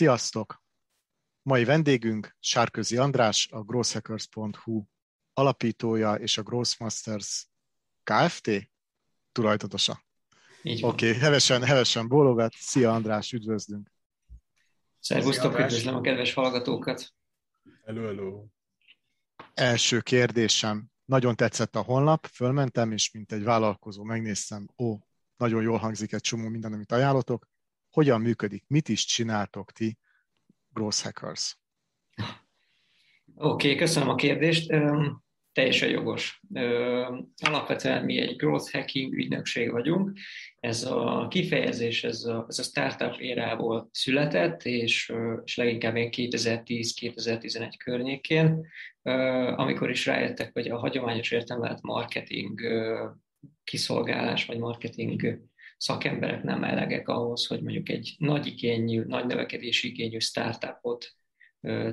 Sziasztok! Mai vendégünk Sárközi András, a growthhackers.hu alapítója és a Growthmasters Kft. tulajdonosa. Oké, okay, hevesen, hevesen bólogat. Szia András, üdvözlünk! Szervusztok, üdvözlöm a kedves hallgatókat! Hello, hello! Első kérdésem. Nagyon tetszett a honlap, fölmentem, és mint egy vállalkozó megnéztem, ó, nagyon jól hangzik egy csomó minden, amit ajánlotok. Hogyan működik? Mit is csináltok ti, Growth Hackers? Oké, okay, köszönöm a kérdést. Um, teljesen jogos. Alapvetően mi egy growth hacking ügynökség vagyunk. Ez a kifejezés, ez a, ez a startup érából született, és, és leginkább 2010-2011 környékén, amikor is rájöttek, hogy a hagyományos értelmet marketing kiszolgálás vagy marketing szakemberek nem elegek ahhoz, hogy mondjuk egy nagy igényű, nagy növekedési igényű startupot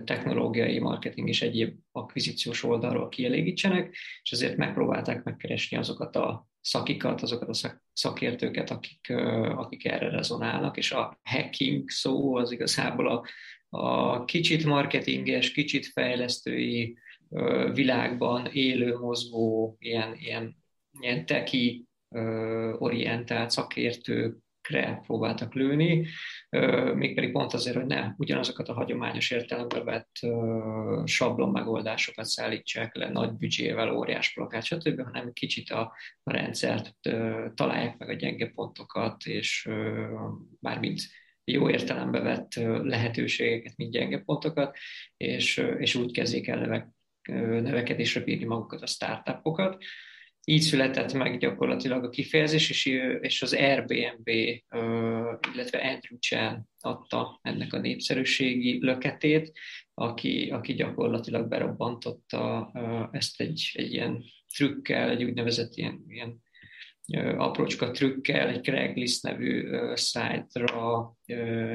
technológiai, marketing és egyéb akvizíciós oldalról kielégítsenek, és ezért megpróbálták megkeresni azokat a szakikat, azokat a szakértőket, akik, akik erre rezonálnak, és a hacking szó az igazából a, a kicsit marketinges, kicsit fejlesztői világban élő, mozgó, ilyen, ilyen, ilyen teki orientált szakértőkre próbáltak lőni, mégpedig pont azért, hogy ne ugyanazokat a hagyományos értelembe vett sablon megoldásokat szállítsák le nagy büdzsével, óriás plakát, stb., hanem kicsit a, rendszert találják meg a gyenge pontokat, és bármint jó értelembe vett lehetőségeket, mint gyenge pontokat, és, és úgy kezdik el növekedésre bírni magukat a startupokat így született meg gyakorlatilag a kifejezés, és, és az Airbnb, illetve Andrew Chan adta ennek a népszerűségi löketét, aki, aki gyakorlatilag berobbantotta ezt egy, egy ilyen trükkel, egy úgynevezett ilyen, ilyen aprócska trükkel, egy Craigslist nevű szájtra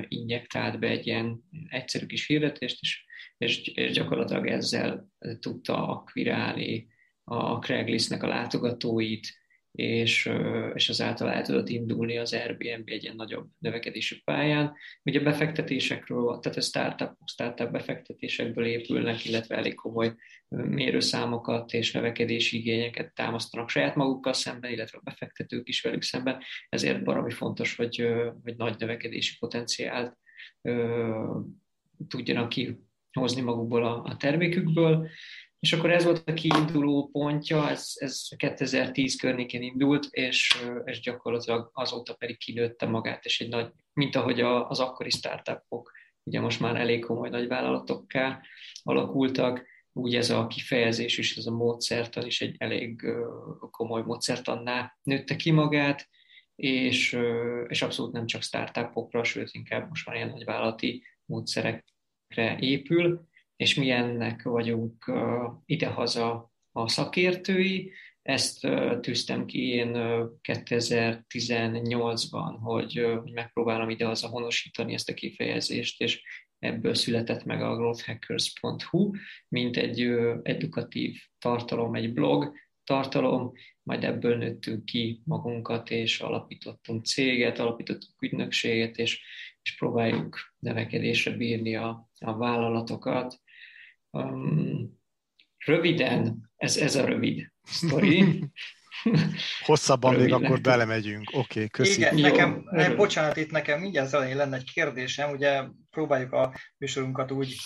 injektált be egy ilyen egyszerű kis hirdetést, és, és, és gyakorlatilag ezzel tudta akvirálni a Craigslistnek a látogatóit, és, és azáltal el tudott indulni az Airbnb egy ilyen nagyobb növekedési pályán. Ugye befektetésekről, tehát a startup, startup befektetésekből épülnek, illetve elég komoly mérőszámokat és növekedési igényeket támasztanak saját magukkal szemben, illetve a befektetők is velük szemben. Ezért baromi fontos, hogy, hogy nagy növekedési potenciált tudjanak kihozni magukból a, a termékükből, és akkor ez volt a kiinduló pontja, ez, ez 2010 környékén indult, és, és gyakorlatilag azóta pedig kinőtte magát, és egy nagy, mint ahogy a, az akkori startupok, ugye most már elég komoly nagy vállalatokká alakultak, úgy ez a kifejezés és ez a módszertan is egy elég komoly módszertanná nőtte ki magát, és, és abszolút nem csak startupokra, sőt inkább most már ilyen nagy vállalati módszerekre épül, és mi ennek vagyunk idehaza a szakértői. Ezt tűztem ki én 2018-ban, hogy, hogy megpróbálom idehaza honosítani ezt a kifejezést, és ebből született meg a growthhackers.hu, mint egy edukatív tartalom, egy blog tartalom, majd ebből nőttünk ki magunkat, és alapítottunk céget, alapítottunk ügynökséget, és, és próbáljuk növekedésre bírni a, a vállalatokat, Um, röviden, ez, ez a rövid sztori. Hosszabban Röviden. még akkor belemegyünk. Oké, okay, köszönöm. Igen, nekem, Jó, bocsánat, itt nekem mindjárt elején lenne egy kérdésem. Ugye próbáljuk a műsorunkat úgy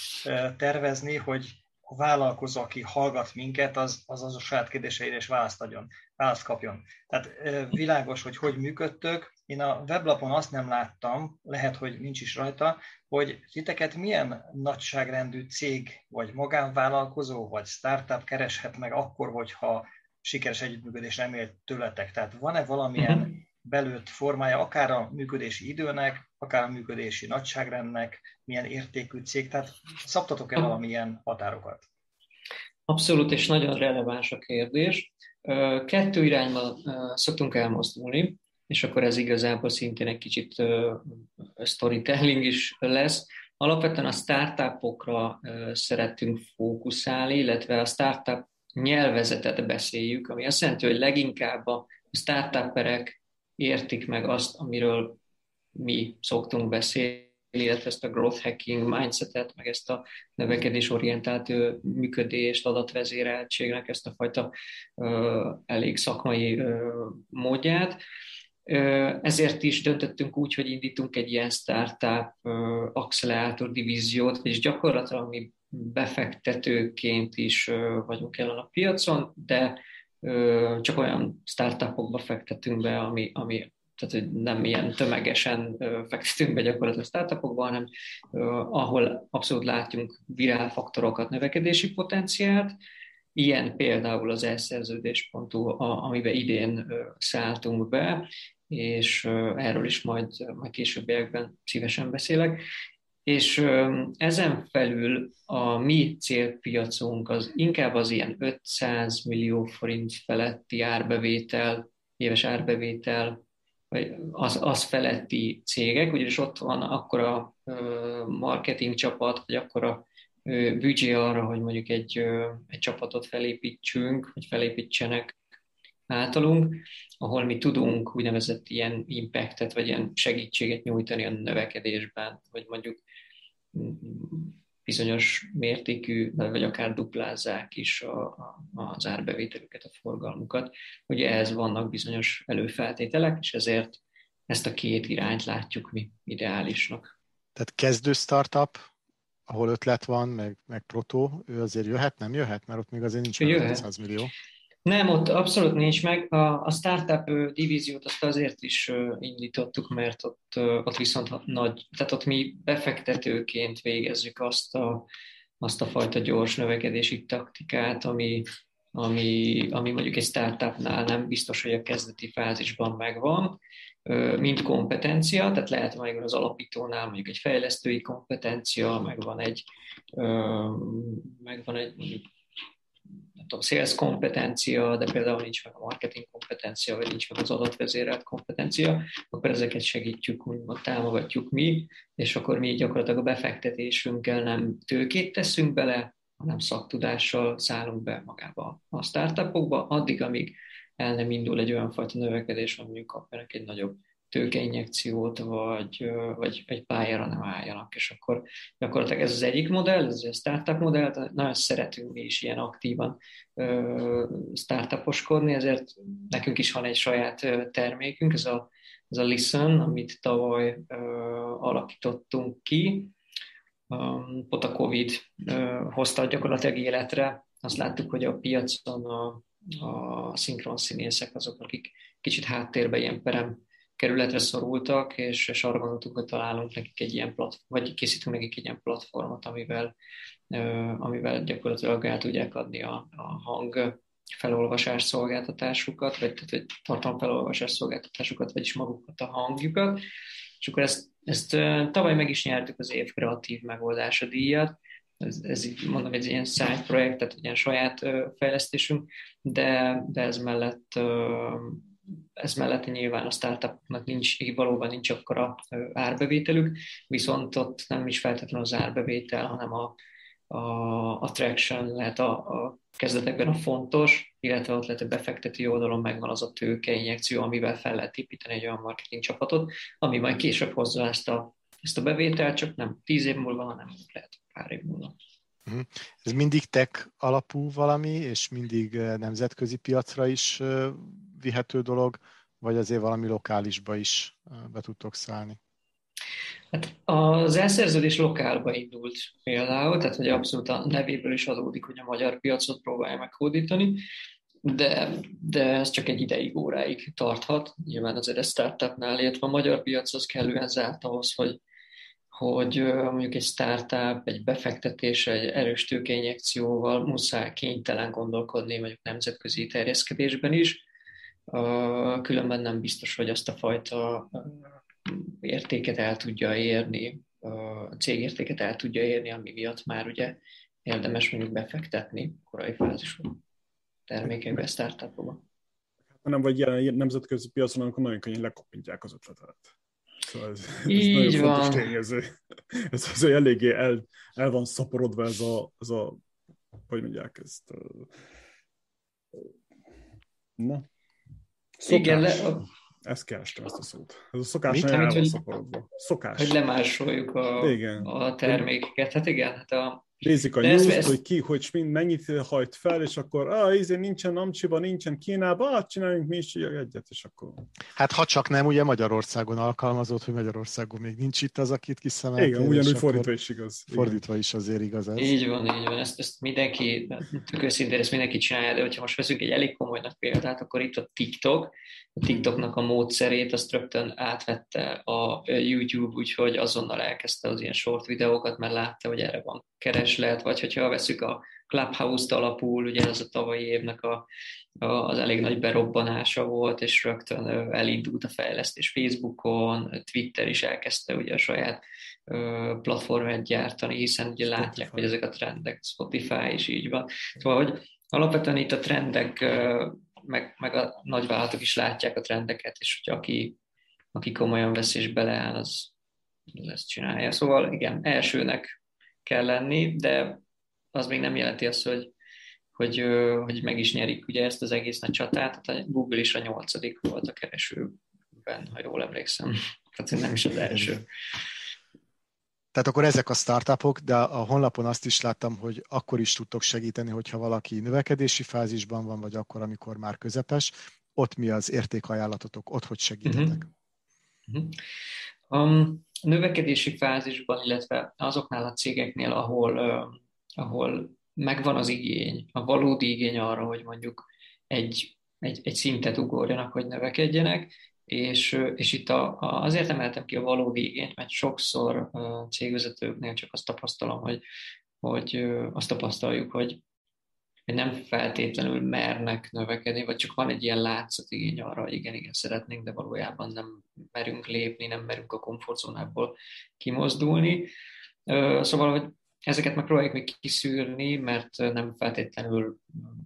tervezni, hogy a vállalkozó, aki hallgat minket, az az, az a saját kérdéseire is választ adjon, választ kapjon. Tehát világos, hogy hogy működtök. Én a weblapon azt nem láttam, lehet, hogy nincs is rajta, hogy titeket milyen nagyságrendű cég, vagy magánvállalkozó, vagy startup kereshet meg akkor, hogyha sikeres együttműködés remélt tőletek. Tehát van-e valamilyen uh-huh. belőtt formája, akár a működési időnek, akár a működési nagyságrendnek, milyen értékű cég, tehát szabtatok-e valamilyen határokat? Abszolút, és nagyon releváns a kérdés. Kettő irányba szoktunk elmozdulni, és akkor ez igazából szintén egy kicsit storytelling is lesz. Alapvetően a startupokra szeretünk fókuszálni, illetve a startup nyelvezetet beszéljük, ami azt jelenti, hogy leginkább a startuperek értik meg azt, amiről mi szoktunk beszélni, illetve ezt a growth hacking mindsetet, meg ezt a növekedésorientált működést, adatvezéreltségnek ezt a fajta elég szakmai módját. Ezért is döntöttünk úgy, hogy indítunk egy ilyen startup accelerátor divíziót, és gyakorlatilag mi befektetőként is vagyunk jelen a piacon, de csak olyan startupokba fektetünk be, ami, ami tehát hogy nem ilyen tömegesen fektetünk be gyakorlatilag startupokba, hanem ahol abszolút látjunk virálfaktorokat, növekedési potenciált, ilyen például az elszerződés.hu, amiben idén szálltunk be, és erről is majd, majd későbbiekben szívesen beszélek. És ezen felül a mi célpiacunk az inkább az ilyen 500 millió forint feletti árbevétel, éves árbevétel, vagy az, az feletti cégek, ugyanis ott van akkor a marketing csapat, vagy akkor a büdzsé arra, hogy mondjuk egy, egy csapatot felépítsünk, vagy felépítsenek általunk, ahol mi tudunk úgynevezett ilyen impactet, vagy ilyen segítséget nyújtani a növekedésben, vagy mondjuk bizonyos mértékű, vagy akár duplázzák is a, a, az árbevételüket, a forgalmukat. Ugye ehhez vannak bizonyos előfeltételek, és ezért ezt a két irányt látjuk mi ideálisnak. Tehát kezdő startup, ahol ötlet van, meg, meg proto, ő azért jöhet, nem jöhet? Mert ott még azért nincs jöhet. 100 millió. Nem, ott abszolút nincs meg. A, a startup divíziót azt azért is indítottuk, mert ott, ott viszont nagy, tehát ott mi befektetőként végezzük azt a, azt a fajta gyors növekedési taktikát, ami, ami, ami mondjuk egy startupnál nem biztos, hogy a kezdeti fázisban megvan, mint kompetencia, tehát lehet megvan az alapítónál mondjuk egy fejlesztői kompetencia, megvan egy, megvan egy mondjuk tudom, sales kompetencia, de például nincs meg a marketing kompetencia, vagy nincs meg az adatvezérelt kompetencia, akkor ezeket segítjük, úgymond támogatjuk mi, és akkor mi gyakorlatilag a befektetésünkkel nem tőkét teszünk bele, hanem szaktudással szállunk be magába a startupokba, addig, amíg el nem indul egy olyan fajta növekedés, mondjuk kapjanak egy nagyobb tőkeinjekciót, vagy, vagy egy pályára nem álljanak. És akkor gyakorlatilag ez az egyik modell, ez a startup modell, nagyon szeretünk mi is ilyen aktívan startuposkodni, ezért nekünk is van egy saját termékünk, ez a, ez a Listen, amit tavaly alakítottunk ki, Pot a Covid hozta gyakorlatilag életre. Azt láttuk, hogy a piacon a, a szinkron színészek azok, akik kicsit háttérbe ilyen perem kerületre szorultak, és, és arra gondoltunk, hogy találunk nekik egy ilyen platform, vagy készítünk nekik egy ilyen platformot, amivel, amivel gyakorlatilag el tudják adni a, a hang felolvasás szolgáltatásukat, vagy tehát, hogy tartalom felolvasás szolgáltatásukat, vagyis magukat a hangjukat. És akkor ezt, ezt tavaly meg is nyertük az év kreatív megoldása díjat, ez, ez így mondom, egy ilyen side projekt, tehát egy ilyen saját fejlesztésünk, de, de ez mellett ez mellett nyilván a startupnak nincs, valóban nincs akkora árbevételük, viszont ott nem is feltétlenül az árbevétel, hanem a, a attraction lehet a, a kezdetekben a fontos, illetve ott lehet a befektető oldalon megvan az a tőkeinjekció, amivel fel lehet építeni egy olyan marketing csapatot, ami majd később hozza ezt a, ezt a bevételt, csak nem tíz év múlva, hanem lehet pár év múlva. Mhm. Ez mindig tech alapú valami, és mindig nemzetközi piacra is vihető dolog, vagy azért valami lokálisba is be tudtok szállni? Hát az elszerződés lokálba indult például, tehát hogy abszolút a nevéből is adódik, hogy a magyar piacot próbálja meghódítani, de, de ez csak egy ideig, óráig tarthat. Nyilván azért a startupnál, illetve a magyar piac az kellően zárt ahhoz, hogy, hogy mondjuk egy startup, egy befektetés, egy erős tőkeinjekcióval muszáj kénytelen gondolkodni mondjuk nemzetközi terjeszkedésben is, különben nem biztos, hogy azt a fajta értéket el tudja érni, a cégértéket el tudja érni, ami miatt már ugye érdemes mondjuk befektetni korai fázisú termékekbe, startupokba. Ha nem vagy jelen nemzetközi piacon, akkor nagyon könnyen lekopintják az ötletet. Szóval ez, ez Így nagyon van. fontos tényező. Ez azért eléggé el, el van szaporodva ez a, ez a hogy mondják ezt, na, Szokás. Igen, le, ezt kerestem ezt a szót. Ez a szokás nagyon el van szaporodva. Szokás. Hogy lemásoljuk a, igen. a termékeket. Hát igen, hát a Nézik a news ezt... hogy ki, hogy mind mennyit hajt fel, és akkor ah, ízé nincsen Amcsiba, nincsen Kínába, ah, csináljunk mi is egyet, és akkor... Hát ha csak nem, ugye Magyarországon alkalmazott, hogy Magyarországon még nincs itt az, akit kiszemeltél. Igen, ugyanúgy fordítva is igaz. Fordítva is azért igaz ez. Így van, így van. Ezt, ezt mindenki, tök őszintén ezt mindenki csinálja, de hogyha most veszünk egy elég komolynak példát, akkor itt a TikTok, a TikToknak a módszerét, azt rögtön átvette a YouTube, úgyhogy azonnal elkezdte az ilyen short videókat, mert látta, hogy erre van kereslet, vagy hogyha veszük a Clubhouse-t alapul, ugye az a tavalyi évnek a, a, az elég nagy berobbanása volt, és rögtön elindult a fejlesztés Facebookon, Twitter is elkezdte ugye a saját platformát gyártani, hiszen ugye Spotify. látják, hogy ezek a trendek, Spotify is így van. Szóval, hogy alapvetően itt a trendek, meg, meg a nagyvállalatok is látják a trendeket, és hogy aki, aki komolyan vesz és beleáll, az ezt csinálja. Szóval igen, elsőnek kell lenni, de az még nem jelenti azt, hogy, hogy, hogy meg is nyerik ugye ezt az egész nagy csatát. Tehát a Google is a nyolcadik volt a keresőben, ha jól emlékszem. Tehát nem is az első. Tehát akkor ezek a startupok, de a honlapon azt is láttam, hogy akkor is tudtok segíteni, hogyha valaki növekedési fázisban van, vagy akkor, amikor már közepes. Ott mi az értékajánlatotok, ott hogy segítetek? Uh-huh. Uh-huh. Um, növekedési fázisban, illetve azoknál a cégeknél, ahol, ahol megvan az igény, a valódi igény arra, hogy mondjuk egy, egy, egy szintet ugorjanak, hogy növekedjenek, és, és itt a, a, azért emeltem ki a valódi igényt, mert sokszor uh, cégvezetőknél csak azt tapasztalom, hogy, hogy azt tapasztaljuk, hogy hogy nem feltétlenül mernek növekedni, vagy csak van egy ilyen látszatigény arra, hogy igen, igen, szeretnénk, de valójában nem merünk lépni, nem merünk a komfortzónából kimozdulni. Szóval, hogy ezeket megpróbáljuk még kiszűrni, mert nem feltétlenül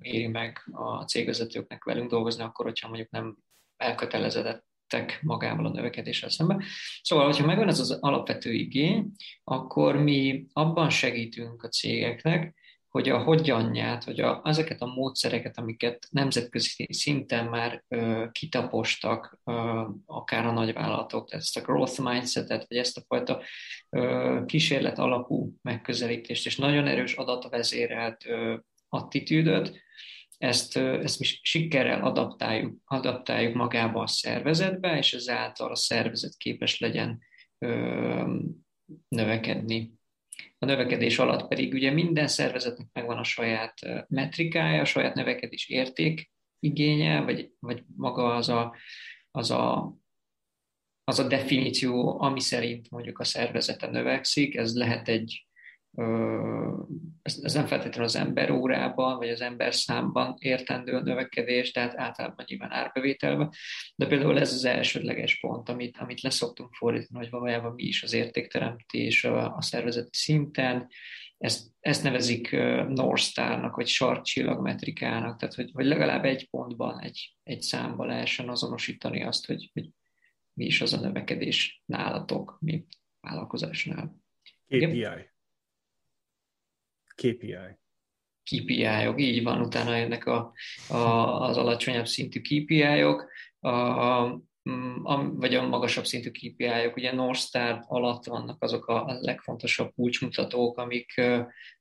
éri meg a cégvezetőknek velünk dolgozni, akkor, hogyha mondjuk nem elkötelezedettek magával a növekedéssel szemben. Szóval, hogyha megvan ez az alapvető igény, akkor mi abban segítünk a cégeknek, hogy a hogyanját, hogy a, ezeket a módszereket, amiket nemzetközi szinten már ö, kitapostak, ö, akár a nagyvállalatok, ezt a growth mindsetet, vagy ezt a fajta ö, kísérlet alapú megközelítést, és nagyon erős adatvezérelt ö, attitűdöt, ezt, ö, ezt mi sikerrel adaptáljuk, adaptáljuk magába a szervezetbe, és ezáltal a szervezet képes legyen ö, növekedni a növekedés alatt pedig ugye minden szervezetnek megvan a saját metrikája, a saját növekedés érték igénye, vagy, vagy maga az a, az a az a definíció, ami szerint mondjuk a szervezete növekszik, ez lehet egy ez, ez nem feltétlenül az ember órában, vagy az ember számban értendő a növekedés, tehát általában nyilván árbevételben, de például ez az elsődleges pont, amit, amit leszoktunk fordítani, hogy valójában mi is az értékteremtés a, a szervezeti szinten, ezt, ezt nevezik North Star-nak, vagy sarkcsillagmetrikának, tehát hogy, hogy legalább egy pontban, egy, egy számban lehessen azonosítani azt, hogy, hogy mi is az a növekedés nálatok, mint vállalkozásnál. KPI. KPI. KPI-ok, így van, utána jönnek a, a, az alacsonyabb szintű KPI-ok, a, a, vagy a magasabb szintű KPI-ok. Ugye North Star alatt vannak azok a legfontosabb kulcsmutatók, amik,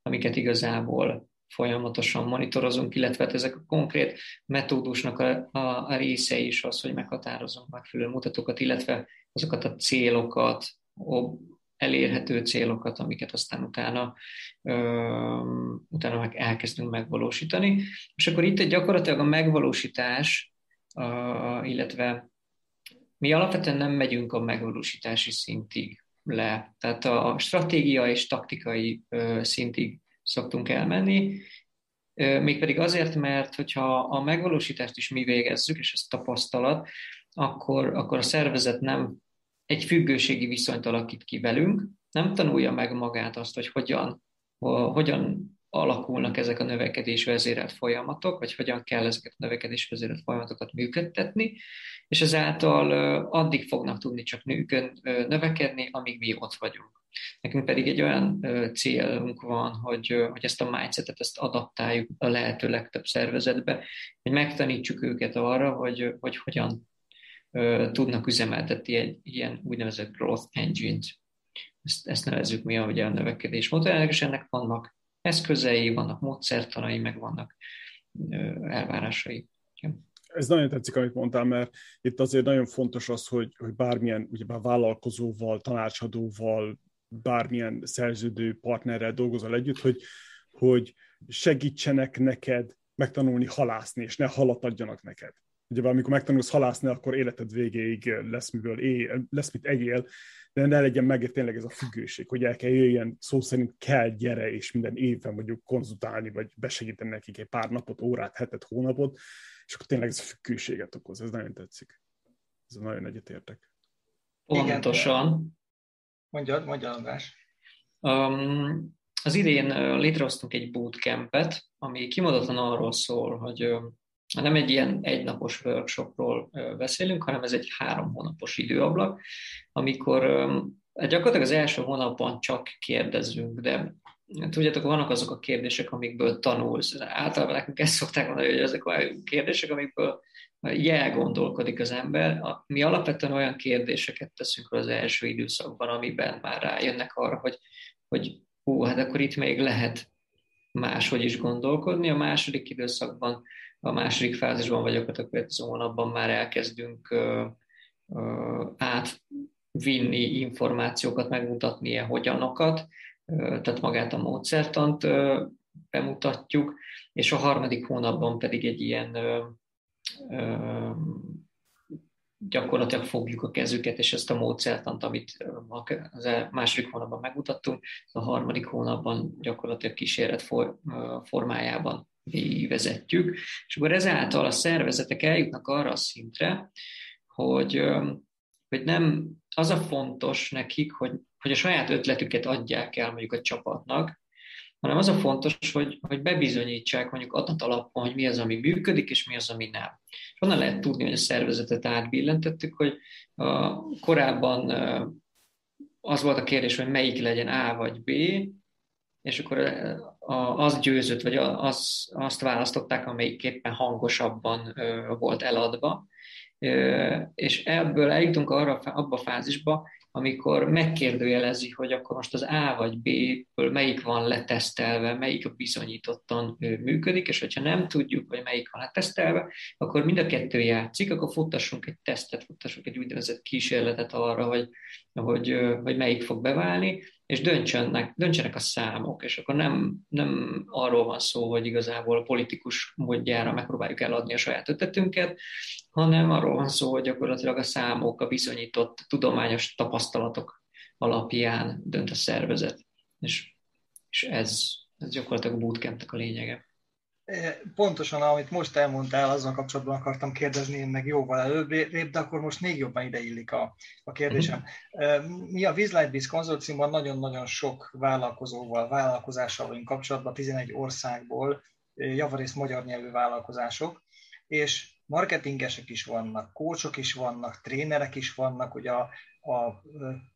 amiket igazából folyamatosan monitorozunk, illetve hát ezek a konkrét metódusnak a, a, a része is az, hogy meghatározunk megfelelő mutatókat, illetve azokat a célokat, elérhető célokat, amiket aztán utána, utána meg elkezdünk megvalósítani. És akkor itt gyakorlatilag a megvalósítás, illetve mi alapvetően nem megyünk a megvalósítási szintig le. Tehát a stratégia és taktikai szintig szoktunk elmenni, mégpedig azért, mert hogyha a megvalósítást is mi végezzük, és ez tapasztalat, akkor, akkor a szervezet nem egy függőségi viszonyt alakít ki velünk, nem tanulja meg magát azt, hogy hogyan, hogyan alakulnak ezek a növekedés vezérelt folyamatok, vagy hogyan kell ezeket a növekedés vezérelt folyamatokat működtetni, és ezáltal addig fognak tudni csak nőkön növekedni, amíg mi ott vagyunk. Nekünk pedig egy olyan célunk van, hogy, hogy ezt a mindsetet, ezt adaptáljuk a lehető legtöbb szervezetbe, hogy megtanítsuk őket arra, hogy, hogy hogyan tudnak üzemeltetni egy ilyen úgynevezett growth engine-t. Ezt, ezt nevezzük mi ugye a növekedés motorjának, és ennek vannak eszközei, vannak módszertanai, meg vannak elvárásai. Ez nagyon tetszik, amit mondtál, mert itt azért nagyon fontos az, hogy, hogy bármilyen ugyebár vállalkozóval, tanácsadóval, bármilyen szerződő partnerrel dolgozol együtt, hogy, hogy segítsenek neked megtanulni halászni, és ne halat adjanak neked. Ugye amikor megtanulsz halászni, akkor életed végéig lesz, miből él, lesz mit egyél, de ne legyen meg tényleg ez a függőség, hogy el kell jöjjön, szó szerint kell, gyere, és minden évben mondjuk konzultálni, vagy besegíteni nekik egy pár napot, órát, hetet, hónapot, és akkor tényleg ez a függőséget okoz. Ez nagyon tetszik. Ez nagyon egyetértek. Pontosan. Mondjad, mondjad, András. Um, az idén létrehoztunk egy bootcampet, ami kimondottan arról szól, hogy nem egy ilyen egynapos workshopról beszélünk, hanem ez egy három hónapos időablak, amikor gyakorlatilag az első hónapban csak kérdezünk, de tudjátok, vannak azok a kérdések, amikből tanulsz. Általában nekünk ezt szokták mondani, hogy ezek a kérdések, amikből jel gondolkodik az ember. Mi alapvetően olyan kérdéseket teszünk az első időszakban, amiben már rájönnek arra, hogy, hogy hú, hát akkor itt még lehet máshogy is gondolkodni. A második időszakban, a második fázisban, vagy akkor a következő hónapban már elkezdünk átvinni információkat, megmutatni ilyen hogyanokat, tehát magát a módszertant bemutatjuk, és a harmadik hónapban pedig egy ilyen gyakorlatilag fogjuk a kezüket, és ezt a módszertant, amit az második hónapban megmutattunk, a harmadik hónapban gyakorlatilag kísérlet formájában vezetjük, és akkor ezáltal a szervezetek eljutnak arra a szintre, hogy, hogy nem az a fontos nekik, hogy, hogy a saját ötletüket adják el mondjuk a csapatnak, hanem az a fontos, hogy, hogy bebizonyítsák mondjuk adat alapon, hogy mi az, ami működik, és mi az, ami nem. És onnan lehet tudni, hogy a szervezetet átbillentettük, hogy a, korábban az volt a kérdés, hogy melyik legyen A vagy B, és akkor az győzött, vagy az, azt választották, amelyik éppen hangosabban volt eladva. És ebből eljutunk arra, abba a fázisba, amikor megkérdőjelezi, hogy akkor most az A vagy B-ből melyik van letesztelve, melyik bizonyítottan működik, és hogyha nem tudjuk, hogy melyik van letesztelve, akkor mind a kettő játszik, akkor futtassunk egy tesztet, futtassunk egy úgynevezett kísérletet arra, hogy, hogy, hogy melyik fog beválni, és döntsenek, döntsenek a számok, és akkor nem, nem arról van szó, hogy igazából a politikus módjára megpróbáljuk eladni a saját ötletünket, hanem arról van szó, hogy gyakorlatilag a számok, a bizonyított tudományos tapasztalatok alapján dönt a szervezet. És, és ez, ez gyakorlatilag a bootcampnek a lényege. Pontosan, amit most elmondtál, azzal kapcsolatban akartam kérdezni én meg jóval előbb, de akkor most még jobban ideillik a, a kérdésem. Uh-huh. Mi a Biz konzorciumban nagyon-nagyon sok vállalkozóval, vállalkozással vagyunk kapcsolatban, 11 országból, javarészt magyar nyelvű vállalkozások, és marketingesek is vannak, kócsok is vannak, trénerek is vannak ugye a, a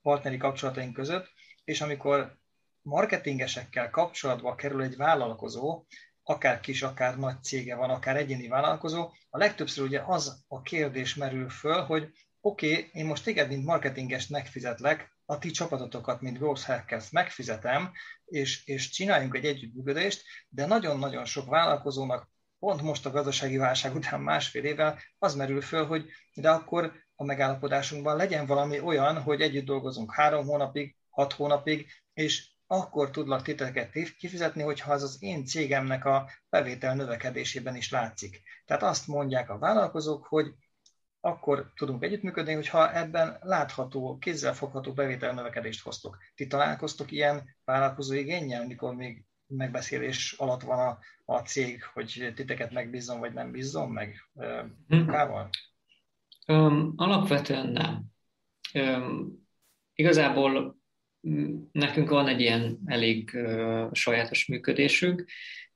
partneri kapcsolataink között, és amikor marketingesekkel kapcsolatba kerül egy vállalkozó, akár kis, akár nagy cége van, akár egyéni vállalkozó, a legtöbbször ugye az a kérdés merül föl, hogy oké, okay, én most téged, mint marketingest megfizetlek, a ti csapatotokat, mint Growth Hackers megfizetem, és, és csináljunk egy együttműködést, de nagyon-nagyon sok vállalkozónak pont most a gazdasági válság után másfél évvel az merül föl, hogy de akkor a megállapodásunkban legyen valami olyan, hogy együtt dolgozunk három hónapig, hat hónapig, és akkor tudlak titeket kifizetni, hogyha az az én cégemnek a bevétel növekedésében is látszik. Tehát azt mondják a vállalkozók, hogy akkor tudunk együttműködni, hogyha ebben látható, kézzelfogható bevétel növekedést hoztok. Ti találkoztok ilyen vállalkozó igényel, amikor még megbeszélés alatt van a, a cég, hogy titeket megbízzon, vagy nem bízzon meg munkával? Um, alapvetően nem. Um, igazából nekünk van egy ilyen elég uh, sajátos működésünk,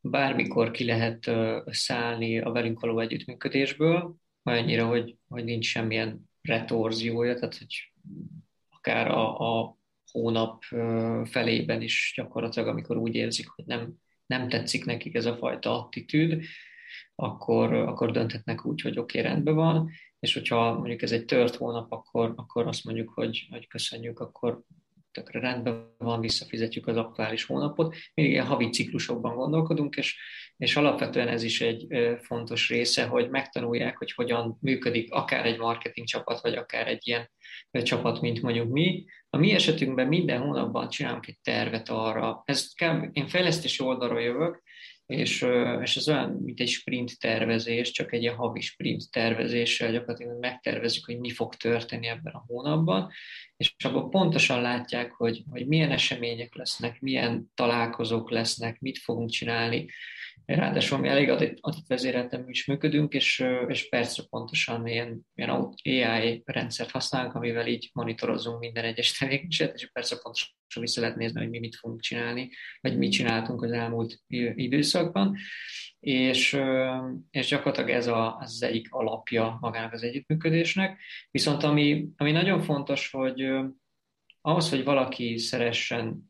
bármikor ki lehet uh, szállni a velünk való együttműködésből, olyannyira, hogy, hogy nincs semmilyen retorziója, tehát hogy akár a, a hónap felében is gyakorlatilag, amikor úgy érzik, hogy nem, nem tetszik nekik ez a fajta attitűd, akkor, akkor dönthetnek úgy, hogy oké, okay, rendben van. és hogyha mondjuk ez egy tört hónap, akkor, akkor azt mondjuk, hogy, hogy köszönjük, akkor tökre rendben van, visszafizetjük az aktuális hónapot. Mindig ilyen havi ciklusokban gondolkodunk, és, és alapvetően ez is egy fontos része, hogy megtanulják, hogy hogyan működik akár egy marketing csapat, vagy akár egy ilyen csapat, mint mondjuk mi. A mi esetünkben minden hónapban csinálunk egy tervet arra. Ez kell, én fejlesztési oldalról jövök, és, és ez olyan, mint egy sprint tervezés, csak egy ilyen havi sprint tervezéssel gyakorlatilag megtervezzük, hogy mi fog történni ebben a hónapban, és abban pontosan látják, hogy, hogy milyen események lesznek, milyen találkozók lesznek, mit fogunk csinálni, Ráadásul mi elég adatvezéreltem is működünk, és, és percre pontosan ilyen, ilyen AI rendszert használunk, amivel így monitorozunk minden egyes tevékenységet, és persze pontosan vissza lehet nézni, hogy mi mit fogunk csinálni, vagy mit csináltunk az elmúlt időszakban. És, és gyakorlatilag ez a, az egyik alapja magának az együttműködésnek. Viszont ami, ami nagyon fontos, hogy ahhoz, hogy valaki szeressen,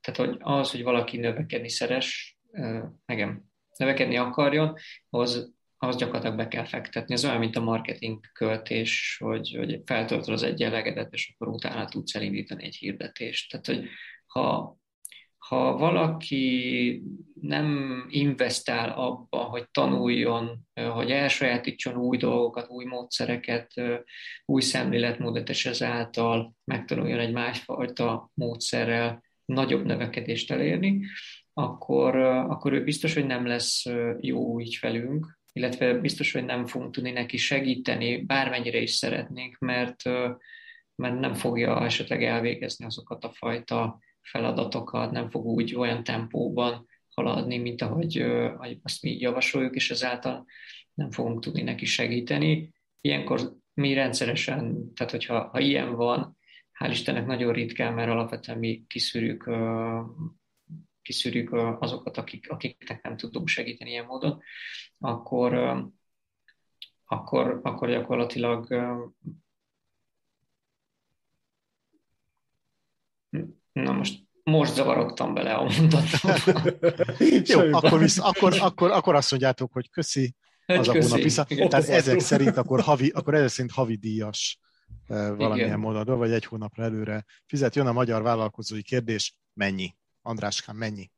tehát hogy ahhoz, hogy valaki növekedni szeres, megem növekedni akarjon, ahhoz, ahhoz gyakorlatilag be kell fektetni. Ez olyan, mint a marketing költés, hogy, hogy feltöltöd az egyenlegedet, és akkor utána tudsz elindítani egy hirdetést. Tehát, hogy ha, ha valaki nem investál abba, hogy tanuljon, hogy elsajátítson új dolgokat, új módszereket, új szemléletmódot, és ezáltal megtanuljon egy másfajta módszerrel nagyobb növekedést elérni, akkor, akkor ő biztos, hogy nem lesz jó ügyfelünk, illetve biztos, hogy nem fogunk tudni neki segíteni, bármennyire is szeretnénk, mert, mert nem fogja esetleg elvégezni azokat a fajta feladatokat, nem fog úgy olyan tempóban haladni, mint ahogy, ahogy azt mi javasoljuk, és ezáltal nem fogunk tudni neki segíteni. Ilyenkor mi rendszeresen, tehát hogyha ha ilyen van, hál' Istennek nagyon ritkán, mert alapvetően mi kiszűrjük kiszűrjük azokat, akik, akiknek nem tudunk segíteni ilyen módon, akkor, akkor, akkor gyakorlatilag na most most zavarodtam bele a mondatba. Jó, akkor, visz, akkor, akkor, akkor azt mondjátok, hogy köszi, az köszi. a hónap vissza. Igen, Tehát ezek szerint akkor, havi, akkor ezek szerint havi díjas valamilyen Igen. módon, vagy egy hónapra előre fizet. Jön a magyar vállalkozói kérdés, mennyi? Andráskám, mennyi?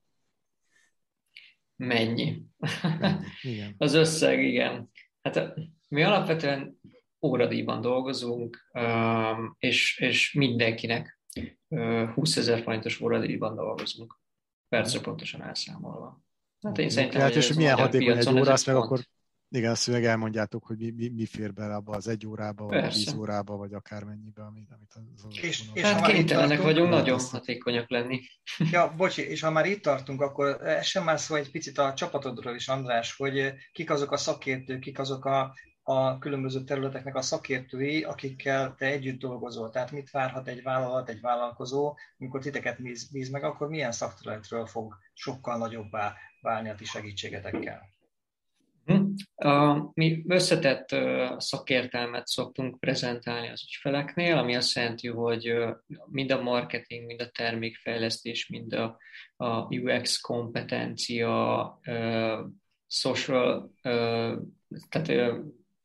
Mennyi? mennyi. Igen. Az összeg, igen. Hát mi alapvetően óradíjban dolgozunk, és, és mindenkinek 20 ezer forintos óradíjban dolgozunk. Percre pontosan elszámolva. Hát én szerintem, hát, és milyen hatékony egy óra, azt meg akkor igen, azt meg elmondjátok, hogy mi, mi, mi fér bele abba az egy órába, vagy Persze. tíz órába, vagy akármennyibe, amit, amit az, az és, és Hát kénytelenek vagyunk nagyon hatékonyak lenni. Ja, bocsi, és ha már itt tartunk, akkor ez sem már szó egy picit a csapatodról is, András, hogy kik azok a szakértők, kik azok a, a különböző területeknek a szakértői, akikkel te együtt dolgozol. Tehát mit várhat egy vállalat, egy vállalkozó, amikor titeket bíz, bíz meg, akkor milyen szakterületről fog sokkal nagyobbá válni a ti segítségetekkel? A, mi összetett szakértelmet szoktunk prezentálni az ügyfeleknél, ami azt jelenti, hogy mind a marketing, mind a termékfejlesztés, mind a, a UX kompetencia, social, tehát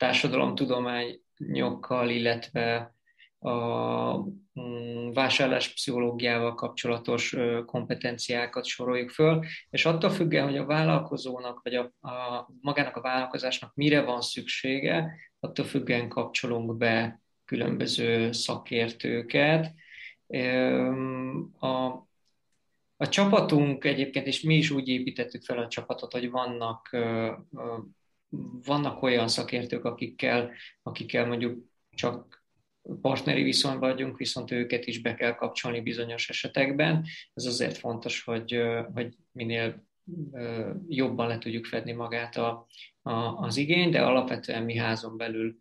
társadalomtudományokkal, illetve a mm, vásárláspszichológiával kapcsolatos kompetenciákat soroljuk föl, és attól függően, hogy a vállalkozónak, vagy a, a, magának a vállalkozásnak mire van szüksége, attól függően kapcsolunk be különböző szakértőket. A, a csapatunk egyébként, és mi is úgy építettük fel a csapatot, hogy vannak, vannak olyan szakértők, akikkel, akikkel mondjuk csak partneri viszonyban vagyunk, viszont őket is be kell kapcsolni bizonyos esetekben. Ez azért fontos, hogy, hogy minél jobban le tudjuk fedni magát a, a, az igény, de alapvetően mi házon belül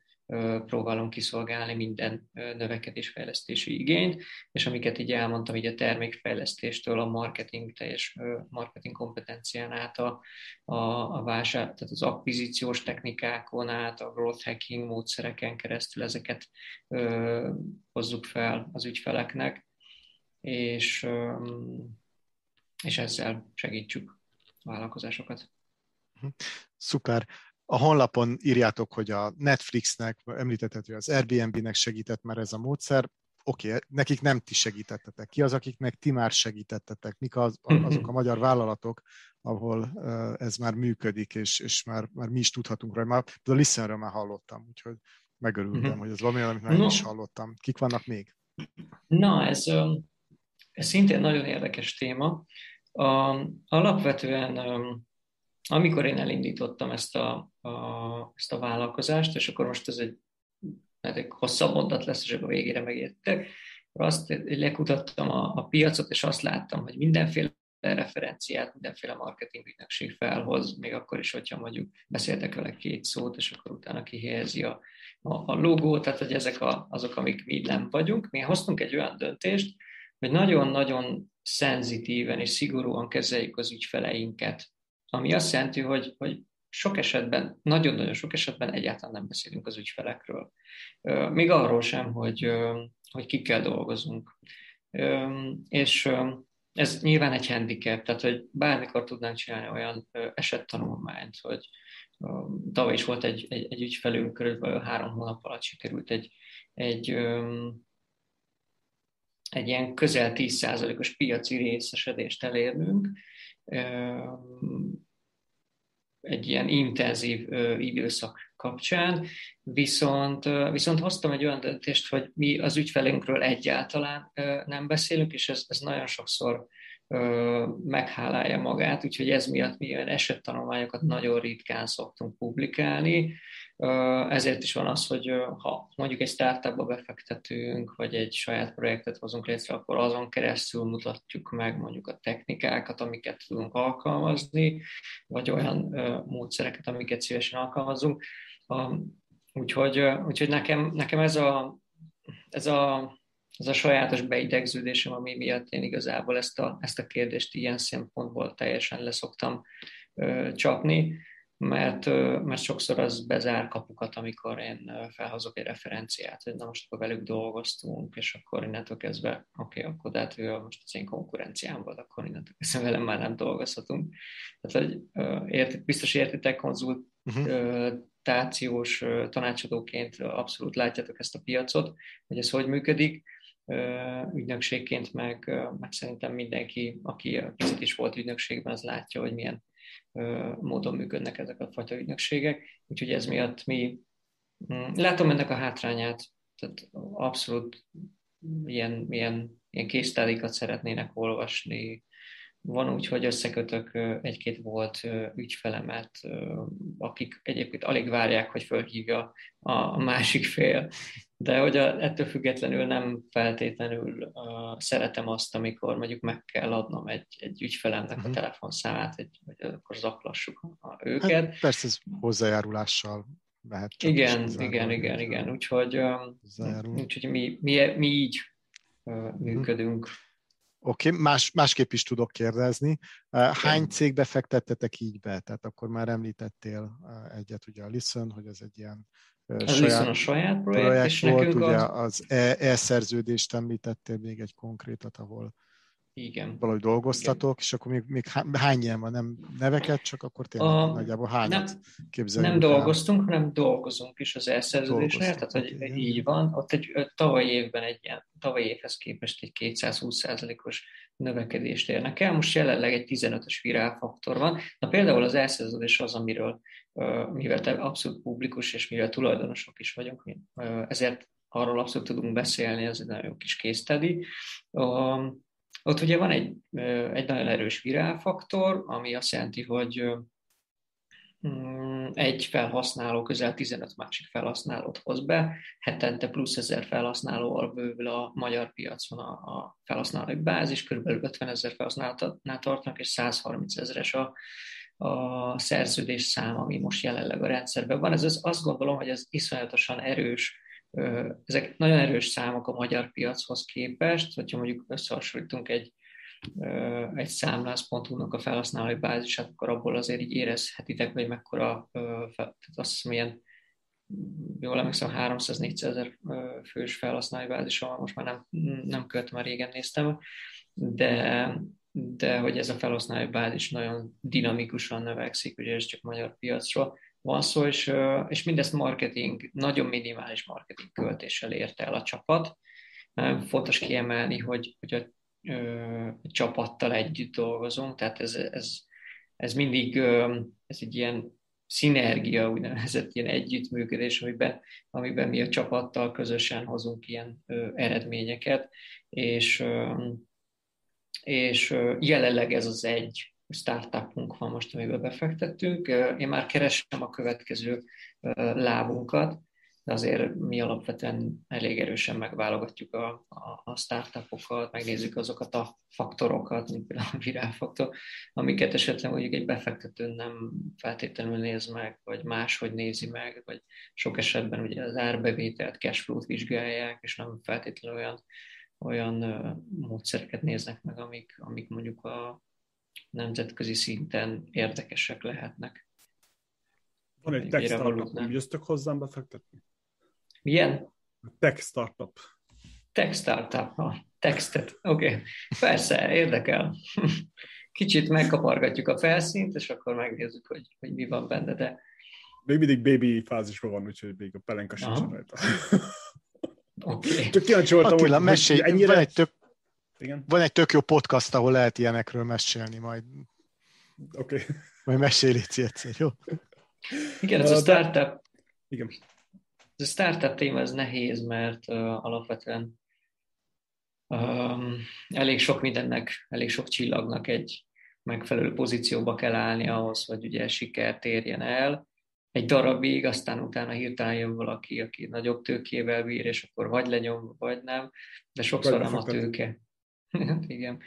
próbálom kiszolgálni minden növekedésfejlesztési igényt, és amiket így elmondtam, így a termékfejlesztéstől a marketing, teljes marketing kompetencián át a, a, a vásár, tehát az akvizíciós technikákon át, a growth hacking módszereken keresztül ezeket ö, hozzuk fel az ügyfeleknek, és, ö, és ezzel segítsük a vállalkozásokat. Szuper a honlapon írjátok, hogy a Netflixnek, említetted, hogy az Airbnb-nek segített már ez a módszer, oké, okay, nekik nem ti segítettetek. Ki az, akiknek ti már segítettetek? Mik az, azok a magyar vállalatok, ahol ez már működik, és, és már, már mi is tudhatunk rá. Már a Listenről már hallottam, úgyhogy megörültem, uh-huh. hogy ez valami, amit már no. is hallottam. Kik vannak még? Na, ez, ez szintén nagyon érdekes téma. A, alapvetően, amikor én elindítottam ezt a, a, ezt a vállalkozást, és akkor most ez egy, hát egy hosszabb mondat lesz, és akkor végére megértek, azt lekutattam a, a piacot, és azt láttam, hogy mindenféle referenciát mindenféle marketing ügynökség felhoz, még akkor is, hogyha mondjuk beszéltek vele két szót, és akkor utána kihelyezi a, a, a logót, tehát hogy ezek a, azok, amik mi nem vagyunk. Mi hoztunk egy olyan döntést, hogy nagyon-nagyon szenzitíven és szigorúan kezeljük az ügyfeleinket, ami azt jelenti, hogy, hogy sok esetben, nagyon-nagyon sok esetben egyáltalán nem beszélünk az ügyfelekről. Még arról sem, hogy, hogy kikkel dolgozunk. És ez nyilván egy handicap, tehát hogy bármikor tudnánk csinálni olyan esettanulmányt, hogy tavaly is volt egy, egy, egy ügyfelünk, körülbelül három hónap alatt sikerült egy, egy, egy ilyen közel 10%-os piaci részesedést elérnünk, egy ilyen intenzív időszak kapcsán, viszont, viszont hoztam egy olyan döntést, hogy mi az ügyfelünkről egyáltalán nem beszélünk, és ez, ez nagyon sokszor meghálálja magát, úgyhogy ez miatt mi olyan esettanulmányokat nagyon ritkán szoktunk publikálni, ezért is van az, hogy ha mondjuk egy startupba befektetünk, vagy egy saját projektet hozunk létre, akkor azon keresztül mutatjuk meg mondjuk a technikákat, amiket tudunk alkalmazni, vagy olyan módszereket, amiket szívesen alkalmazunk. Úgyhogy, úgyhogy nekem, nekem ez, a, ez, a, ez a sajátos beidegződésem, ami miatt én igazából ezt a, ezt a kérdést ilyen szempontból teljesen leszoktam csapni mert, mert sokszor az bezár kapukat, amikor én felhozok egy referenciát, hogy na most akkor velük dolgoztunk, és akkor innentől kezdve, oké, okay, akkor hát ő most az én konkurenciám volt, akkor innentől kezdve velem már nem dolgozhatunk. Tehát, hogy érti, biztos értitek, konzultációs uh-huh. tanácsadóként abszolút látjátok ezt a piacot, hogy ez hogy működik, ügynökségként meg, meg szerintem mindenki, aki picit is volt ügynökségben, az látja, hogy milyen módon működnek ezek a fajta ügynökségek, úgyhogy ez miatt mi mm, látom ennek a hátrányát, tehát abszolút ilyen, ilyen, ilyen késztálikat szeretnének olvasni, van úgy, hogy összekötök egy-két volt ügyfelemet, akik egyébként alig várják, hogy fölhívja a másik fél, de hogy a, ettől függetlenül nem feltétlenül uh, szeretem azt, amikor mondjuk meg kell adnom egy, egy ügyfelemnek uh-huh. a mhm. telefonszámát, hogy, hogy akkor zaklassuk a, őket. Hát persze ez hozzájárulással lehet. Csak igen, igen, igen, igen. Úgyhogy, uh, úgyhogy mi, mi, mi így uh, működünk. Oké, okay, más, másképp is tudok kérdezni. Hány cégbe fektettetek így be? Tehát akkor már említettél egyet, ugye a Listen, hogy ez egy ilyen ez saját, a saját projekt, projekt és volt, nekünk ugye az... az e- e-szerződést említettél még egy konkrétat, ahol igen. valahogy dolgoztatok, Igen. és akkor még, még hány ilyen van, nem neveket, csak akkor tényleg a, nagyjából hányat nem, képzeljünk Nem el. dolgoztunk, hanem dolgozunk is az elszerződésnél, tehát hogy igen. így van. Ott egy tavaly évben egy ilyen, tavaly évhez képest egy 220%-os növekedést érnek el. Most jelenleg egy 15-ös virálfaktor van. Na például az elszerződés az, amiről, mivel te abszolút publikus, és mivel tulajdonosok is vagyunk, ezért arról abszolút tudunk beszélni, ez egy nagyon kis késztedi. Ott ugye van egy, egy nagyon erős virálfaktor, ami azt jelenti, hogy egy felhasználó közel 15 másik felhasználót hoz be, hetente plusz ezer felhasználóval bővül a magyar piacon a, a felhasználói bázis, kb. 50 ezer felhasználónál tartnak, és 130 ezeres a, a szerződés szám, ami most jelenleg a rendszerben van. Ez az, azt gondolom, hogy ez iszonyatosan erős ezek nagyon erős számok a magyar piachoz képest, hogyha mondjuk összehasonlítunk egy, egy számlász.hu-nak a felhasználói bázisát, akkor abból azért így érezhetitek, hogy mekkora, tehát azt hiszem, ilyen jól emlékszem, 300-400 ezer fős felhasználói bázisa most már nem, nem követem, már régen néztem, de, de hogy ez a felhasználói bázis nagyon dinamikusan növekszik, ugye ez csak magyar piacról, van szó, és, és mindezt marketing, nagyon minimális marketing költéssel érte el a csapat. Fontos kiemelni, hogy, hogy a, a csapattal együtt dolgozunk, tehát ez, ez, ez mindig ez egy ilyen szinergia, úgynevezett ilyen együttműködés, amiben, amiben mi a csapattal közösen hozunk ilyen ö, eredményeket, és, ö, és ö, jelenleg ez az egy startupunk van most, amiben befektettünk. Én már keresem a következő lábunkat, de azért mi alapvetően elég erősen megválogatjuk a, a, a startupokat, megnézzük azokat a faktorokat, mint például a virálfaktor, amiket esetleg mondjuk egy befektető nem feltétlenül néz meg, vagy máshogy nézi meg, vagy sok esetben ugye az árbevételt, cashflow-t vizsgálják, és nem feltétlenül olyan, olyan módszereket néznek meg, amik, amik mondjuk a nemzetközi szinten érdekesek lehetnek. Van egy tech startup, jöztök hozzám befektetni? Milyen? Tech startup. Tech startup, ha. Textet, oké. Okay. Persze, érdekel. Kicsit megkapargatjuk a felszínt, és akkor megnézzük, hogy, hogy mi van benne, de... Még mindig baby fázisban van, úgyhogy még a pelenka sincsen rajta. Okay. Csak kíváncsi voltam, Attila, hogy mesélj, ennyire... van, egy tök, Igen? van egy tök jó podcast, ahol lehet ilyenekről mesélni majd. Oké. Okay. Majd mesélj egyszer, jó? Igen, ez a startup. Igen. Ez a startup téma ez nehéz, mert uh, alapvetően um, elég sok mindennek, elég sok csillagnak egy megfelelő pozícióba kell állni ahhoz, hogy ugye sikert érjen el. Egy darabig, aztán utána hirtelen jön valaki, aki nagyobb tőkével bír, és akkor vagy lenyom, vagy nem, de sokszor nem a tőke. Igen.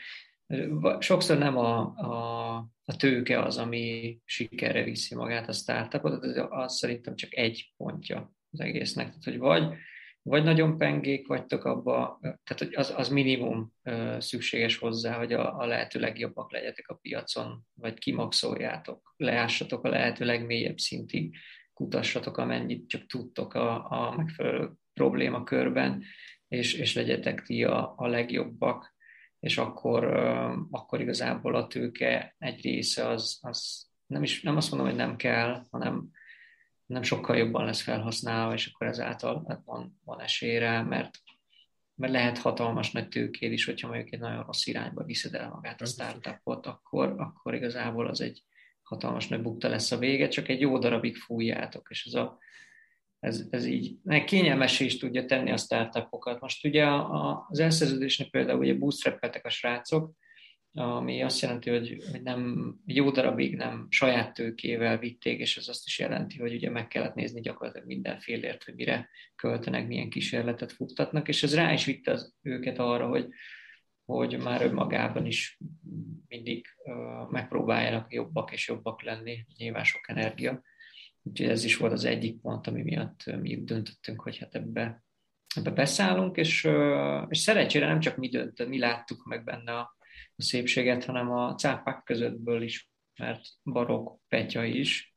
Sokszor nem a, a, a tőke az, ami sikerre viszi magát a startupot, az, az szerintem csak egy pontja az egésznek. Tehát, hogy vagy, vagy nagyon pengék vagytok abba, tehát hogy az, az minimum szükséges hozzá, hogy a, a lehető legjobbak legyetek a piacon, vagy kimaxoljátok, leássatok a lehető legmélyebb szintig, kutassatok, amennyit csak tudtok a, a megfelelő problémakörben, és, és legyetek ti a, a legjobbak, és akkor, akkor igazából a tőke egy része az, az nem, is, nem azt mondom, hogy nem kell, hanem, nem sokkal jobban lesz felhasználva, és akkor ezáltal hát van, van esélyre, mert, mert lehet hatalmas nagy tőkéd is, hogyha mondjuk egy nagyon rossz irányba viszed el magát a startupot, akkor, akkor igazából az egy hatalmas nagy bukta lesz a vége, csak egy jó darabig fújjátok, és ez, a, ez, ez így kényelmes is tudja tenni a startupokat. Most ugye az elszerződésnek például ugye bootstrapeltek a srácok, ami azt jelenti, hogy, hogy nem jó darabig nem saját tőkével vitték, és ez azt is jelenti, hogy ugye meg kellett nézni gyakorlatilag mindenfélért, hogy mire költenek, milyen kísérletet futtatnak, és ez rá is vitte az, őket arra, hogy, hogy már önmagában is mindig uh, megpróbáljanak jobbak és jobbak lenni, nyilván sok energia. Úgyhogy ez is volt az egyik pont, ami miatt mi döntöttünk, hogy hát ebbe, ebbe beszállunk, és, uh, és szerencsére nem csak mi döntött, mi láttuk meg benne a, a szépséget, hanem a cápák közöttből is, mert barok Petya is,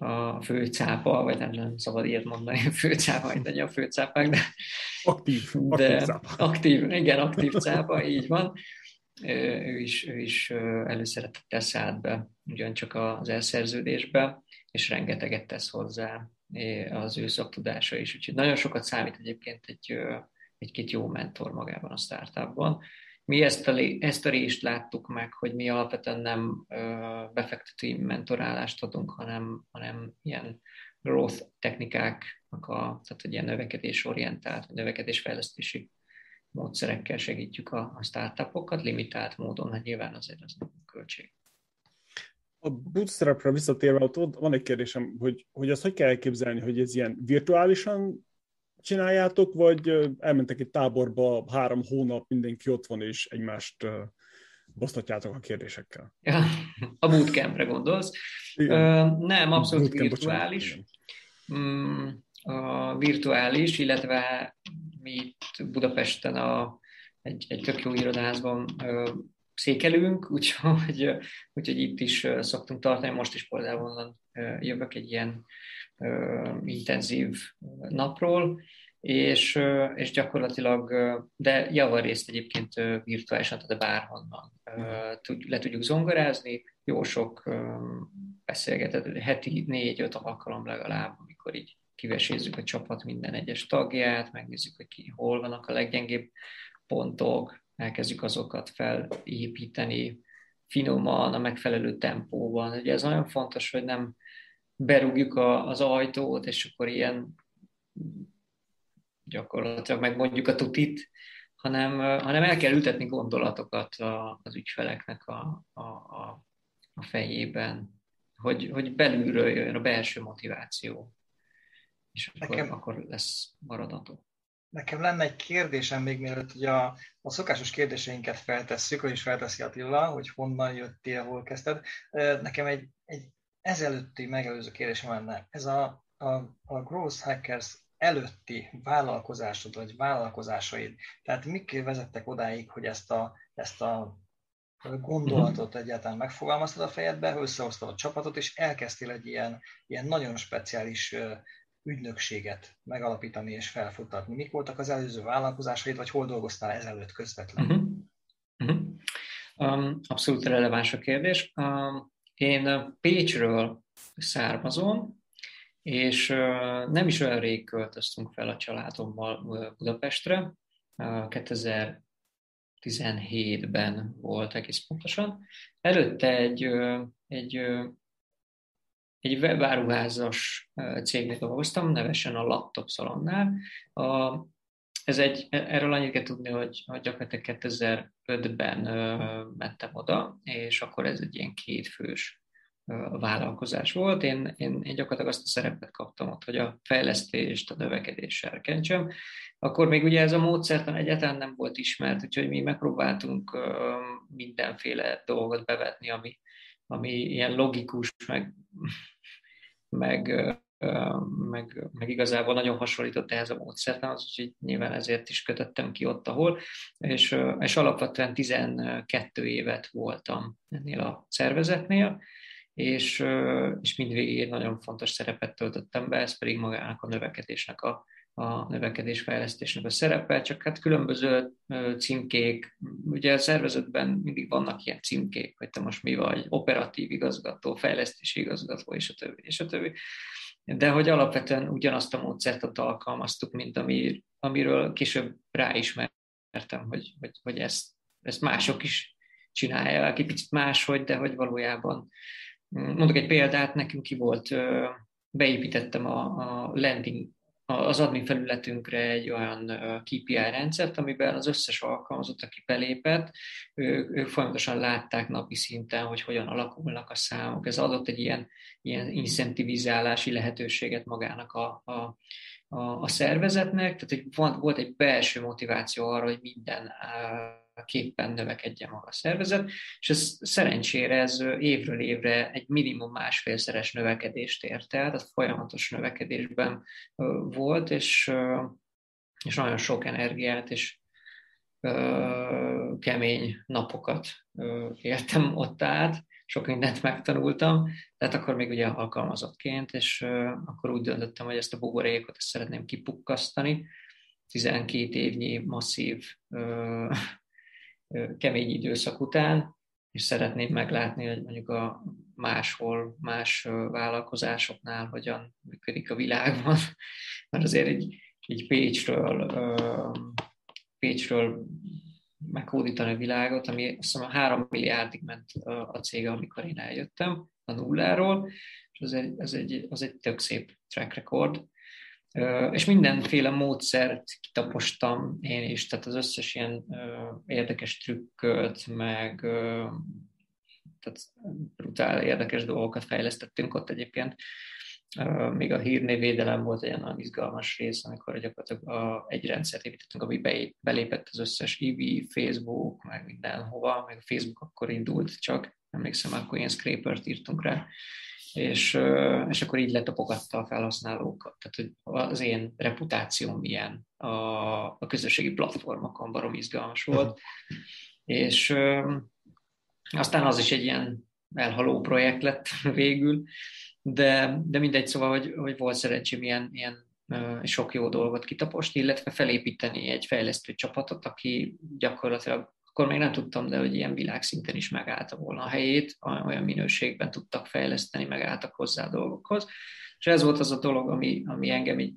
a főcápa, vagy nem, nem szabad ilyet mondani, a főcápa, mint a főcápák, de... Aktív, de, aktív cápa. Aktív, igen, aktív cápa, így van. Ő is, ő is előszeretettel szállt be ugyancsak az elszerződésbe, és rengeteget tesz hozzá az ő szaktudása is. Úgyhogy nagyon sokat számít egyébként egy, egy-két jó mentor magában a startupban, mi ezt a, részt láttuk meg, hogy mi alapvetően nem befektetői mentorálást adunk, hanem, hanem ilyen growth technikáknak tehát egy ilyen növekedésorientált, növekedésfejlesztési módszerekkel segítjük a, a startupokat, limitált módon, hát nyilván azért az nem költség. A bootstrapra visszatérve, ott van egy kérdésem, hogy, hogy azt hogy kell elképzelni, hogy ez ilyen virtuálisan csináljátok, vagy elmentek egy táborba három hónap, mindenki ott van, és egymást bosztatjátok a kérdésekkel? Ja, a bootcampre gondolsz. Igen. Uh, nem, abszolút bootcamp, virtuális. Mm, a virtuális, illetve mi itt Budapesten a, egy, egy tök jó irodázban székelünk, úgyhogy, úgyhogy itt is szoktunk tartani, most is például onnan jövök egy ilyen intenzív napról, és, és gyakorlatilag, de javarészt egyébként virtuálisan, tehát bárhonnan le tudjuk zongorázni, jó sok beszélgetett, heti négy-öt alkalom legalább, amikor így kivesézzük a csapat minden egyes tagját, megnézzük, hogy ki, hol vannak a leggyengébb pontok, elkezdjük azokat felépíteni finoman, a megfelelő tempóban. Ugye ez nagyon fontos, hogy nem berúgjuk a, az ajtót, és akkor ilyen gyakorlatilag megmondjuk a tutit, hanem, hanem el kell ültetni gondolatokat a, az ügyfeleknek a, a, a, a fejében, hogy, hogy belülről jön a belső motiváció, és akkor, nekem, akkor lesz maradható. Nekem lenne egy kérdésem még mielőtt hogy a, a szokásos kérdéseinket feltesszük, is felteszi Attila, hogy honnan jöttél, hol kezdted. Nekem egy, egy ezelőtti megelőző kérdésem lenne. Ez a, a, a Growth Hackers előtti vállalkozásod, vagy vállalkozásaid, tehát mik vezettek odáig, hogy ezt a, ezt a gondolatot mhm. egyáltalán megfogalmaztad a fejedbe, összehoztad a csapatot, és elkezdtél egy ilyen, ilyen nagyon speciális ügynökséget megalapítani és felfuttatni. Mik voltak az előző vállalkozásaid, vagy hol dolgoztál ezelőtt közvetlenül? Uh-huh. Uh-huh. Um, abszolút releváns a kérdés. Um, én Pécsről származom, és nem is olyan rég költöztünk fel a családommal Budapestre. Uh, 2017-ben volt egész pontosan. Előtte egy, egy egy webáruházas cégnek dolgoztam, nevesen a Laptop Szalonnál. A, ez egy, erről annyit kell tudni, hogy, hogy gyakorlatilag 2005-ben mentem oda, és akkor ez egy ilyen kétfős vállalkozás volt. Én, én, én gyakorlatilag azt a szerepet kaptam ott, hogy a fejlesztést, a növekedést serkentsem. Akkor még ugye ez a módszertan egyáltalán nem volt ismert, úgyhogy mi megpróbáltunk mindenféle dolgot bevetni, ami, ami ilyen logikus, meg meg, meg, meg igazából nagyon hasonlított ehhez a módszertanhoz, úgyhogy nyilván ezért is kötöttem ki ott, ahol, és, és alapvetően 12 évet voltam ennél a szervezetnél, és, és mindvégig nagyon fontos szerepet töltöttem be, ez pedig magának a növekedésnek a, a növekedésfejlesztésnek a szerepe, csak hát különböző címkék, ugye a szervezetben mindig vannak ilyen címkék, hogy te most mi vagy, operatív igazgató, fejlesztési igazgató, és a többi, és a többi. De hogy alapvetően ugyanazt a módszertot alkalmaztuk, mint ami, amiről később ráismertem, hogy, hogy, hogy ezt, ezt mások is csinálják, egy picit máshogy, de hogy valójában. Mondok egy példát, nekünk ki volt, beépítettem a, a landing az admin felületünkre egy olyan KPI rendszert, amiben az összes alkalmazott, aki belépett, ők, ők folyamatosan látták napi szinten, hogy hogyan alakulnak a számok. Ez adott egy ilyen, ilyen incentivizálási lehetőséget magának a, a, a, a szervezetnek, tehát hogy volt egy belső motiváció arra, hogy minden képpen növekedjen maga a szervezet, és ez szerencsére ez évről évre egy minimum másfélszeres növekedést ért el, tehát folyamatos növekedésben volt, és, és nagyon sok energiát és kemény napokat éltem ott át, sok mindent megtanultam, tehát akkor még ugye alkalmazottként, és akkor úgy döntöttem, hogy ezt a buborékot ezt szeretném kipukkasztani, 12 évnyi masszív kemény időszak után, és szeretném meglátni, hogy mondjuk a máshol, más vállalkozásoknál hogyan működik a világban, mert azért egy, egy Pécsről, Pécsről meghódítani a világot, ami azt hiszem a három milliárdig ment a cége, amikor én eljöttem a nulláról, és az egy, az egy, az egy tök szép track record, és mindenféle módszert kitapostam én is, tehát az összes ilyen érdekes trükköt, meg tehát brutál érdekes dolgokat fejlesztettünk ott egyébként. Még a hírnévédelem volt egy nagyon izgalmas rész, amikor gyakorlatilag a, egy rendszert építettünk, ami belépett az összes EV, Facebook, meg mindenhova, meg a Facebook akkor indult csak, emlékszem, akkor ilyen scrapert írtunk rá, és, és akkor így letapogatta a felhasználókat. Tehát, hogy az én reputációm milyen a, a közösségi platformokon barom izgalmas volt. Uh-huh. És aztán az is egy ilyen elhaló projekt lett végül, de, de mindegy, szóval, hogy, hogy volt szerencsém ilyen, ilyen sok jó dolgot kitapost, illetve felépíteni egy fejlesztő csapatot, aki gyakorlatilag akkor még nem tudtam, de hogy ilyen világszinten is megállta volna a helyét, olyan minőségben tudtak fejleszteni, megálltak hozzá a dolgokhoz. És ez volt az a dolog, ami, ami engem így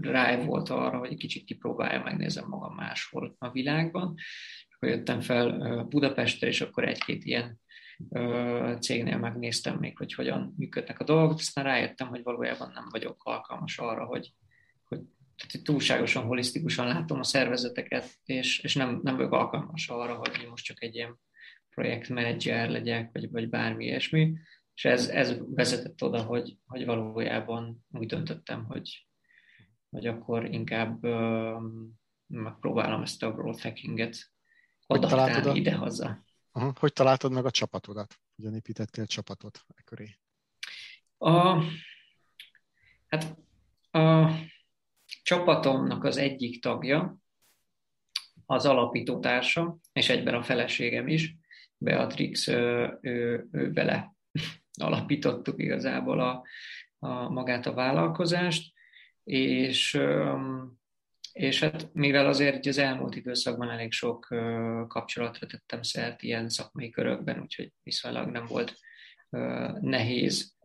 rá volt arra, hogy kicsit kipróbálja, megnézem magam máshol a világban. Akkor jöttem fel Budapestre, és akkor egy-két ilyen cégnél megnéztem még, hogy hogyan működnek a dolgok, aztán rájöttem, hogy valójában nem vagyok alkalmas arra, hogy, túlságosan holisztikusan látom a szervezeteket, és, és nem, nem vagyok alkalmas arra, hogy most csak egy ilyen projektmenedzser legyek, vagy, vagy bármi ilyesmi. És ez, ez vezetett oda, hogy, hogy valójában úgy döntöttem, hogy, hogy akkor inkább uh, megpróbálom ezt a growth hackinget adaptálni ide-haza. Uh-huh. Hogy találtad meg a csapatodat? Hogyan építettél csapatot e köré? A, hát a csapatomnak az egyik tagja, az alapító társa, és egyben a feleségem is, Beatrix, ő, ő, ő vele alapítottuk igazából a, a, magát a vállalkozást, és és hát mivel azért az elmúlt időszakban elég sok kapcsolatra tettem szert ilyen szakmai körökben, úgyhogy viszonylag nem volt nehéz,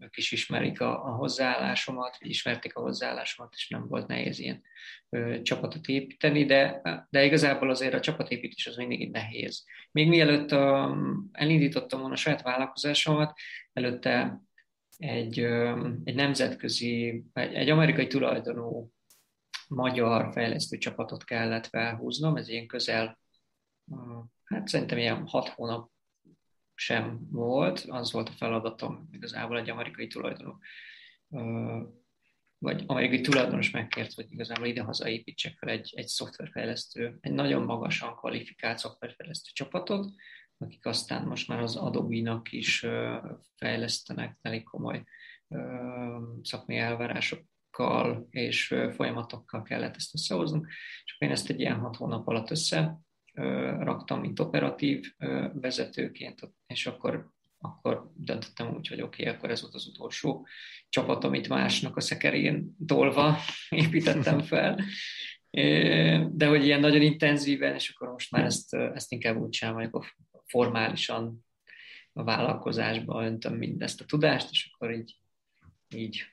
ők is ismerik a, a hozzáállásomat, ismerték a hozzáállásomat, és nem volt nehéz ilyen ö, csapatot építeni, de, de igazából azért a csapatépítés az mindig nehéz. Még mielőtt a, elindítottam volna a saját vállalkozásomat, előtte egy, ö, egy nemzetközi, egy, egy amerikai tulajdonú magyar fejlesztő csapatot kellett felhúznom, ez ilyen közel, hát szerintem ilyen hat hónap sem volt, az volt a feladatom igazából egy amerikai tulajdonú, vagy amerikai tulajdonos megkért, hogy igazából idehaza építsek fel egy, egy szoftverfejlesztő, egy nagyon magasan kvalifikált szoftverfejlesztő csapatot, akik aztán most már az Adobe-nak is fejlesztenek elég komoly szakmai elvárások folyamatokkal és folyamatokkal kellett ezt összehoznunk, és én ezt egy ilyen hat hónap alatt össze raktam, mint operatív vezetőként, és akkor, akkor döntöttem úgy, hogy oké, okay, akkor ez volt az utolsó csapat, amit másnak a szekerén tolva építettem fel. De hogy ilyen nagyon intenzíven, és akkor most már ezt, ezt inkább úgy sem, hogy formálisan a vállalkozásba öntöm mindezt a tudást, és akkor így, így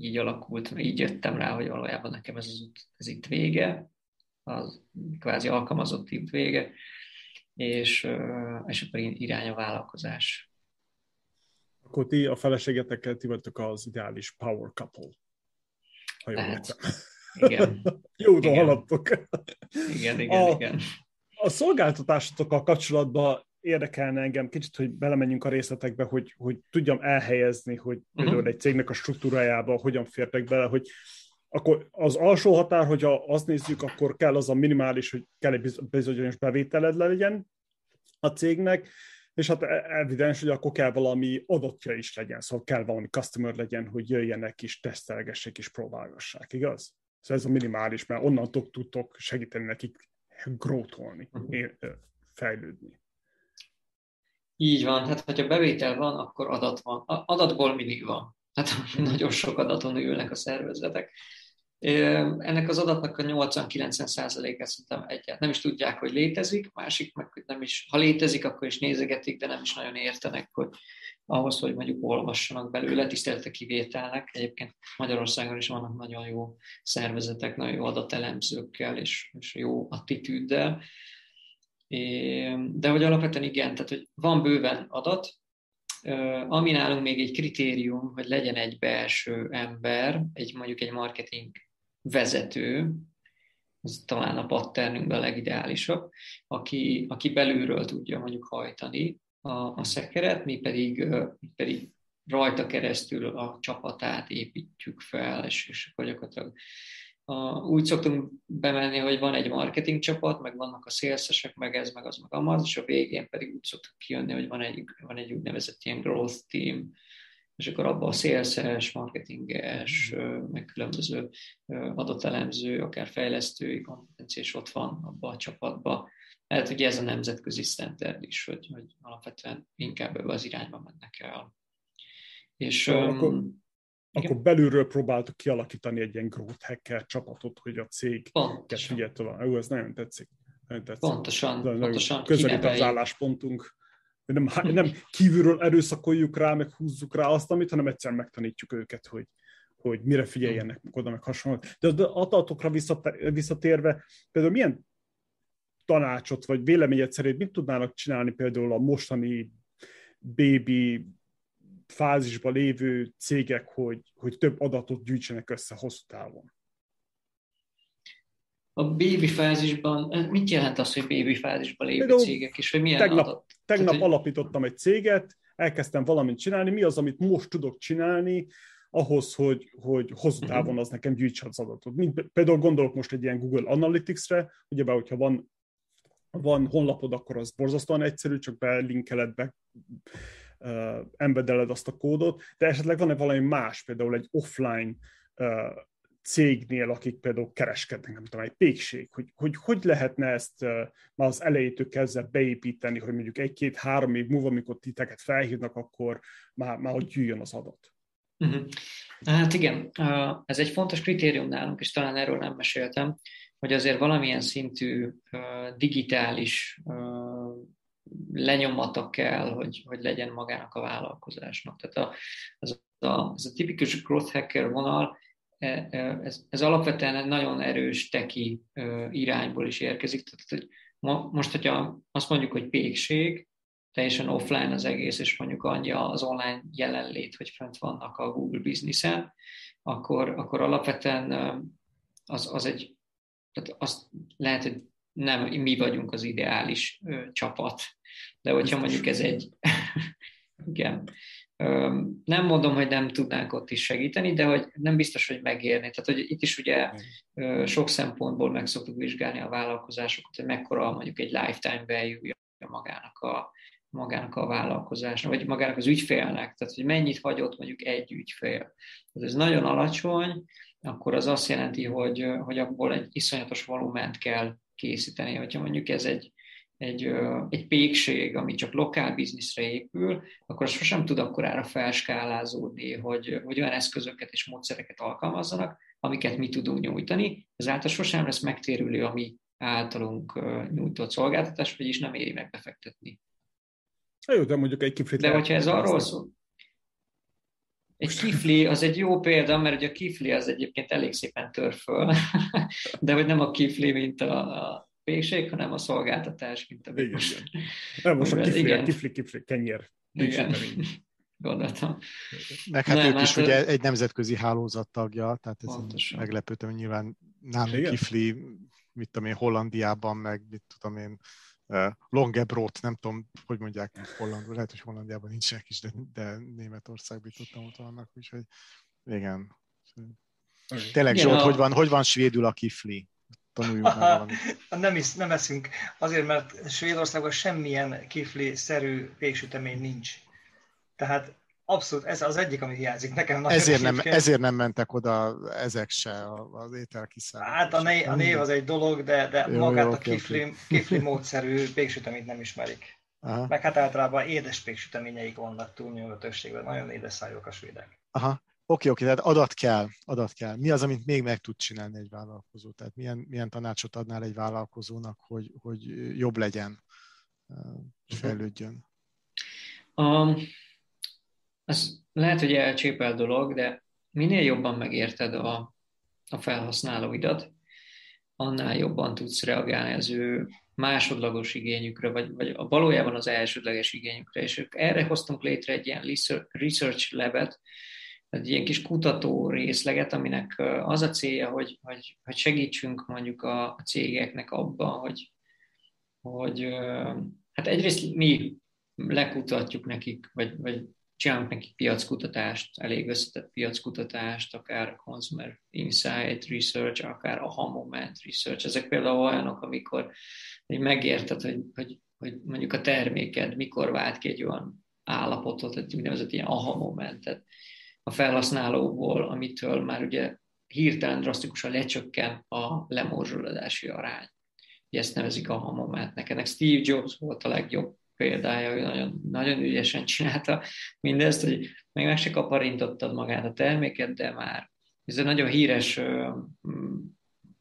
így alakult, így jöttem rá, hogy valójában nekem ez az ez itt vége, az kvázi alkalmazott út vége, és, és akkor irány a vállalkozás. Akkor ti a feleségetekkel ti vagytok az ideális power couple. Ha jól Lehet. Igen. Jó, haladtok. Igen, igen, a, igen. A szolgáltatásotokkal kapcsolatban érdekelne engem kicsit, hogy belemenjünk a részletekbe, hogy, hogy tudjam elhelyezni, hogy uh-huh. például egy cégnek a struktúrájába hogyan fértek bele, hogy akkor az alsó határ, hogyha azt nézzük, akkor kell az a minimális, hogy kell egy bizonyos bevételed legyen a cégnek, és hát e-, evidens, hogy akkor kell valami adottja is legyen, szóval kell valami customer legyen, hogy jöjjenek is, tesztelgessék és próbálgassák, igaz? Szóval ez a minimális, mert onnantól tudtok segíteni nekik grótolni, uh-huh. fejlődni. Így van, hát hogyha bevétel van, akkor adat van. Adatból mindig van. Hát nagyon sok adaton ülnek a szervezetek. Ennek az adatnak a 80-90%-et szerintem egyet. Nem is tudják, hogy létezik, másik meg, hogy nem is, ha létezik, akkor is nézegetik, de nem is nagyon értenek, hogy ahhoz, hogy mondjuk olvassanak belőle, tisztelte kivételnek. Egyébként Magyarországon is vannak nagyon jó szervezetek, nagyon jó adatelemzőkkel és, és jó attitűddel, de hogy alapvetően igen, tehát hogy van bőven adat, ami nálunk még egy kritérium, hogy legyen egy belső ember, egy mondjuk egy marketing vezető, ez talán a patternünkben a legideálisabb, aki, aki belülről tudja mondjuk hajtani a, a szekeret, mi pedig, mi pedig rajta keresztül a csapatát építjük fel, és, és akkor gyakorlatilag a, úgy szoktunk bemenni, hogy van egy marketing csapat, meg vannak a szélszesek, meg ez, meg az, meg amaz, és a végén pedig úgy szoktuk kijönni, hogy van egy, van egy úgynevezett ilyen growth team, és akkor abban a szélszes, marketinges, meg különböző adatelemző, akár fejlesztői kompetencia is ott van abban a csapatban. Lehet, hogy ez a nemzetközi standard is, hogy, hogy alapvetően inkább ebbe az irányba mennek el. És, akkor, akkor belülről próbáltuk kialakítani egy ilyen growth hacker csapatot, hogy a cég figyelj tovább. Jó, ez nagyon tetszik. Pontosan, pontosan közelít az álláspontunk. Nem, nem kívülről erőszakoljuk rá, meg húzzuk rá azt, amit, hanem egyszerűen megtanítjuk őket, hogy, hogy mire figyeljenek oda, meg hasonló. De az adatokra visszatérve, például milyen tanácsot, vagy véleményet szerint mit tudnának csinálni például a mostani baby fázisban lévő cégek, hogy, hogy több adatot gyűjtsenek össze hosszú távon? A baby fázisban, mit jelent az, hogy baby fázisban lévő Például cégek, és hogy milyen tegnap, adat? Tegnap Tehát, alapítottam egy céget, elkezdtem valamit csinálni, mi az, amit most tudok csinálni, ahhoz, hogy, hogy hosszú mhm. távon az nekem gyűjtse az adatot. Mint, például gondolok most egy ilyen Google Analytics-re, ugyebár, hogyha van, van honlapod, akkor az borzasztóan egyszerű, csak belinkeled, be, uh, embedeled azt a kódot, de esetleg van-e valami más, például egy offline uh, cégnél, akik például kereskednek, nem tudom, egy pékség, hogy, hogy hogy lehetne ezt már az elejétől kezdve beépíteni, hogy mondjuk egy-két-három év múlva, amikor titeket felhívnak, akkor már, már hogy gyűjjön az adat. Uh-huh. Hát igen, ez egy fontos kritérium nálunk, és talán erről nem meséltem, hogy azért valamilyen szintű digitális lenyomata kell, hogy, hogy legyen magának a vállalkozásnak. Tehát a, az, a, az a tipikus growth hacker vonal, ez, ez alapvetően egy nagyon erős teki irányból is érkezik. Tehát, hogy most, hogyha azt mondjuk, hogy pékség, teljesen offline az egész, és mondjuk annyi az online jelenlét, hogy fent vannak a Google Business-en, akkor, akkor alapvetően az, az egy, tehát azt lehet, hogy nem mi vagyunk az ideális ö, csapat, de hogyha mondjuk ez egy, igen, nem mondom, hogy nem tudnánk ott is segíteni, de hogy nem biztos, hogy megérni. Tehát, hogy itt is ugye sok szempontból meg szoktuk vizsgálni a vállalkozásokat, hogy mekkora mondjuk egy lifetime value magának a, magának a vállalkozásnak, vagy magának az ügyfélnek, tehát hogy mennyit hagyott mondjuk egy ügyfél. Tehát ez nagyon alacsony, akkor az azt jelenti, hogy, hogy abból egy iszonyatos volument kell készíteni. Hogyha mondjuk ez egy, egy, egy pékség, ami csak lokál bizniszre épül, akkor az sosem tud akkorára felskálázódni, hogy, hogy olyan eszközöket és módszereket alkalmazzanak, amiket mi tudunk nyújtani. Ezáltal sosem lesz megtérülő a mi általunk nyújtott szolgáltatás, vagyis nem éri meg befektetni. Jó, de mondjuk egy kiflit... De hogyha ez arról szól, egy kifli az egy jó példa, mert ugye a kifli az egyébként elég szépen tör föl, de hogy nem a kifli, mint a, a pékség, hanem a szolgáltatás, mint a igen, most. Igen. Nem, most a kifli, igen. kifli, kifli, kenyér. Igen. Gondoltam. Meg hát nem, ők hát is ugye egy nemzetközi hálózat tagja, tehát ez meglepődtem, hogy nyilván nálunk kifli, mit tudom én, Hollandiában, meg mit tudom én, Longebrot, nem tudom, hogy mondják hollandul, lehet, hogy Hollandiában nincsenek is, de, de Németországban tudtam ott vannak, úgyhogy igen. Tényleg, igen, Zsolt, a... hogy, van, hogy van svédül a kifli? Tanuljunk már valamit. Nem, is, nem eszünk. Azért, mert Svédországban semmilyen kifli-szerű péksütemény nincs. Tehát Abszolút, ez az egyik, ami hiányzik nekem. Ezért nem, ezért nem mentek oda ezek se az ételkiszállítás. Hát a, név, a név az egy dolog, de, de jó, magát jó, a kifli, okay. kifli módszerű péksüteményt nem ismerik. Aha. Meg hát általában édes péksüteményeik vannak túlnyomó többségben, nagyon édes szájók a svédek. Aha. Oké, oké, tehát adat kell, adat kell. Mi az, amit még meg tud csinálni egy vállalkozó? Tehát milyen, milyen tanácsot adnál egy vállalkozónak, hogy, hogy jobb legyen, fejlődjön? Um, az lehet, hogy elcsépel dolog, de minél jobban megérted a, a felhasználóidat, annál jobban tudsz reagálni az ő másodlagos igényükre, vagy, vagy a valójában az elsődleges igényükre. És erre hoztunk létre egy ilyen research labet, egy ilyen kis kutató részleget, aminek az a célja, hogy, hogy, hogy segítsünk mondjuk a, cégeknek abban, hogy, hogy hát egyrészt mi lekutatjuk nekik, vagy, vagy csinálunk neki piackutatást, elég összetett piackutatást, akár consumer insight research, akár a moment research. Ezek például olyanok, amikor megérted, hogy, hogy, hogy mondjuk a terméked mikor vált ki egy olyan állapotot, egy úgynevezett ilyen aha momentet a felhasználóból, amitől már ugye hirtelen drasztikusan lecsökken a lemorzsolódási arány. Ezt nevezik aha momentnek. Ennek Steve Jobs volt a legjobb példája, hogy nagyon, nagyon ügyesen csinálta mindezt, hogy még meg se kaparintottad magát a terméket, de már ez egy nagyon híres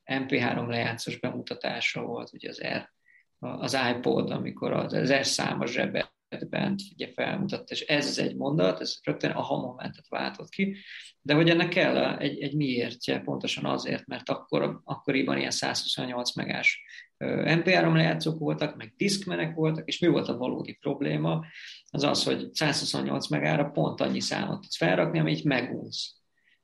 MP3 lejátszós bemutatása volt, ugye az R, az iPod, amikor az ezer számos zsebben bent ugye felmutatta, és ez az egy mondat, ez rögtön a momentet váltott ki, de hogy ennek kell egy, egy miértje, pontosan azért, mert akkor, akkoriban ilyen 128 megás MP3 lejátszók voltak, meg diszkmenek voltak, és mi volt a valódi probléma? Az az, hogy 128 megára pont annyi számot tudsz felrakni, amit megunsz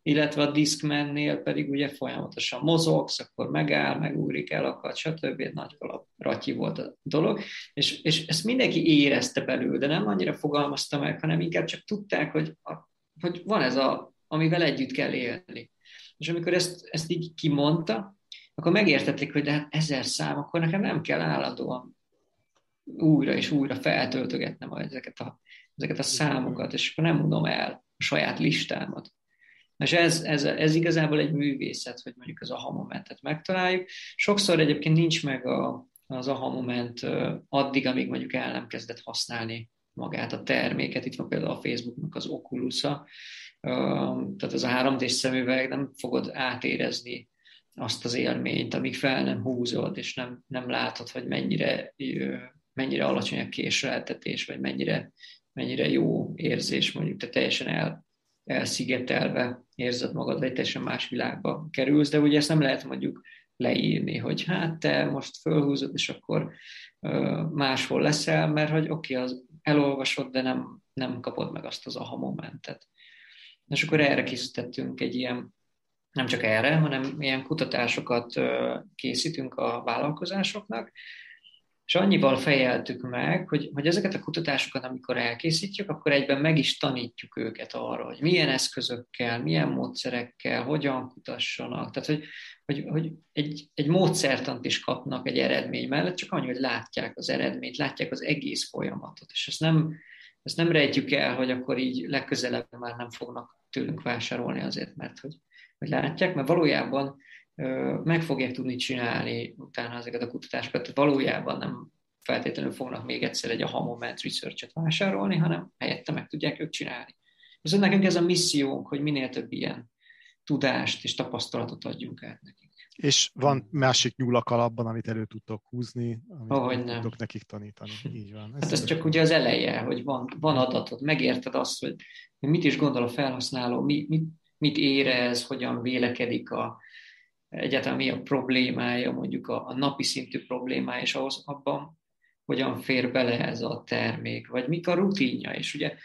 illetve a Discmannél pedig ugye folyamatosan mozogsz, akkor megáll, megugrik, elakad, stb. Nagy ratyi volt a dolog, és, és ezt mindenki érezte belül, de nem annyira fogalmazta meg, hanem inkább csak tudták, hogy, hogy van ez a, amivel együtt kell élni. És amikor ezt, ezt így kimondta, akkor megértették, hogy de hát ezer szám, akkor nekem nem kell állandóan újra és újra feltöltögetnem ezeket a, ezeket a számokat, és akkor nem mondom el a saját listámat. És ez, ez, ez igazából egy művészet, hogy mondjuk az aha momentet megtaláljuk. Sokszor egyébként nincs meg a, az aha moment addig, amíg mondjuk el nem kezdett használni magát a terméket. Itt van például a Facebooknak az oculus tehát az a 3D szemüveg nem fogod átérezni azt az élményt, amíg fel nem húzod, és nem, nem látod, hogy mennyire, mennyire alacsony a késleltetés, vagy mennyire, mennyire jó érzés, mondjuk te teljesen el, elszigetelve érzed magad, vagy teljesen más világba kerülsz, de ugye ezt nem lehet mondjuk leírni, hogy hát te most fölhúzod, és akkor máshol leszel, mert hogy oké, okay, az elolvasod, de nem, nem kapod meg azt az aha momentet. És akkor erre készítettünk egy ilyen, nem csak erre, hanem ilyen kutatásokat készítünk a vállalkozásoknak, és annyival fejeltük meg, hogy, hogy ezeket a kutatásokat, amikor elkészítjük, akkor egyben meg is tanítjuk őket arra, hogy milyen eszközökkel, milyen módszerekkel, hogyan kutassanak. Tehát, hogy, hogy, hogy egy, egy módszertant is kapnak egy eredmény mellett, csak annyi, hogy látják az eredményt, látják az egész folyamatot. És ezt nem, ezt nem rejtjük el, hogy akkor így legközelebb már nem fognak tőlünk vásárolni azért, mert hogy, hogy látják, mert valójában meg fogják tudni csinálni utána ezeket a kutatásokat. Valójában nem feltétlenül fognak még egyszer egy a moment research-et vásárolni, hanem helyette meg tudják ők csinálni. Viszont nekünk ez a missziónk, hogy minél több ilyen tudást és tapasztalatot adjunk át nekik. És van másik nyúlak alapban, amit elő tudtok húzni, amit oh, nem. tudtok nekik tanítani. Így van. Ez hát ez csak ugye az eleje, hogy van, van adatod, megérted azt, hogy mit is gondol a felhasználó, mit, mit, mit érez, hogyan vélekedik a, egyáltalán mi a problémája, mondjuk a, a napi szintű problémája, és ahhoz abban hogyan fér bele ez a termék, vagy mik a rutinja. És ugye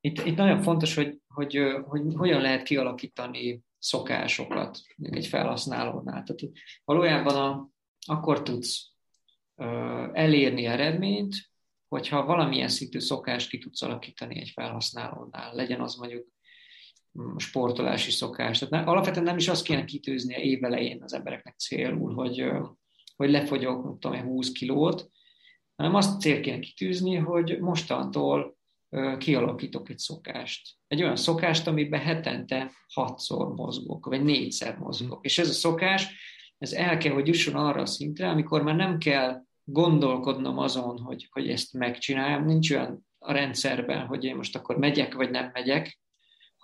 itt, itt nagyon fontos, hogy, hogy, hogy hogyan lehet kialakítani szokásokat egy felhasználónál. Tehát valójában a, akkor tudsz elérni eredményt, hogyha valamilyen szintű szokást ki tudsz alakítani egy felhasználónál. Legyen az mondjuk sportolási szokás. Tehát alapvetően nem is azt kéne kitűzni a évelején az embereknek célul, hogy, hogy lefogyok, tudom 20 kilót, hanem azt cél kéne kitűzni, hogy mostantól kialakítok egy szokást. Egy olyan szokást, amiben hetente hatszor mozgok, vagy négyszer mozgok. És ez a szokás, ez el kell, hogy jusson arra a szintre, amikor már nem kell gondolkodnom azon, hogy, hogy ezt megcsináljam, nincs olyan a rendszerben, hogy én most akkor megyek, vagy nem megyek,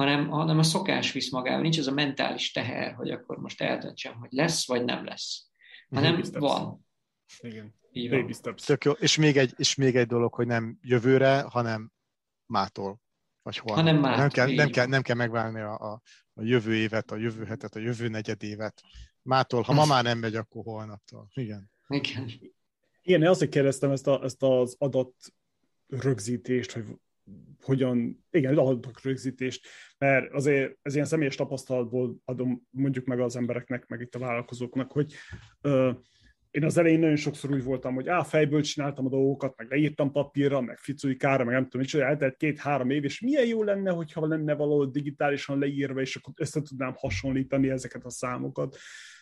hanem, hanem a szokás visz magával, nincs az a mentális teher, hogy akkor most eldöntsem, hogy lesz vagy nem lesz, hanem van. Igen. Baby steps. Tök jó. És még, egy, és még egy dolog, hogy nem jövőre, hanem mától. Vagy hol. Hanem mától. Nem kell, nem, kell, nem kell megválni a, a, a jövő évet, a jövő hetet, a jövő negyed évet. Mától, ha ma már nem megy, akkor holnaptól. Igen. Igen. Igen, én azért kérdeztem ezt, a, ezt az adat rögzítést, hogy hogyan, igen, adatok rögzítést, mert azért ez ilyen személyes tapasztalatból adom mondjuk meg az embereknek, meg itt a vállalkozóknak, hogy ö, én az elején nagyon sokszor úgy voltam, hogy á, fejből csináltam a dolgokat, meg leírtam papírra, meg ficujkára, meg nem tudom, micsoda, eltelt két-három év, és milyen jó lenne, hogyha lenne valahol digitálisan leírva, és akkor össze tudnám hasonlítani ezeket a számokat.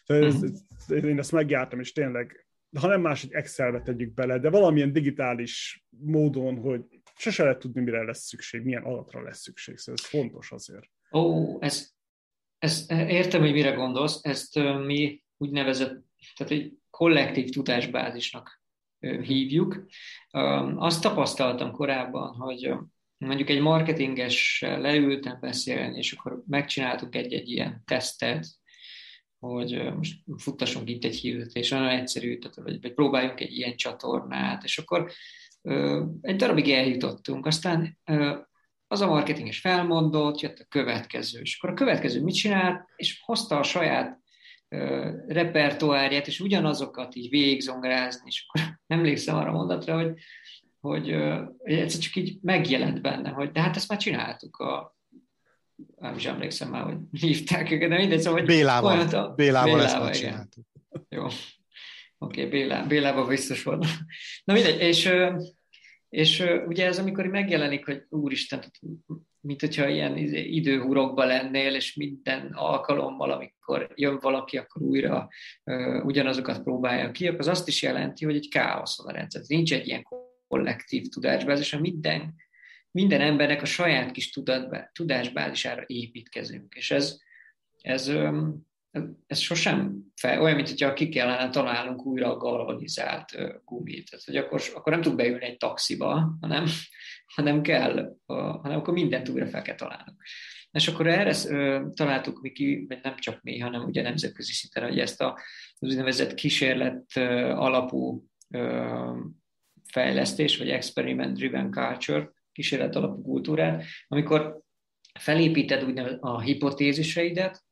Ez, uh-huh. Én ezt megjártam, és tényleg, ha nem más, hogy Excelbe tegyük bele, de valamilyen digitális módon, hogy sose lehet tudni, mire lesz szükség, milyen adatra lesz szükség, szóval ez fontos azért. Ó, ez, ez, értem, hogy mire gondolsz, ezt mi úgynevezett, tehát egy kollektív tudásbázisnak hívjuk. Azt tapasztaltam korábban, hogy mondjuk egy marketinges leültem beszélni, és akkor megcsináltuk egy-egy ilyen tesztet, hogy most futtassunk itt egy hirdetés, nagyon egyszerű, tehát, vagy, vagy próbáljunk egy ilyen csatornát, és akkor egy darabig eljutottunk, aztán az a marketing is felmondott, jött a következő, és akkor a következő mit csinált, és hozta a saját repertoárját, és ugyanazokat így végigzongázni, és akkor emlékszem arra mondatra, hogy, hogy, hogy egyszer csak így megjelent bennem, hogy de hát ezt már csináltuk a nem is emlékszem már, hogy hívták őket, de mindegy, szóval, hogy Bélával, a... Bélával, Bélával ezt már csináltuk. Jó. Oké, okay, Bélá, Bélával biztos volt. Na mindegy, és, és ugye ez amikor megjelenik, hogy úristen, mint hogyha ilyen időhurokba lennél, és minden alkalommal, amikor jön valaki, akkor újra uh, ugyanazokat próbálja ki, akkor az azt is jelenti, hogy egy káosz van a rendszer. Nincs egy ilyen kollektív tudásbázis, hanem minden, minden embernek a saját kis tudatba, tudásbázisára építkezünk. És ez, ez, ez sosem fel, olyan, mint hogyha ki kellene találnunk újra a galvanizált gumit. Tehát, hogy akkor, akkor nem tud beülni egy taxiba, hanem, hanem kell, hanem akkor mindent újra fel kell találnunk. És akkor erre találtuk mi ki, vagy nem csak mi, hanem ugye nemzetközi szinten, hogy ezt a, az úgynevezett kísérlet alapú fejlesztés, vagy experiment driven culture, kísérlet alapú kultúrát, amikor felépíted úgynevezett a hipotéziseidet,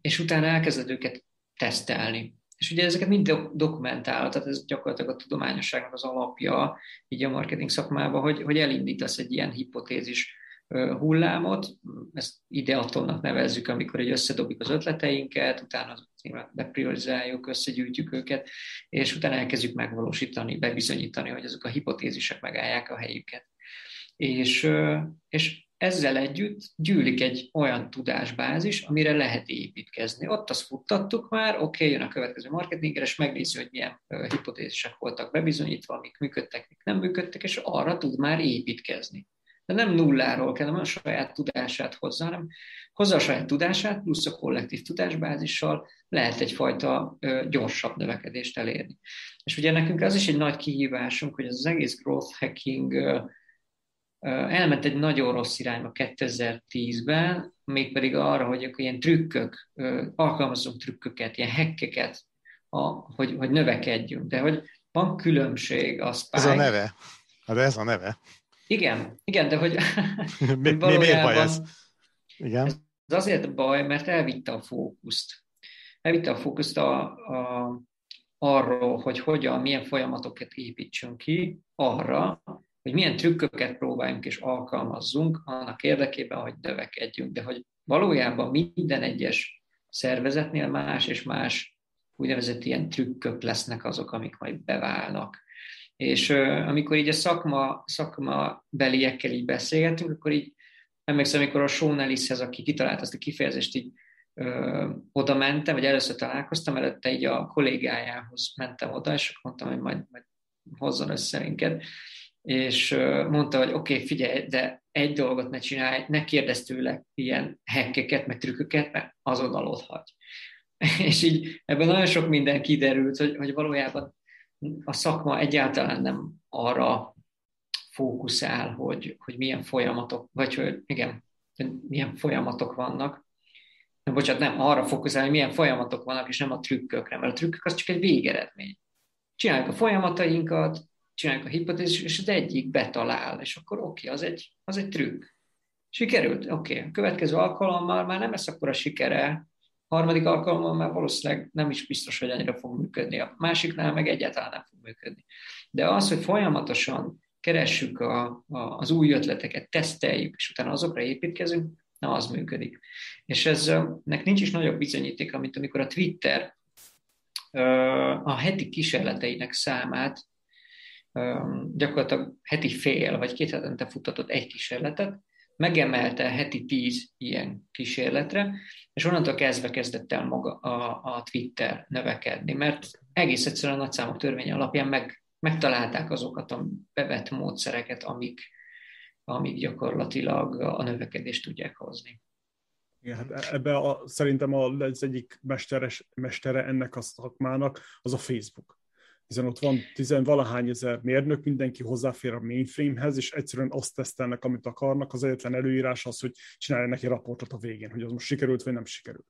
és utána elkezded őket tesztelni. És ugye ezeket mind dokumentál, tehát ez gyakorlatilag a tudományosságnak az alapja, így a marketing szakmában, hogy, hogy elindítasz egy ilyen hipotézis hullámot, ezt ideatonnak nevezzük, amikor egy összedobjuk az ötleteinket, utána bepriorizáljuk, összegyűjtjük őket, és utána elkezdjük megvalósítani, bebizonyítani, hogy azok a hipotézisek megállják a helyüket. És, és ezzel együtt gyűlik egy olyan tudásbázis, amire lehet építkezni. Ott azt futtattuk már, oké, okay, jön a következő marketingre, és megnézi, hogy milyen hipotézisek voltak bebizonyítva, amik működtek, mik nem működtek, és arra tud már építkezni. De nem nulláról kell, nem a saját tudását hozzá, hanem hozza a saját tudását, plusz a kollektív tudásbázissal lehet egyfajta gyorsabb növekedést elérni. És ugye nekünk az is egy nagy kihívásunk, hogy az egész growth hacking elment egy nagyon rossz irányba 2010-ben, mégpedig arra, hogy akkor ilyen trükkök, alkalmazunk trükköket, ilyen hekkeket, a, hogy, hogy növekedjünk. De hogy van különbség a Spike... Ez a neve. Hát ez a neve. Igen, igen, de hogy, mi, mi, miért baj ez? Igen. Ez azért baj, mert elvitte a fókuszt. Elvitte a fókuszt a, a, arról, hogy hogyan, milyen folyamatokat építsünk ki, arra, hogy milyen trükköket próbáljunk és alkalmazzunk annak érdekében, hogy növekedjünk, de hogy valójában minden egyes szervezetnél más és más úgynevezett ilyen trükkök lesznek azok, amik majd beválnak. És amikor így a szakma, szakma beliekkel így beszélgetünk, akkor így emlékszem, amikor a Sean Ellishez, aki kitalált azt a kifejezést, így ö, oda mentem, vagy először találkoztam, előtte így a kollégájához mentem oda, és mondtam, hogy majd, majd hozzon össze minket. És mondta, hogy oké, okay, figyelj, de egy dolgot ne csinálj, ne kérdezz tőle ilyen hekkeket, meg trükköket, mert azonnal ott hagy. és így ebben nagyon sok minden kiderült, hogy, hogy valójában a szakma egyáltalán nem arra fókuszál, hogy, hogy milyen folyamatok, vagy hogy igen, milyen folyamatok vannak. Nem, bocsánat, nem, arra fókuszál, hogy milyen folyamatok vannak, és nem a trükkökre, mert a trükkök az csak egy végeredmény. Csináljuk a folyamatainkat, csináljuk a hipotézis, és az egyik betalál, és akkor oké, okay, az, egy, az egy trükk. Sikerült? Oké. Okay. Következő alkalommal már nem lesz akkor a sikere, harmadik alkalommal már valószínűleg nem is biztos, hogy annyira fog működni. A másiknál meg egyáltalán nem fog működni. De az, hogy folyamatosan keressük a, a, az új ötleteket, teszteljük, és utána azokra építkezünk, na az működik. És eznek nincs is nagyobb bizonyíték, mint amikor a Twitter a heti kísérleteinek számát gyakorlatilag heti fél vagy két hetente futtatott egy kísérletet, megemelte heti tíz ilyen kísérletre, és onnantól kezdve kezdett el maga a, a Twitter növekedni, mert egész egyszerűen a nagyszámok törvény alapján meg, megtalálták azokat a bevett módszereket, amik, amik gyakorlatilag a növekedést tudják hozni. Igen, hát ebbe a, szerintem az egyik mesteres, mestere ennek a szakmának az a Facebook hiszen ott van tizenvalahány ezer mérnök, mindenki hozzáfér a mainframehez, és egyszerűen azt tesztelnek, amit akarnak. Az egyetlen előírás az, hogy csinálja neki raportot a végén, hogy az most sikerült, vagy nem sikerült.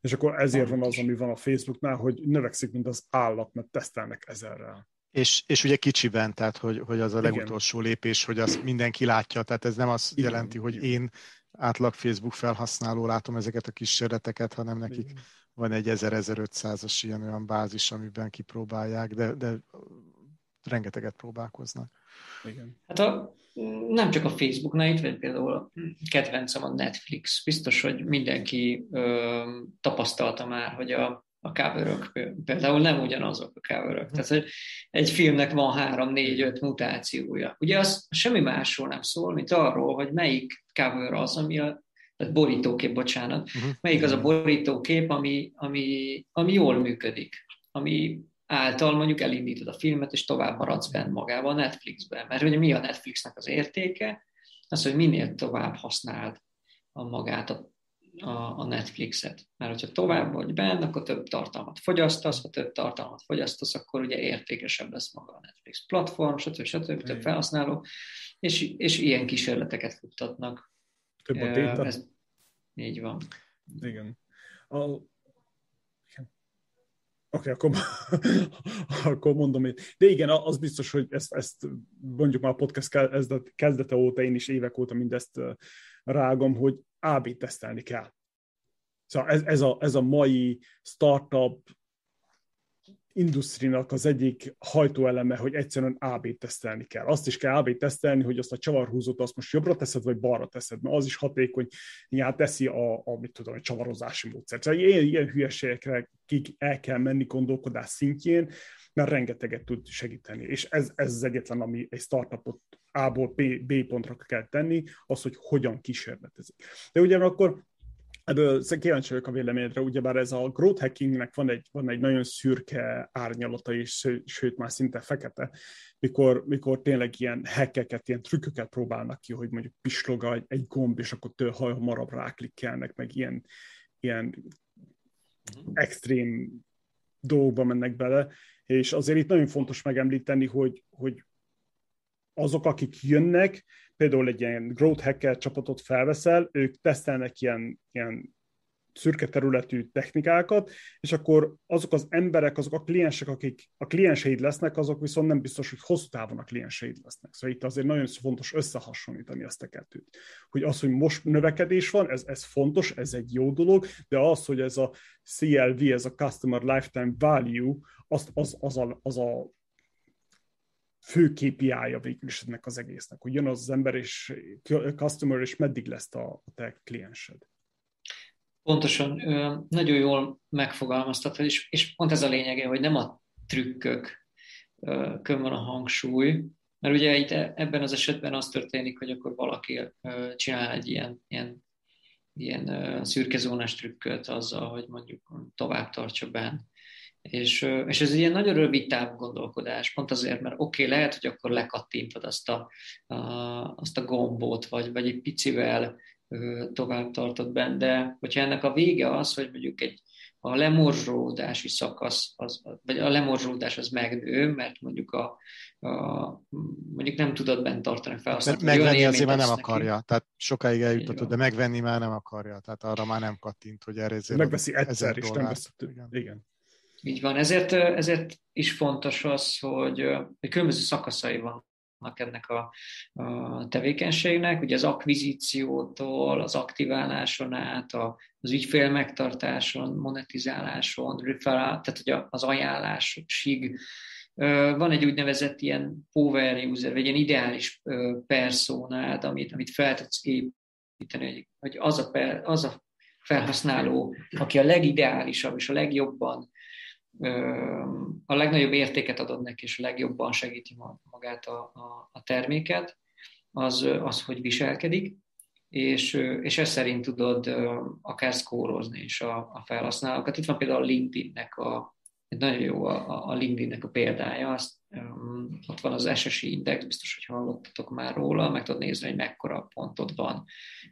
És akkor ezért van az, ami van a Facebooknál, hogy növekszik, mint az állat, mert tesztelnek ezerrel. És, és ugye kicsiben, tehát hogy, hogy az a legutolsó Igen. lépés, hogy azt mindenki látja, tehát ez nem azt Igen. jelenti, hogy én átlag Facebook felhasználó látom ezeket a kísérleteket, hanem nekik Igen. van egy 1000-1500-as ilyen olyan bázis, amiben kipróbálják, de, de rengeteget próbálkoznak. Igen. Hát a, nem csak a Facebooknál, itt vagy például kedvencem a Netflix. Biztos, hogy mindenki ö, tapasztalta már, hogy a, a coverök például nem ugyanazok a coverök. Tehát, hogy egy filmnek van három, négy, öt mutációja. Ugye az semmi másról nem szól, mint arról, hogy melyik cover az, ami a tehát borítókép, bocsánat, uh-huh. melyik az a borítókép, ami, ami, ami jól működik, ami által mondjuk elindítod a filmet, és tovább maradsz benne magában a Netflixben. Mert ugye mi a Netflixnek az értéke? Az, hogy minél tovább használd a magát a, a, a Netflixet. Mert hogyha tovább vagy benne, akkor több tartalmat fogyasztasz, ha több tartalmat fogyasztasz, akkor ugye értékesebb lesz maga a Netflix platform, stb. stb. stb. több felhasználó, és, és ilyen kísérleteket futtatnak. Több a téta. Ez, így van. Igen. A, Oké, okay, akkor, akkor mondom én. De igen, az biztos, hogy ezt, ezt mondjuk már a podcast kezdete óta, én is évek óta mindezt rágom, hogy AB tesztelni kell. Szóval ez, ez, a, ez a mai startup industrinak az egyik hajtóeleme, hogy egyszerűen AB tesztelni kell. Azt is kell AB tesztelni, hogy azt a csavarhúzót azt most jobbra teszed, vagy balra teszed, mert az is hatékony, hát teszi a, a mit tudom, a csavarozási módszert. Szóval ilyen, ilyen hülyeségekre kik el kell menni gondolkodás szintjén, mert rengeteget tud segíteni. És ez, ez az egyetlen, ami egy startupot A-ból B, B pontra kell tenni, az, hogy hogyan kísérletezik. De ugyanakkor Ebből kíváncsi vagyok a véleményedre, ugyebár ez a growth hackingnek van egy, van egy nagyon szürke árnyalata is, sőt már szinte fekete, mikor, mikor tényleg ilyen hackeket, ilyen trükköket próbálnak ki, hogy mondjuk pislog egy gomb, és akkor től marab ráklikkelnek, meg ilyen, ilyen extrém dolgokba mennek bele, és azért itt nagyon fontos megemlíteni, hogy, hogy azok, akik jönnek, például egy ilyen growth hacker csapatot felveszel, ők tesztelnek ilyen, ilyen szürke területű technikákat, és akkor azok az emberek, azok a kliensek, akik a klienseid lesznek, azok viszont nem biztos, hogy hosszú távon a klienseid lesznek. Szóval itt azért nagyon fontos összehasonlítani ezt a kettőt. Hogy az, hogy most növekedés van, ez, ez fontos, ez egy jó dolog, de az, hogy ez a CLV, ez a Customer Lifetime Value, az, az, az, a, az a fő KPI-ja végül is ennek az egésznek, hogy jön az, ember és customer, és meddig lesz a, a te kliensed. Pontosan, nagyon jól megfogalmaztatod, és, és pont ez a lényege, hogy nem a trükkök kön van a hangsúly, mert ugye itt e, ebben az esetben az történik, hogy akkor valaki csinál egy ilyen, ilyen, ilyen szürkezónás trükköt azzal, hogy mondjuk tovább tartsa benne és, és ez egy ilyen nagyon rövid távú gondolkodás, pont azért, mert oké, okay, lehet, hogy akkor lekattintod azt a, a, azt a gombot, vagy, vagy egy picivel tovább tartod benne, de hogyha ennek a vége az, hogy mondjuk egy a lemorzsolódási szakasz, az, vagy a lemorzsolódás az megnő, mert mondjuk a, a mondjuk nem tudod bent tartani fel. Azt megvenni azért már nem akarja, neki. tehát sokáig eljutatod, de megvenni már nem akarja, tehát arra már nem kattint, hogy erre ezért Megveszi egyszer, és nem vesz, igen. igen. Így van, ezért, ezért is fontos az, hogy, hogy különböző szakaszai vannak ennek a, a tevékenységnek, ugye az akvizíciótól, az aktiváláson át, az ügyfél megtartáson, monetizáláson, referral, tehát ugye az ajánlásig, van egy úgynevezett ilyen power user, vagy ilyen ideális personád, amit, amit fel tudsz építeni, hogy az a, az a felhasználó, aki a legideálisabb és a legjobban a legnagyobb értéket adod neki, és legjobban segíti magát a, a, a terméket, az, az, hogy viselkedik, és, és ezt szerint tudod akár szkórozni is a, a felhasználókat. Itt van például a LinkedIn-nek a, nagyon jó a, a LinkedIn-nek a példája, azt, um, ott van az SSI Index, biztos, hogy hallottatok már róla, meg tudod nézni, hogy mekkora pontod van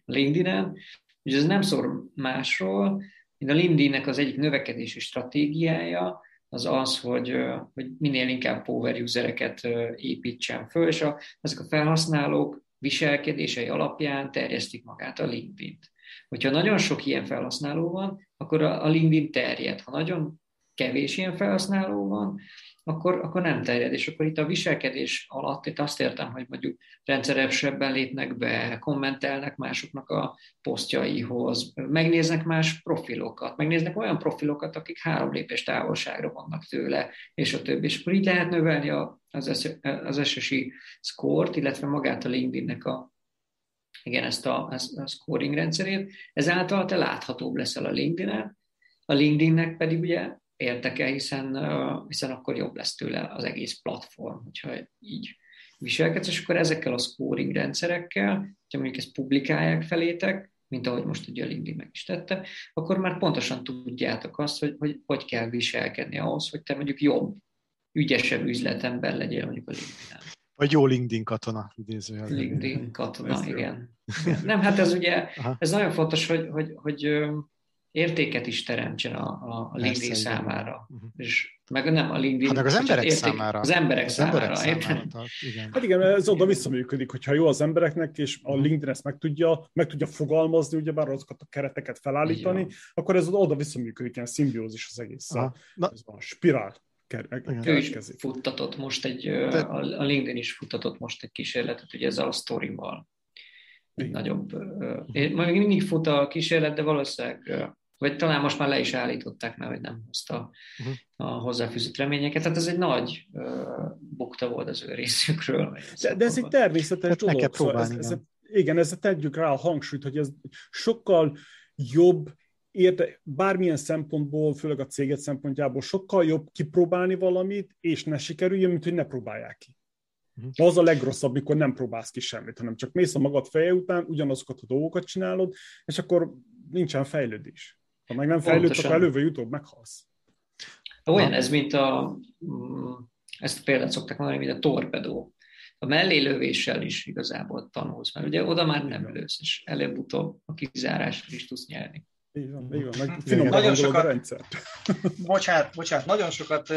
LinkedIn-en. Ugye ez nem szól másról, a LinkedIn-nek az egyik növekedési stratégiája az az, hogy, hogy minél inkább power usereket építsen föl, és a, ezek a felhasználók viselkedései alapján terjesztik magát a LinkedIn-t. Hogyha nagyon sok ilyen felhasználó van, akkor a LinkedIn terjed. Ha nagyon kevés ilyen felhasználó van, akkor, akkor nem terjed. És akkor itt a viselkedés alatt itt azt értem, hogy mondjuk rendszeresebben lépnek be, kommentelnek másoknak a posztjaihoz, megnéznek más profilokat, megnéznek olyan profilokat, akik három lépés távolságra vannak tőle, és a többi. És akkor így lehet növelni az, az SSI score illetve magát a LinkedInnek a, igen, ezt a, ezt a scoring rendszerét. Ezáltal te láthatóbb leszel a LinkedIn-en, a LinkedInnek pedig ugye érdeke, hiszen, hiszen akkor jobb lesz tőle az egész platform, hogyha így viselkedsz, és akkor ezekkel a scoring rendszerekkel, hogyha mondjuk ezt publikálják felétek, mint ahogy most ugye a LinkedIn meg is tette, akkor már pontosan tudjátok azt, hogy hogy, hogy kell viselkedni ahhoz, hogy te mondjuk jobb, ügyesebb üzletember legyél mondjuk a LinkedIn-en. Vagy jó LinkedIn katona, idézőjelben. LinkedIn katona, igen. igen. Nem, hát ez ugye, Aha. ez nagyon fontos, hogy, hogy, hogy értéket is teremtsen a, a LinkedIn Persze, számára. Uh-huh. És meg nem a LinkedIn. Hát meg az emberek érték, számára. Az emberek az számára, emberek számára tehát, igen. Hát igen, ez oda visszaműködik, hogyha jó az embereknek, és a mhm. LinkedIn ezt meg tudja, meg tudja fogalmazni, ugyebár azokat a kereteket felállítani, akkor ez oda visszaműködik, ilyen szimbiózis az egész. Na, ez van, spirál. Ő is futtatott most egy, De... a LinkedIn is futtatott most egy kísérletet, ugye ezzel a sztorimmal. Egy nagyobb, még mindig fut a kísérlet, de valószínűleg vagy talán most már le is állították, mert hogy nem hozta uh-huh. a hozzáfűzött reményeket. Tehát ez egy nagy uh, bukta volt az ő részükről. De, de ez egy természetes dolog. Kell szóval próbálni, ez, ez, igen, ezzel tegyük rá a hangsúlyt, hogy ez sokkal jobb érte, bármilyen szempontból, főleg a céget szempontjából sokkal jobb kipróbálni valamit, és ne sikerüljön, mint hogy ne próbálják ki. Uh-huh. Az a legrosszabb, mikor nem próbálsz ki semmit, hanem csak mész a magad feje után, ugyanazokat a dolgokat csinálod, és akkor nincsen fejlődés. Ha meg nem fejlődsz, akkor előbb vagy utóbb meghalsz. Olyan ez, mint a, mm, ezt a példát szokták mondani, mint a torpedó. A mellélövéssel is igazából tanulsz, mert ugye oda már nem lősz, és előbb-utóbb a kizárásra is tudsz nyerni. Így van, így van. Meg finom nagyon sokat, a rendszer. bocsánat, bocsánat, nagyon sokat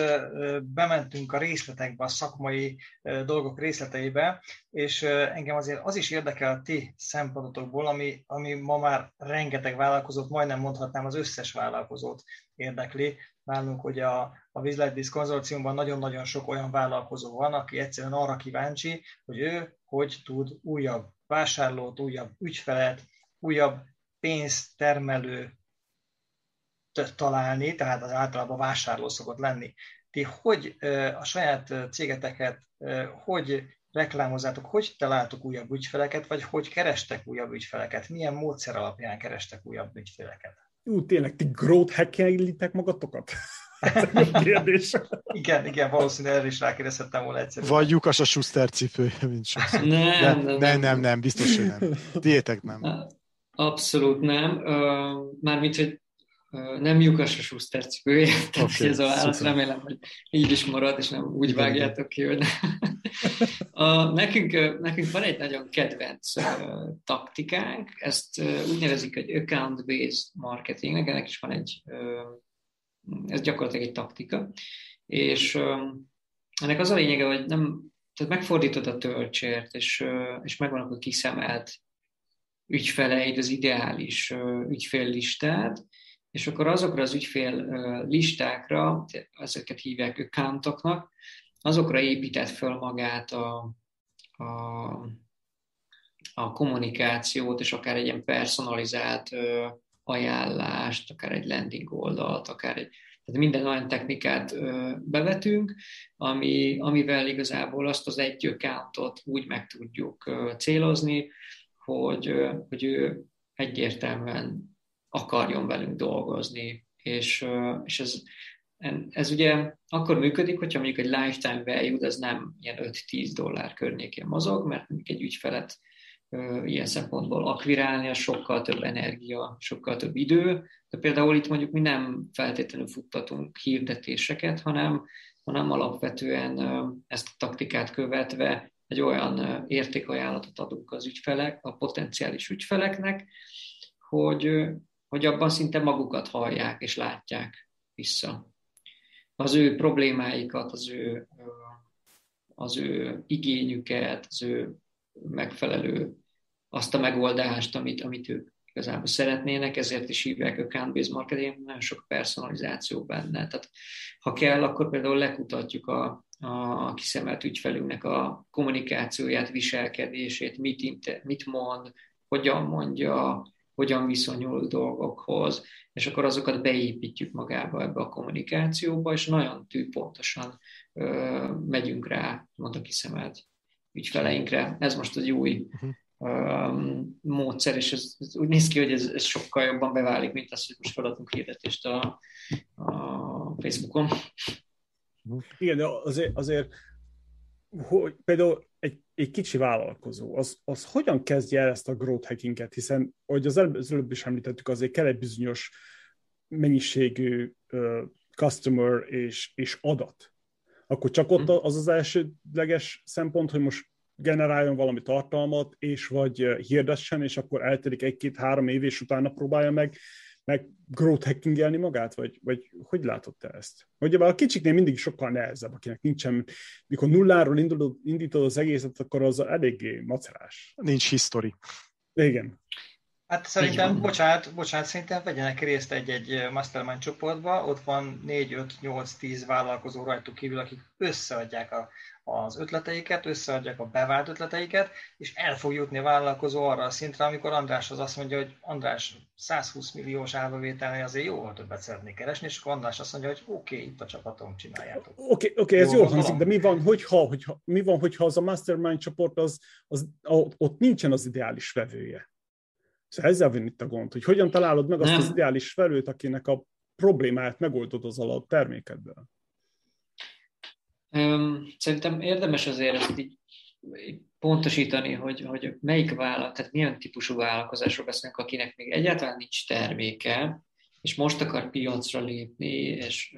bementünk a részletekbe, a szakmai dolgok részleteibe, és engem azért az is érdekel a ti szempontotokból, ami, ami ma már rengeteg vállalkozót, majdnem mondhatnám az összes vállalkozót érdekli. Nálunk hogy a, a Vizletbiz konzorciumban nagyon-nagyon sok olyan vállalkozó van, aki egyszerűen arra kíváncsi, hogy ő hogy tud újabb vásárlót, újabb ügyfelet, újabb pénztermelő találni, tehát az általában vásárló szokott lenni. Ti hogy a saját cégeteket, hogy reklámozzátok, hogy találtok újabb ügyfeleket, vagy hogy kerestek újabb ügyfeleket? Milyen módszer alapján kerestek újabb ügyfeleket? Ú, tényleg, ti growth hackelitek magatokat? kérdés. igen, igen, valószínűleg erre is rákérdezhettem volna egyszer. Vagy lyukas a Schuster cipője, mint sokszor. Nem, nem, nem, nem, nem, biztos, hogy nem. Tiétek nem. Abszolút nem. Mármint, hogy nem lyukas a Schuster cipője, tehát okay, ez a válasz, remélem, hogy így is marad, és nem úgy vágjátok ki, hogy a, nekünk, nekünk van egy nagyon kedvenc uh, taktikánk, ezt uh, úgy nevezik, hogy account-based marketingnek, ennek is van egy, uh, ez gyakorlatilag egy taktika, és uh, ennek az a lényege, hogy nem, tehát megfordítod a töltsért, és, uh, és megvan akkor kiszemelt ügyfeleid, az ideális ügyféllistát, és akkor azokra az ügyfél listákra, ezeket hívják accountoknak, azokra épített föl magát a, a, a kommunikációt, és akár egy ilyen personalizált ajánlást, akár egy landing oldalt, akár egy tehát minden olyan technikát bevetünk, ami, amivel igazából azt az egy accountot úgy meg tudjuk célozni, hogy, hogy ő egyértelműen akarjon velünk dolgozni, és, és ez, ez ugye akkor működik, hogyha mondjuk egy lifetime value, ez nem ilyen 5-10 dollár környékén mozog, mert mondjuk egy ügyfelet ilyen szempontból akvirálni, az sokkal több energia, sokkal több idő, de például itt mondjuk mi nem feltétlenül futtatunk hirdetéseket, hanem, hanem alapvetően ezt a taktikát követve egy olyan értékajánlatot adunk az ügyfelek, a potenciális ügyfeleknek, hogy, hogy abban szinte magukat hallják és látják vissza. Az ő problémáikat, az ő, az ő igényüket, az ő megfelelő azt a megoldást, amit, amit ők igazából szeretnének, ezért is hívják account-based marketing, nagyon sok personalizáció benne. Tehát ha kell, akkor például lekutatjuk a, a kiszemelt ügyfelünknek a kommunikációját, viselkedését, mit, mit mond, hogyan mondja, hogyan viszonyul dolgokhoz, és akkor azokat beépítjük magába ebbe a kommunikációba, és nagyon tűpontosan ö, megyünk rá, mondta kiszemelt ügyfeleinkre. Ez most egy új uh-huh módszer, és ez, ez úgy néz ki, hogy ez, ez sokkal jobban beválik, mint az, hogy most feladunk hirdetést a, a Facebookon. Igen, de azért, azért hogy például egy, egy kicsi vállalkozó, az, az hogyan kezdje el ezt a growth hackinget, hiszen, ahogy az előbb, az előbb is említettük, azért kell egy bizonyos mennyiségű uh, customer és, és adat. Akkor csak ott mhm. az az elsődleges szempont, hogy most generáljon valami tartalmat, és vagy hirdessen, és akkor eltelik egy-két-három év, és utána próbálja meg, meg growth hackingelni magát, vagy, vagy hogy látod te ezt? Ugye a kicsiknél mindig sokkal nehezebb, akinek nincsen, mikor nulláról indítod, indítod az egészet, akkor az eléggé macerás. Nincs history. Igen. Hát szerintem, bocsánat, bocsánat, szerintem vegyenek részt egy-egy mastermind csoportba, ott van 4, 5, 8, 10 vállalkozó rajtuk kívül, akik összeadják a az ötleteiket, összeadják a bevált ötleteiket, és el fog jutni a vállalkozó arra a szintre, amikor András az azt mondja, hogy András 120 milliós árbevételnél azért jóval többet szeretnék keresni, és akkor András azt mondja, hogy oké, okay, itt a csapatom, csináljátok. Oké, okay, okay, ez jól hangzik, de mi van, hogyha, hogyha, mi van, hogyha az a mastermind csoport, az, az, ott nincsen az ideális vevője? Szóval ezzel van itt a gond, hogy hogyan találod meg azt Nem. az ideális felőt, akinek a problémáját megoldod az alatt termékedből. Szerintem érdemes azért ezt így pontosítani, hogy, hogy melyik vállalat, tehát milyen típusú vállalkozásról beszélünk, akinek még egyáltalán nincs terméke, és most akar piacra lépni, és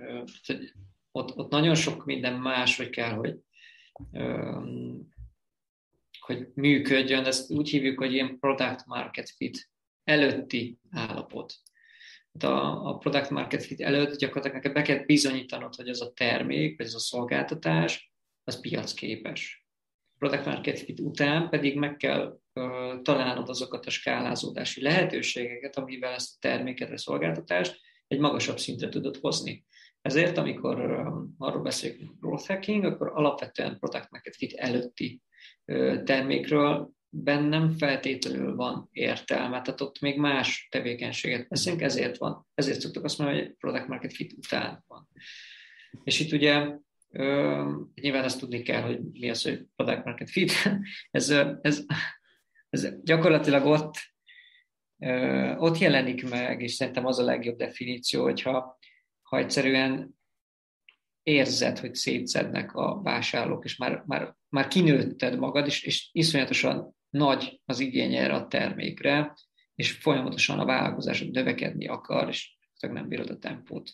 ott, ott nagyon sok minden más, hogy kell, hogy, hogy működjön. Ezt úgy hívjuk, hogy ilyen product market fit előtti állapot a, a product market fit előtt gyakorlatilag neked be kell bizonyítanod, hogy az a termék, vagy ez a szolgáltatás, az piacképes. A product market fit után pedig meg kell uh, találnod azokat a skálázódási lehetőségeket, amivel ezt a terméket, vagy szolgáltatást egy magasabb szintre tudod hozni. Ezért, amikor arról beszélünk growth hacking, akkor alapvetően product market fit előtti termékről bennem feltétlenül van értelme, tehát ott még más tevékenységet veszünk, ezért van, ezért szoktuk azt mondani, hogy product market fit után van. És itt ugye nyilván azt tudni kell, hogy mi az, hogy product market fit. ez, ez, ez gyakorlatilag ott, ott jelenik meg, és szerintem az a legjobb definíció, hogyha ha egyszerűen érzed, hogy szétszednek a vásárlók, és már, már, már kinőtted magad, és, és iszonyatosan nagy az igény erre a termékre, és folyamatosan a vállalkozásod növekedni akar, és nem bírod a tempót.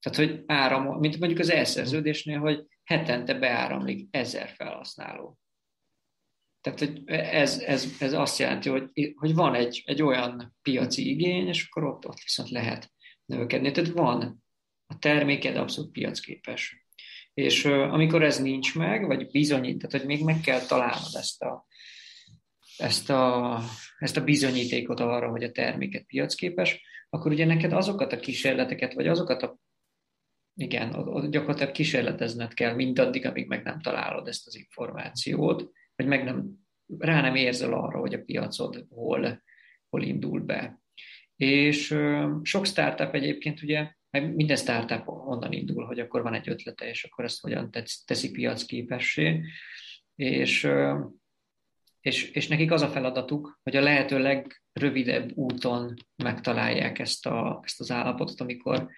Tehát, hogy áram, mint mondjuk az elszerződésnél, hogy hetente beáramlik ezer felhasználó. Tehát hogy ez, ez, ez azt jelenti, hogy, hogy van egy, egy olyan piaci igény, és akkor ott, ott viszont lehet növekedni. Tehát van a terméked abszolút piacképes. És amikor ez nincs meg, vagy bizonyít, tehát hogy még meg kell találnod ezt a, ezt a, ezt a bizonyítékot arra, hogy a terméket piacképes, akkor ugye neked azokat a kísérleteket, vagy azokat a igen, gyakorlatilag kísérletezned kell mindaddig, amíg meg nem találod ezt az információt, vagy meg nem, rá nem érzel arra, hogy a piacod hol, hol indul be. És sok startup egyébként ugye, meg minden startup onnan indul, hogy akkor van egy ötlete, és akkor ezt hogyan teszi piacképessé. És és, és nekik az a feladatuk, hogy a lehető legrövidebb úton megtalálják ezt, a, ezt az állapotot, amikor,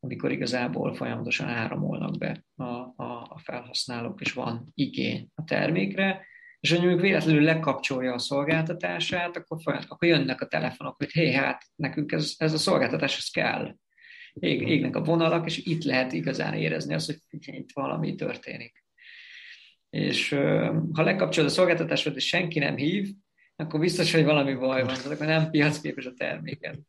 amikor igazából folyamatosan áramolnak be a, a, a felhasználók, és van igény a termékre, és ha mondjuk véletlenül lekapcsolja a szolgáltatását, akkor, akkor jönnek a telefonok, hogy hé, hát nekünk ez, ez a szolgáltatás, ez kell. Ég, égnek a vonalak, és itt lehet igazán érezni azt, hogy itt valami történik és ha lekapcsolod a szolgáltatásod, és senki nem hív, akkor biztos, hogy valami baj van, akkor nem piacképes a terméken.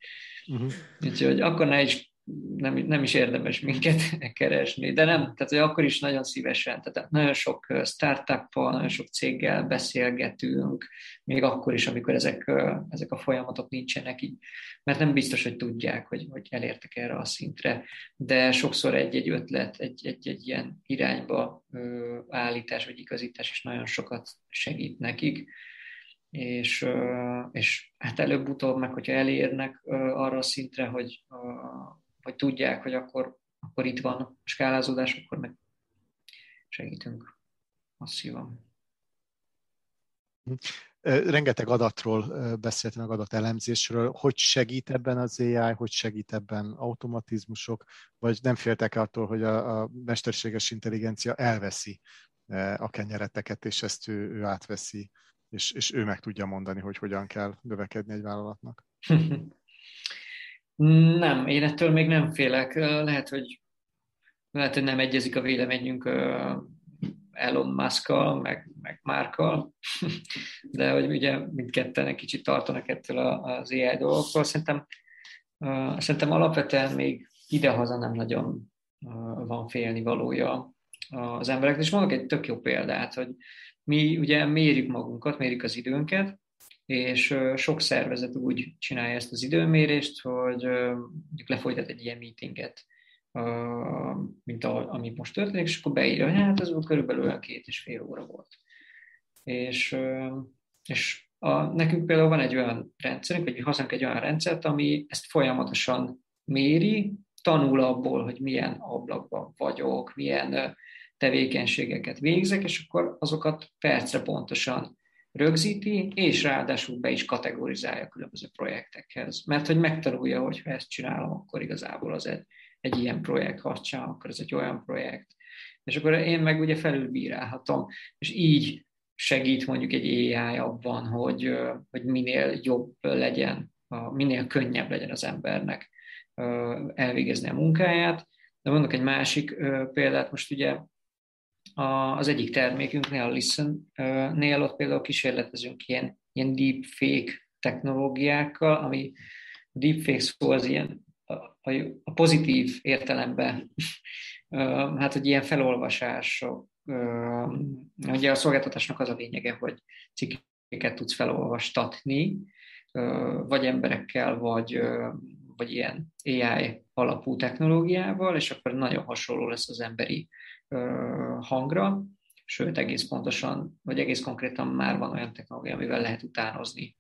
Uh-huh. Úgyhogy akkor ne is nem, nem is érdemes minket keresni, de nem, tehát hogy akkor is nagyon szívesen, tehát nagyon sok startuppal, nagyon sok céggel beszélgetünk, még akkor is, amikor ezek, ezek a folyamatok nincsenek így, mert nem biztos, hogy tudják, hogy, hogy elértek erre a szintre, de sokszor egy-egy ötlet, egy-egy egy ilyen irányba állítás vagy igazítás is nagyon sokat segít nekik, és, és hát előbb-utóbb meg, hogyha elérnek arra a szintre, hogy vagy tudják, hogy akkor, akkor itt van a skálázódás, akkor meg segítünk masszívan. Rengeteg adatról beszéltem, meg adatelemzésről. Hogy segít ebben az AI, hogy segít ebben automatizmusok, vagy nem féltek attól, hogy a, a mesterséges intelligencia elveszi a kenyereteket, és ezt ő, ő átveszi, és, és ő meg tudja mondani, hogy hogyan kell növekedni egy vállalatnak? Nem, én ettől még nem félek. Lehet, hogy, lehet, hogy nem egyezik a véleményünk Elon musk meg, meg Márkkal, de hogy ugye mindketten egy kicsit tartanak ettől az AI dolgoktól. Szerintem, szerintem alapvetően még idehaza nem nagyon van félni valója az emberek. És mondok egy tök jó példát, hogy mi ugye mérjük magunkat, mérjük az időnket, és sok szervezet úgy csinálja ezt az időmérést, hogy lefolytat egy ilyen meetinget, mint a, ami most történik, és akkor beírja, hogy hát ez körülbelül olyan két és fél óra volt. És, és a, nekünk például van egy olyan rendszerünk, vagy használunk egy olyan rendszert, ami ezt folyamatosan méri, tanul abból, hogy milyen ablakban vagyok, milyen tevékenységeket végzek, és akkor azokat percre pontosan rögzíti, és ráadásul be is kategorizálja különböző projektekhez. Mert hogy megtanulja, hogy ha ezt csinálom, akkor igazából az egy, egy ilyen projekt, ha csinálom, akkor ez egy olyan projekt. És akkor én meg ugye felülbírálhatom, és így segít mondjuk egy AI abban, hogy, hogy minél jobb legyen, minél könnyebb legyen az embernek elvégezni a munkáját. De mondok egy másik példát, most ugye az egyik termékünknél, a Listen-nél ott például kísérletezünk ilyen, ilyen deepfake technológiákkal, ami deepfake szó az ilyen a, a pozitív értelemben, hát hogy ilyen felolvasások, ugye a szolgáltatásnak az a lényege, hogy cikkeket tudsz felolvastatni, vagy emberekkel, vagy, vagy ilyen AI alapú technológiával, és akkor nagyon hasonló lesz az emberi hangra, sőt egész pontosan, vagy egész konkrétan már van olyan technológia, amivel lehet utánozni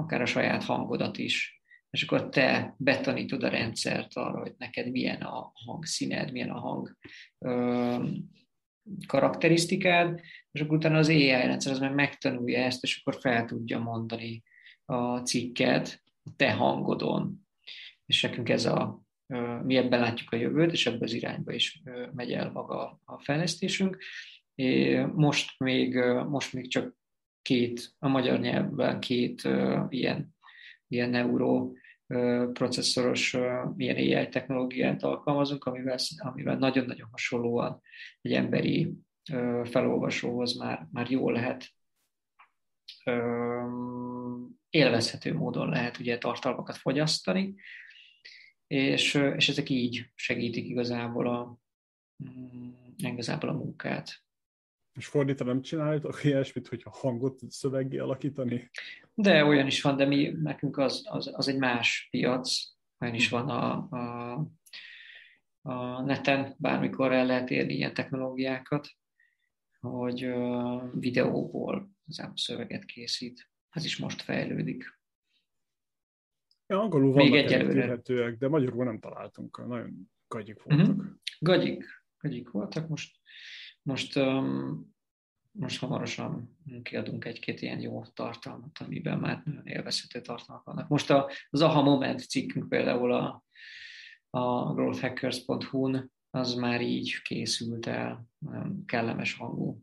akár a saját hangodat is, és akkor te betanítod a rendszert arra, hogy neked milyen a hangszíned, milyen a hang ö, karakterisztikád, és akkor utána az AI rendszer az meg megtanulja ezt, és akkor fel tudja mondani a cikket a te hangodon. És nekünk ez a mi ebben látjuk a jövőt, és ebben az irányba is megy el maga a fejlesztésünk. Most még, most még csak két, a magyar nyelvben két ilyen, ilyen neuro processzoros ilyen AI technológiát alkalmazunk, amivel, amivel nagyon-nagyon hasonlóan egy emberi felolvasóhoz már, már jól lehet élvezhető módon lehet ugye tartalmakat fogyasztani, és, és ezek így segítik igazából a, mm, igazából a munkát. És fordítva nem csináljátok ilyesmit, hogyha hangot szöveggé alakítani? De olyan is van, de mi, nekünk az, az, az egy más piac, olyan is van a, a, a neten, bármikor el lehet érni ilyen technológiákat, hogy videóból szöveget készít. Ez is most fejlődik. Ja, angolul vannak Még egyelőre. de magyarul nem találtunk. Nagyon gagyik voltak. Uh-huh. Gagyik, gagyik voltak. Most, most, um, most hamarosan kiadunk egy-két ilyen jó tartalmat, amiben már nagyon élvezhető tartalmak vannak. Most a, az Aha Moment cikkünk például a, a growthhackers.hu-n az már így készült el, kellemes hangú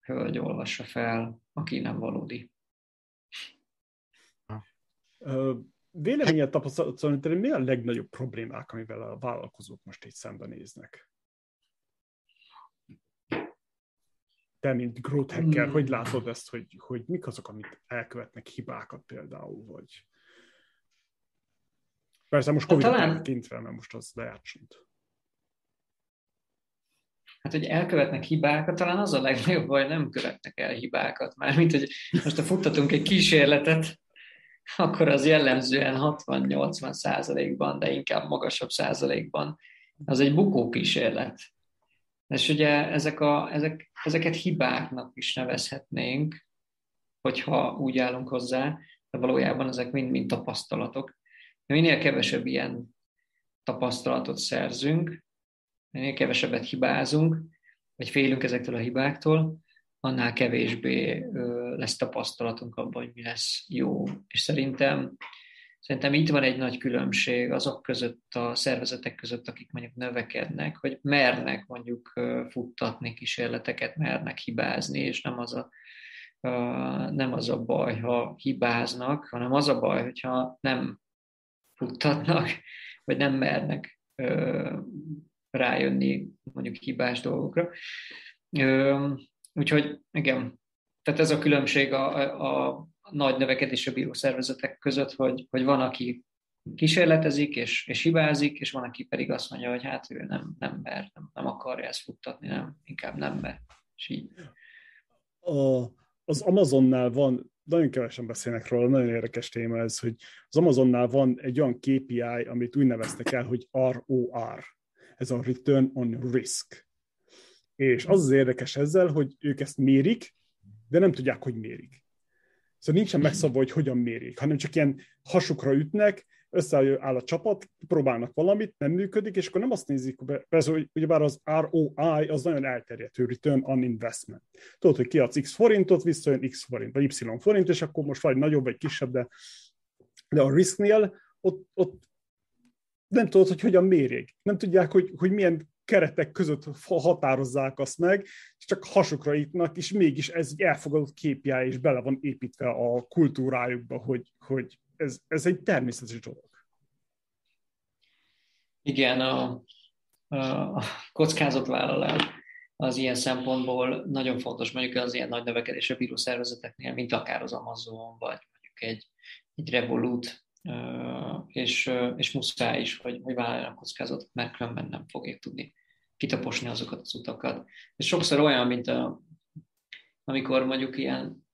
hölgy olvassa fel, aki nem valódi. Véleményed tapasztalat szerint mi a legnagyobb problémák, amivel a vállalkozók most így szembenéznek? Te, mint growth hacker, hmm. hogy látod ezt, hogy, hogy mik azok, amit elkövetnek hibákat például, vagy... Persze most covid hát talán... kintve, mert most az lejátsult. Hát, hogy elkövetnek hibákat, talán az a legnagyobb baj, nem követnek el hibákat. Mármint, hogy most ha futtatunk egy kísérletet, akkor az jellemzően 60-80 százalékban, de inkább magasabb százalékban, az egy bukó kísérlet. És ugye ezek a, ezek, ezeket hibáknak is nevezhetnénk, hogyha úgy állunk hozzá, de valójában ezek mind-mind tapasztalatok. Minél kevesebb ilyen tapasztalatot szerzünk, minél kevesebbet hibázunk, vagy félünk ezektől a hibáktól, annál kevésbé lesz tapasztalatunk abban, hogy mi lesz jó. És szerintem, szerintem itt van egy nagy különbség azok között, a szervezetek között, akik mondjuk növekednek, hogy mernek mondjuk futtatni kísérleteket, mernek hibázni, és nem az a, nem az a baj, ha hibáznak, hanem az a baj, hogyha nem futtatnak, vagy nem mernek rájönni mondjuk hibás dolgokra. Úgyhogy igen, tehát ez a különbség a, a, a nagy növekedésre bíró között, hogy, hogy van, aki kísérletezik és, és hibázik, és van, aki pedig azt mondja, hogy hát ő nem, nem mer, nem, nem akarja ezt futtatni, nem, inkább nem mer. És így. A, az Amazonnál van, nagyon kevesen beszélnek róla, nagyon érdekes téma ez, hogy az Amazonnál van egy olyan KPI, amit úgy neveztek el, hogy ROR, ez a Return on Risk. És az az érdekes ezzel, hogy ők ezt mérik, de nem tudják, hogy mérik. Szóval nincsen megszabva, hogy hogyan mérik, hanem csak ilyen hasukra ütnek, összeáll a csapat, próbálnak valamit, nem működik, és akkor nem azt nézik, persze, hogy ugyebár az ROI az nagyon elterjedt, Return on Investment. Tudod, hogy kiadsz X forintot, visszajön X forint, vagy Y forint, és akkor most vagy nagyobb, vagy kisebb, de, de a risknél ott, ott nem tudod, hogy hogyan mérjék. Nem tudják, hogy, hogy milyen keretek között határozzák azt meg, és csak hasukra ítnak, és mégis ez egy elfogadott képjája, és bele van építve a kultúrájukba, hogy, hogy ez, ez egy természetes dolog. Igen, a, a kockázatvállalás az ilyen szempontból nagyon fontos, mondjuk az ilyen nagy növekedésre bíró szervezeteknél, mint akár az Amazon, vagy mondjuk egy, egy Revolut, és, és muszáj is, hogy, hogy vállaljanak kockázatot, mert különben nem fogják tudni kitaposni azokat az utakat. Ez sokszor olyan, mint a, amikor mondjuk ilyen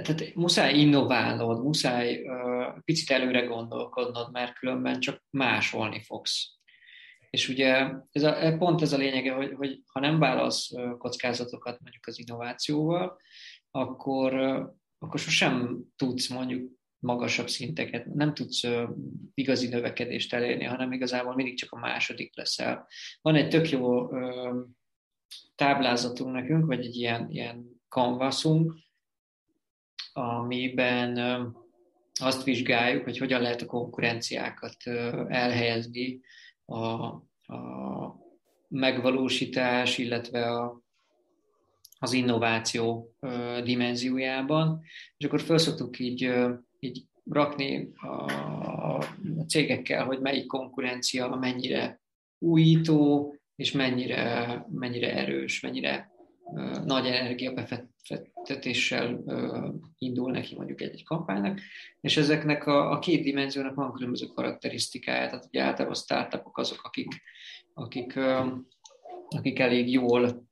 tehát muszáj innoválnod, muszáj uh, picit előre gondolkodnod, mert különben csak másolni fogsz. És ugye ez a, pont ez a lényege, hogy, hogy ha nem válasz kockázatokat mondjuk az innovációval, akkor, akkor sosem tudsz mondjuk magasabb szinteket, nem tudsz igazi növekedést elérni, hanem igazából mindig csak a második leszel. Van egy tök jó táblázatunk nekünk, vagy egy ilyen, ilyen canvasunk, amiben azt vizsgáljuk, hogy hogyan lehet a konkurenciákat elhelyezni a, a megvalósítás, illetve a, az innováció dimenziójában, és akkor föl szoktuk így így rakni a, a cégekkel, hogy melyik konkurencia mennyire újító, és mennyire, mennyire erős, mennyire uh, nagy energiabefektetéssel uh, indul neki mondjuk egy-egy kampánynak, és ezeknek a, a két dimenziónak van különböző karakterisztikája, tehát ugye általában a startupok azok, akik, akik, uh, akik elég jól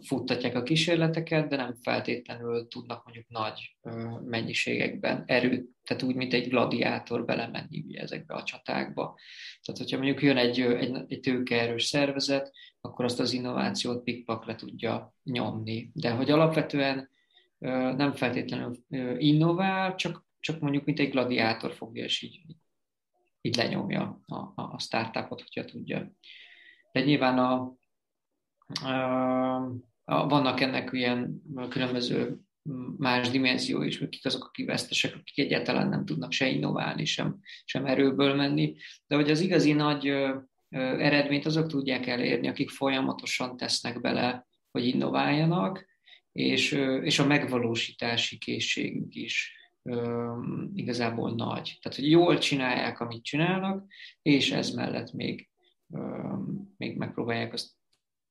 futtatják a kísérleteket, de nem feltétlenül tudnak mondjuk nagy mennyiségekben erőt, tehát úgy, mint egy gladiátor belemenni ugye ezekbe a csatákba. Tehát, hogyha mondjuk jön egy, egy, egy tőkeerős szervezet, akkor azt az innovációt pikpak le tudja nyomni. De hogy alapvetően nem feltétlenül innovál, csak, csak mondjuk mint egy gladiátor fogja, és így, így lenyomja a, a startupot, hogyha tudja. De nyilván a, vannak ennek ilyen különböző más dimenzió is, kik azok, akik vesztesek, akik egyáltalán nem tudnak se innoválni, sem, sem erőből menni. De hogy az igazi nagy eredményt azok tudják elérni, akik folyamatosan tesznek bele, hogy innováljanak, és, és a megvalósítási készségük is igazából nagy. Tehát, hogy jól csinálják, amit csinálnak, és ez mellett még, még megpróbálják azt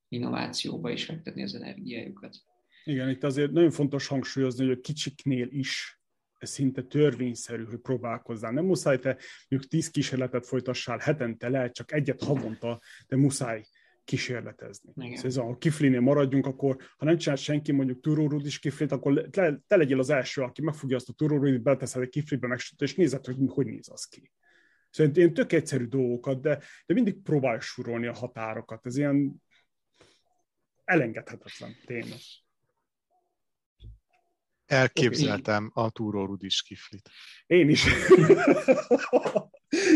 innovációba is fektetni az energiájukat. Igen, itt azért nagyon fontos hangsúlyozni, hogy a kicsiknél is ez szinte törvényszerű, hogy próbálkozzál. Nem muszáj te mondjuk tíz kísérletet folytassál hetente, lehet csak egyet havonta, de muszáj kísérletezni. Igen. Szóval ez a kiflinél maradjunk, akkor ha nem csinál senki mondjuk turórud is kiflit, akkor te, te legyél az első, aki megfogja azt a turórudit, beteszed egy kiflibe, megsüt, és nézed, hogy hogy néz az ki. Szóval én tök egyszerű dolgokat, de, de mindig próbálj surolni a határokat. Ez ilyen elengedhetetlen tényleg. Elképzeltem a túró Rudis kiflit. Én is.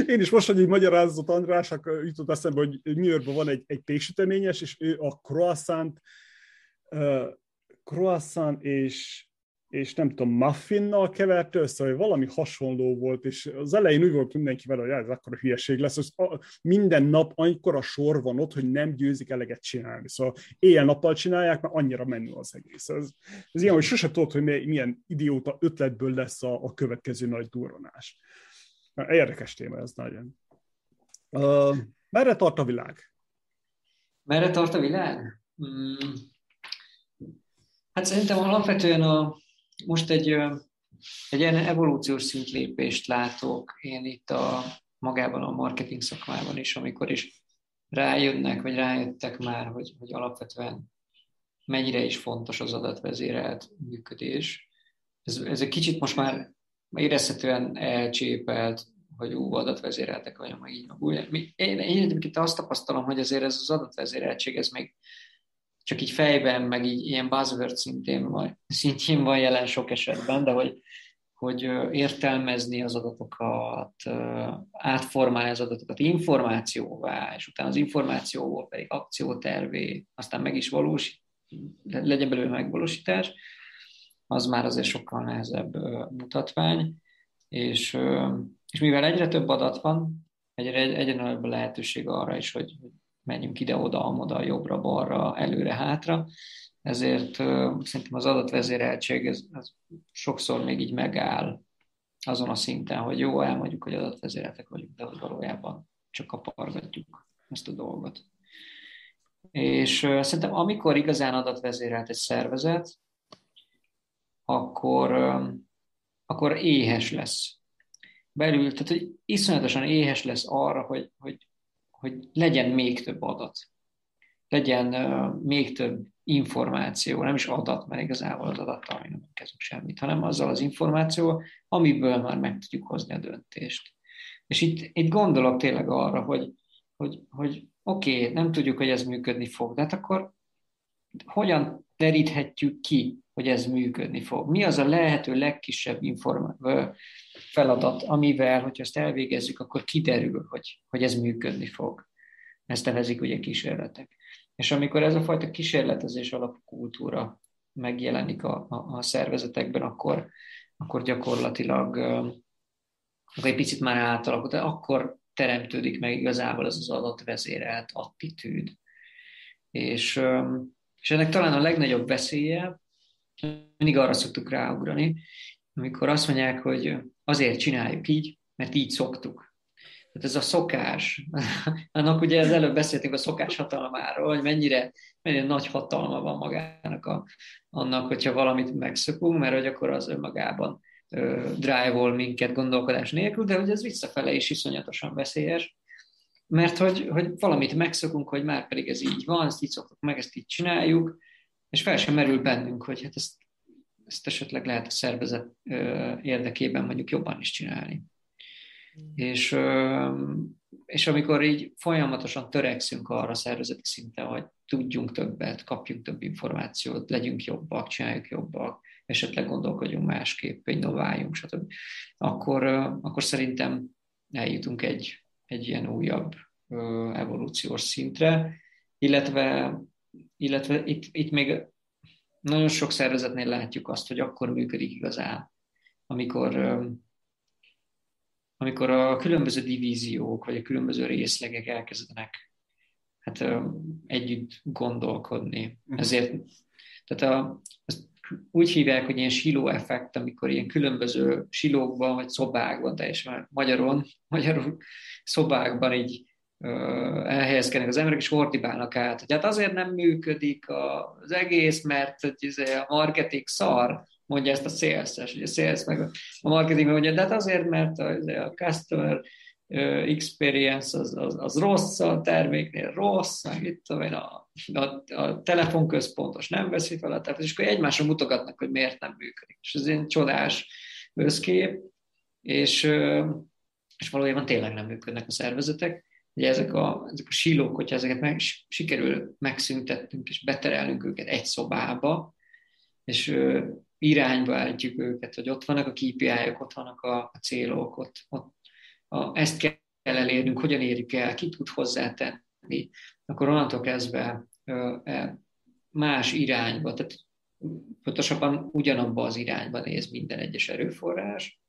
Én is most, hogy így magyarázott András, akkor jutott eszembe, hogy New Yorkban van egy, egy péksüteményes, és ő a croissant, uh, croissant és és nem tudom, muffinnal keverte össze, vagy valami hasonló volt, és az elején úgy volt mindenkivel, hogy ez akkor a hülyeség lesz, hogy minden nap annyira sor van ott, hogy nem győzik eleget csinálni. Szóval éjjel-nappal csinálják, mert annyira menő az egész. Ez, ez ilyen, hogy sose tudod, hogy milyen idióta ötletből lesz a, a következő nagy durranás. Érdekes téma ez nagyon. Uh, merre tart a világ? Merre tart a világ? Hmm. Hát szerintem alapvetően a, most egy, egy ilyen evolúciós szintlépést látok én itt a magában a marketing szakmában is, amikor is rájönnek, vagy rájöttek már, hogy, hogy alapvetően mennyire is fontos az adatvezérelt működés. Ez, ez egy kicsit most már érezhetően elcsépelt, hogy ú, adatvezéreltek vagyok, meg így, meg úgy. Én, én, én azt tapasztalom, hogy azért ez az adatvezéreltség, ez még csak így fejben, meg így ilyen buzzword szintén van, szintén van jelen sok esetben, de hogy, hogy értelmezni az adatokat, átformálni az adatokat információvá, és utána az információból pedig akciótervé, aztán meg is valós, legyen belőle megvalósítás, az már azért sokkal nehezebb mutatvány, és, és mivel egyre több adat van, egyre, egyre nagyobb lehetőség arra is, hogy, menjünk ide-oda, amoda, jobbra-balra, előre-hátra. Ezért szerintem az adatvezéreltség ez, ez sokszor még így megáll azon a szinten, hogy jó, elmondjuk, hogy adatvezéreltek vagyunk, de valójában csak kapargatjuk ezt a dolgot. És szerintem amikor igazán adatvezérelt egy szervezet, akkor, akkor éhes lesz. Belül, tehát hogy iszonyatosan éhes lesz arra, hogy, hogy hogy legyen még több adat, legyen még több információ, nem is adat, mert igazából az adattal még nem kezdünk semmit, hanem azzal az információ, amiből már meg tudjuk hozni a döntést. És itt, itt gondolok tényleg arra, hogy, hogy, hogy oké, okay, nem tudjuk, hogy ez működni fog, de hát akkor hogyan teríthetjük ki, hogy ez működni fog? Mi az a lehető legkisebb inform- feladat, amivel, hogyha ezt elvégezzük, akkor kiderül, hogy, hogy ez működni fog. Ezt nevezik ugye kísérletek. És amikor ez a fajta kísérletezés alapú kultúra megjelenik a, a, a szervezetekben, akkor, akkor gyakorlatilag akkor egy picit már átalakul, de akkor teremtődik meg igazából az az adatvezérelt attitűd. És, és ennek talán a legnagyobb veszélye, mindig arra szoktuk ráugrani, amikor azt mondják, hogy azért csináljuk így, mert így szoktuk. Tehát ez a szokás, annak ugye az előbb beszéltünk a szokás hatalmáról, hogy mennyire, mennyire nagy hatalma van magának a, annak, hogyha valamit megszokunk, mert hogy akkor az önmagában drive-ol minket gondolkodás nélkül, de hogy ez visszafele is iszonyatosan veszélyes, mert hogy, hogy valamit megszokunk, hogy már pedig ez így van, ezt így szoktuk meg, ezt így csináljuk, és fel sem merül bennünk, hogy hát ezt ezt esetleg lehet a szervezet érdekében mondjuk jobban is csinálni. Mm. És, és amikor így folyamatosan törekszünk arra szervezeti szinten, hogy tudjunk többet, kapjunk több információt, legyünk jobbak, csináljuk jobbak, esetleg gondolkodjunk másképp, innováljunk, stb., akkor, akkor szerintem eljutunk egy, egy ilyen újabb evolúciós szintre, illetve, illetve itt, itt még nagyon sok szervezetnél látjuk azt, hogy akkor működik igazán, amikor, amikor a különböző divíziók, vagy a különböző részlegek elkezdenek hát, együtt gondolkodni. Uh-huh. Ezért, tehát a, ezt úgy hívják, hogy ilyen siló effekt, amikor ilyen különböző silókban, vagy szobákban, teljesen magyaron, magyarul szobákban így elhelyezkednek az emberek, és ordibálnak át, hogy hát azért nem működik az egész, mert izé, a marketing szar, mondja ezt a sales ugye a sales meg a marketing mondja, de hát azért, mert a, a customer experience az, az, az rossz, a terméknél rossz, meg itt a, a, a telefonközpontos nem veszi fel a telefon, és akkor egymásra mutogatnak, hogy miért nem működik. És ez egy csodás összkép, és, és valójában tényleg nem működnek a szervezetek. Ugye ezek a, ezek a sílók, hogyha ezeket meg, sikerül megszüntettünk, és beterelünk őket egy szobába, és ö, irányba állítjuk őket, hogy ott vannak a KPI-ok, ott vannak a, a célok, ott, ott a, ezt kell elérnünk, hogyan érjük el, ki tud hozzátenni, akkor onnantól kezdve ö, e, más irányba, tehát pontosabban ugyanabba az irányba néz minden egyes erőforrás,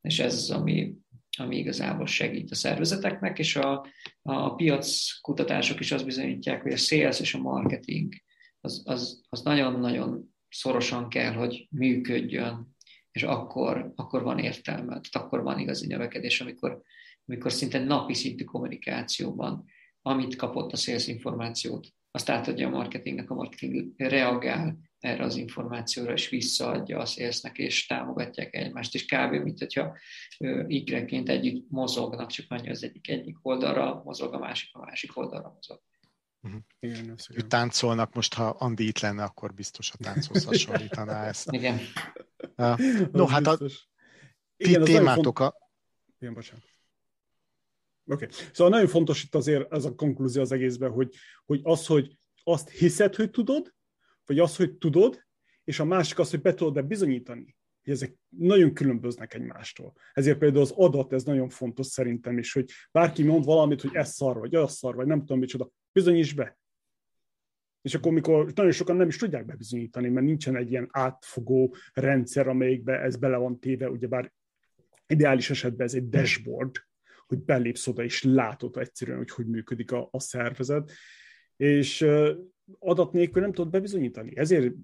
és ez az, ami, ami igazából segít a szervezeteknek, és a, a piac kutatások is azt bizonyítják, hogy a sales és a marketing az, az, az nagyon-nagyon szorosan kell, hogy működjön, és akkor, akkor van értelme, tehát akkor van igazi növekedés, amikor, amikor szinte napi szintű kommunikációban, amit kapott a sales információt, azt átadja a marketingnek, a marketing reagál erre az információra, és visszaadja a szélsznek, és támogatják egymást, és kb. mint hogyha ikreként együtt mozognak, csak annyi az egyik egyik oldalra mozog, a másik a másik oldalra mozog. Uh-huh. Igen, Ők táncolnak, most ha Andi itt lenne, akkor biztos a tánchoz hasonlítaná ezt. Igen. Uh, no, hát a ti témátok a... Igen, bocsánat. Oké. Okay. Szóval nagyon fontos itt azért ez a konklúzió az egészben, hogy, hogy az, hogy azt hiszed, hogy tudod, vagy az, hogy tudod, és a másik az, hogy be tudod-e bizonyítani, hogy ezek nagyon különböznek egymástól. Ezért például az adat, ez nagyon fontos szerintem is, hogy bárki mond valamit, hogy ez szar, vagy az szar, vagy nem tudom micsoda, bizonyíts be. És akkor, mikor nagyon sokan nem is tudják bebizonyítani, mert nincsen egy ilyen átfogó rendszer, amelyikbe ez bele van téve, ugyebár ideális esetben ez egy dashboard, hogy belépsz oda, és látod egyszerűen, hogy hogy működik a, a szervezet, és adat nélkül nem tudod bebizonyítani. Ezért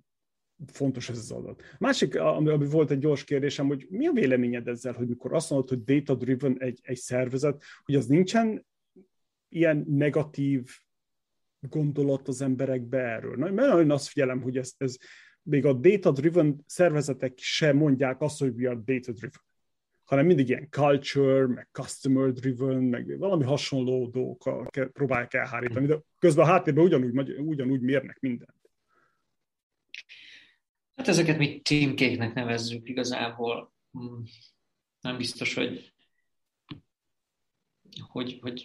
fontos ez az adat. Másik, ami, ami volt egy gyors kérdésem, hogy mi a véleményed ezzel, hogy mikor azt mondod, hogy data-driven egy, egy szervezet, hogy az nincsen ilyen negatív gondolat az emberekbe erről. Na, mert nagyon azt figyelem, hogy ez, ez még a data-driven szervezetek sem mondják azt, hogy we are data-driven hanem mindig ilyen culture, meg customer driven, meg valami hasonló dolgokkal próbálják elhárítani, de közben a háttérben ugyanúgy, ugyanúgy mérnek mindent. Hát ezeket mi címkéknek nevezzük igazából. Hmm. Nem biztos, hogy, hogy, hogy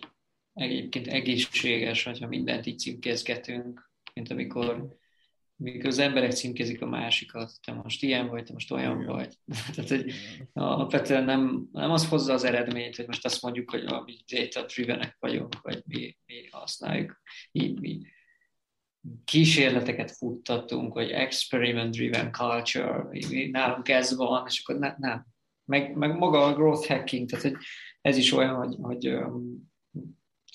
egyébként egészséges, hogyha mindent így címkézgetünk, mint amikor mikor az emberek címkézik a másikat, te most ilyen vagy, te most olyan Igen. vagy. Tehát, hogy alapvetően nem, nem az hozza az eredményt, hogy most azt mondjuk, hogy mi data drivenek vagyunk, vagy mi, mi használjuk, így mi kísérleteket futtatunk, hogy experiment driven culture, mi, nálunk ez van, és akkor ne, nem. Meg, meg maga a growth hacking, tehát hogy ez is olyan, hogy, hogy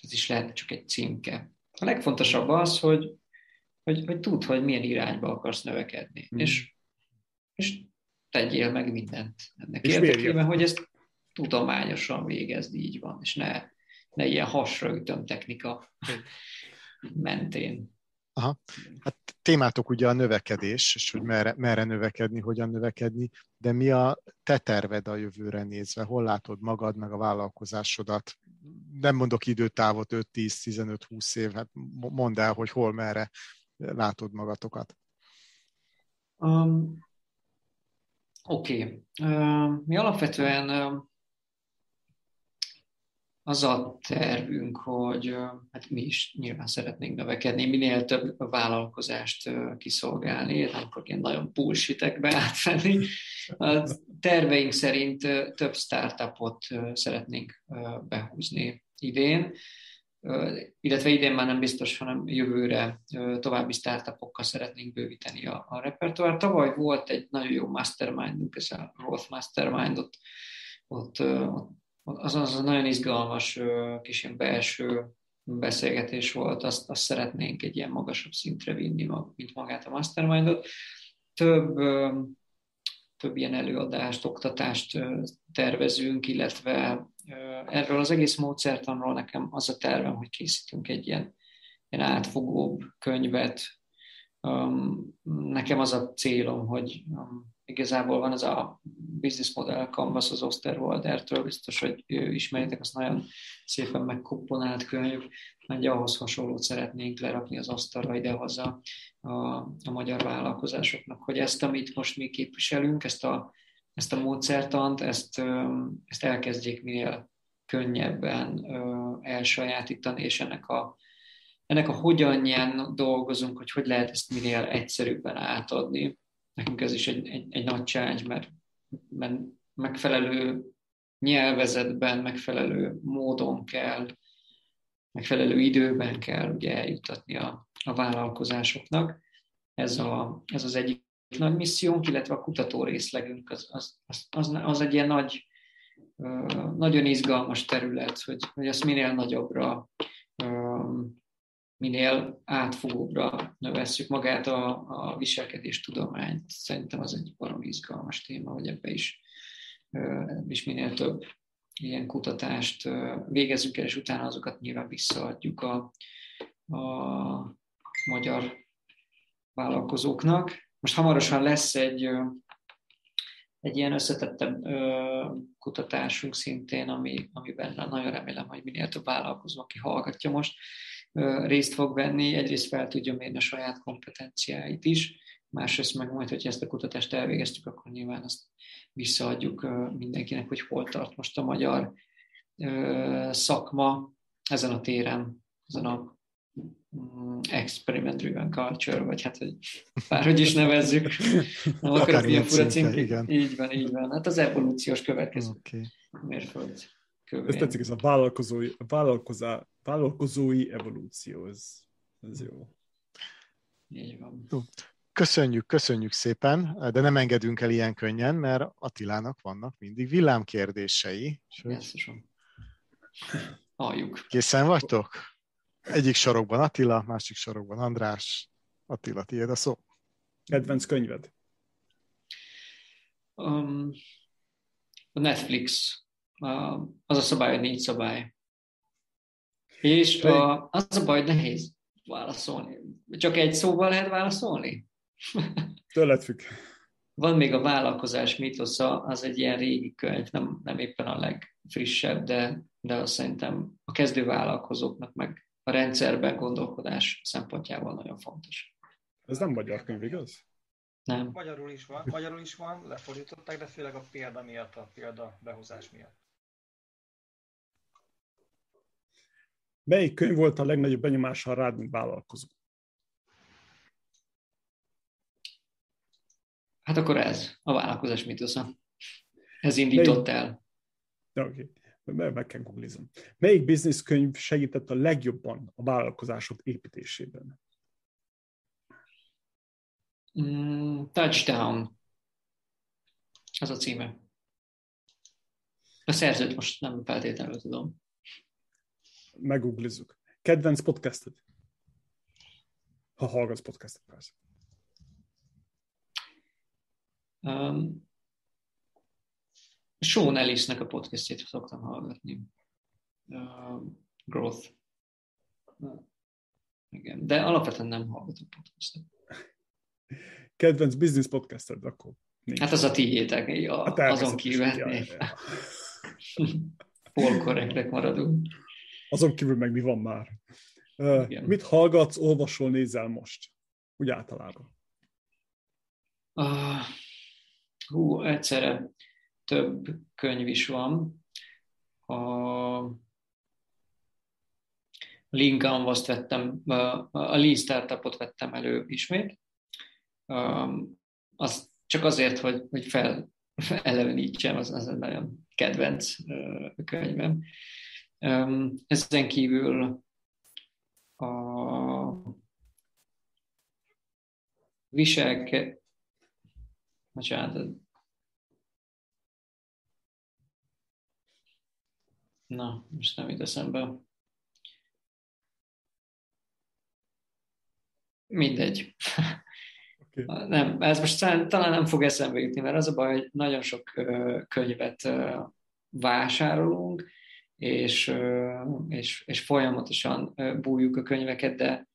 ez is lehet csak egy címke. A legfontosabb az, hogy hogy, hogy tudd, hogy milyen irányba akarsz növekedni. Mm. És, és tegyél meg mindent ennek és érdekében, hogy ezt tudományosan végezd, így van, és ne, ne ilyen hasraütöm technika mentén. Aha. Hát témátok ugye a növekedés, és hogy merre, merre növekedni, hogyan növekedni, de mi a te terved a jövőre nézve? Hol látod magad, meg a vállalkozásodat? Nem mondok időtávot, 5-10-15-20 év, hát mondd el, hogy hol, merre látod magatokat? Um, Oké. Okay. Uh, mi alapvetően uh, az a tervünk, hogy uh, hát mi is nyilván szeretnénk növekedni, minél több vállalkozást uh, kiszolgálni, nem akkor ilyen nagyon bullshitekbe átvenni. A terveink szerint uh, több startupot uh, szeretnénk uh, behúzni idén illetve idén már nem biztos, hanem jövőre további startupokkal szeretnénk bővíteni a, a repertoár. Tavaly volt egy nagyon jó mastermindunk, ez a Growth Mastermind, ott, ott az, az nagyon izgalmas kis ilyen belső beszélgetés volt, azt, azt szeretnénk egy ilyen magasabb szintre vinni, mint magát a mastermindot. Több, több ilyen előadást, oktatást tervezünk, illetve erről az egész módszertanról nekem az a tervem, hogy készítünk egy ilyen, ilyen átfogóbb könyvet. Nekem az a célom, hogy igazából van ez a business model canvas az Osterwaldertől, biztos, hogy ismeritek, az nagyon szépen megkomponált könyv, mert ahhoz hasonlót szeretnénk lerakni az asztalra idehaza a, a magyar vállalkozásoknak, hogy ezt, amit most mi képviselünk, ezt a, ezt a módszertant, ezt, ezt elkezdjék minél könnyebben elsajátítani, és ennek a, ennek a hogyanján dolgozunk, hogy hogy lehet ezt minél egyszerűbben átadni. Nekünk ez is egy, egy, egy nagy challenge, mert, mert megfelelő nyelvezetben, megfelelő módon kell, megfelelő időben kell ugye eljutatni a, a vállalkozásoknak. Ez, a, ez az egyik nagy missziónk, illetve a kutató részlegünk az, az, az, az, egy ilyen nagy, nagyon izgalmas terület, hogy, hogy ezt minél nagyobbra, minél átfogóbbra növesszük magát a, a viselkedés tudományt. Szerintem az egy valami izgalmas téma, hogy ebbe is, is minél több ilyen kutatást végezzük el, és utána azokat nyilván visszaadjuk a, a magyar vállalkozóknak. Most hamarosan lesz egy, egy ilyen összetettebb kutatásunk szintén, ami, amiben nagyon remélem, hogy minél több vállalkozó, aki hallgatja most, részt fog venni, egyrészt fel tudja mérni a saját kompetenciáit is, másrészt meg majd, hogy ezt a kutatást elvégeztük, akkor nyilván azt visszaadjuk mindenkinek, hogy hol tart most a magyar szakma ezen a téren, ezen a experiment-driven culture, vagy hát, hogy bárhogy is nevezzük. Nem akarok ilyen fura címkét. Így van, így van. Hát az evolúciós következő okay. mérföld. Ez tetszik, ez a vállalkozói, a vállalkozá, vállalkozói evolúció, ez, ez jó. Így van. Köszönjük, köszönjük szépen, de nem engedünk el ilyen könnyen, mert Attilának vannak mindig villámkérdései. Sőt, Halljuk. Készen vagytok? Egyik sorokban Attila, másik sorokban András. Attila, tiéd a szó. Kedvenc könyved? Um, a Netflix. Uh, az a szabály, hogy négy szabály. És a, az a baj, nehéz válaszolni. Csak egy szóval lehet válaszolni? Tőled függ. Van még a vállalkozás mitosza, az egy ilyen régi könyv, nem, nem éppen a legfrissebb, de, de azt szerintem a kezdő vállalkozóknak meg a rendszerben gondolkodás szempontjából nagyon fontos. Ez nem magyar könyv, igaz? Nem. Magyarul is van, magyarul is van, lefordították, de főleg a példa miatt, a példa behozás miatt. Melyik könyv volt a legnagyobb benyomással rád, mint vállalkozó? Hát akkor ez, a vállalkozás mitosza. Ez indított Melyik... el. Oké, okay. Meg kell googlizom. Melyik bizniszkönyv segített a legjobban a vállalkozások építésében? Mm, touchdown. Az a címe. A szerzőt most nem feltétlenül tudom. Meguglizzuk. Kedvenc podcasted? Ha hallgatsz podcastet, persze. Um, Sean Ellisnek a podcastjét szoktam hallgatni. Um, growth. Uh, igen, de alapvetően nem hallgatok podcastet. Kedvenc business podcasted, akkor nincs. Hát az a tiétek, ja, hát azon kívül. Ja, ja, ja. Polkorrektek maradunk. Azon kívül meg mi van már. Uh, mit hallgatsz, olvasol, nézel most? Úgy általában. Uh, hú, egyszerre több könyv is van. A Lean Canvas-t vettem, a Lean Startupot vettem elő ismét. Az csak azért, hogy, hogy fel elevenítsem, az, az egy nagyon kedvenc könyvem. Ezen kívül a viselke, Bocsánat. Na, most nem jut eszembe. Mindegy. Okay. Nem, ez most talán nem fog eszembe jutni, mert az a baj, hogy nagyon sok könyvet vásárolunk, és, és, és folyamatosan bújjuk a könyveket, de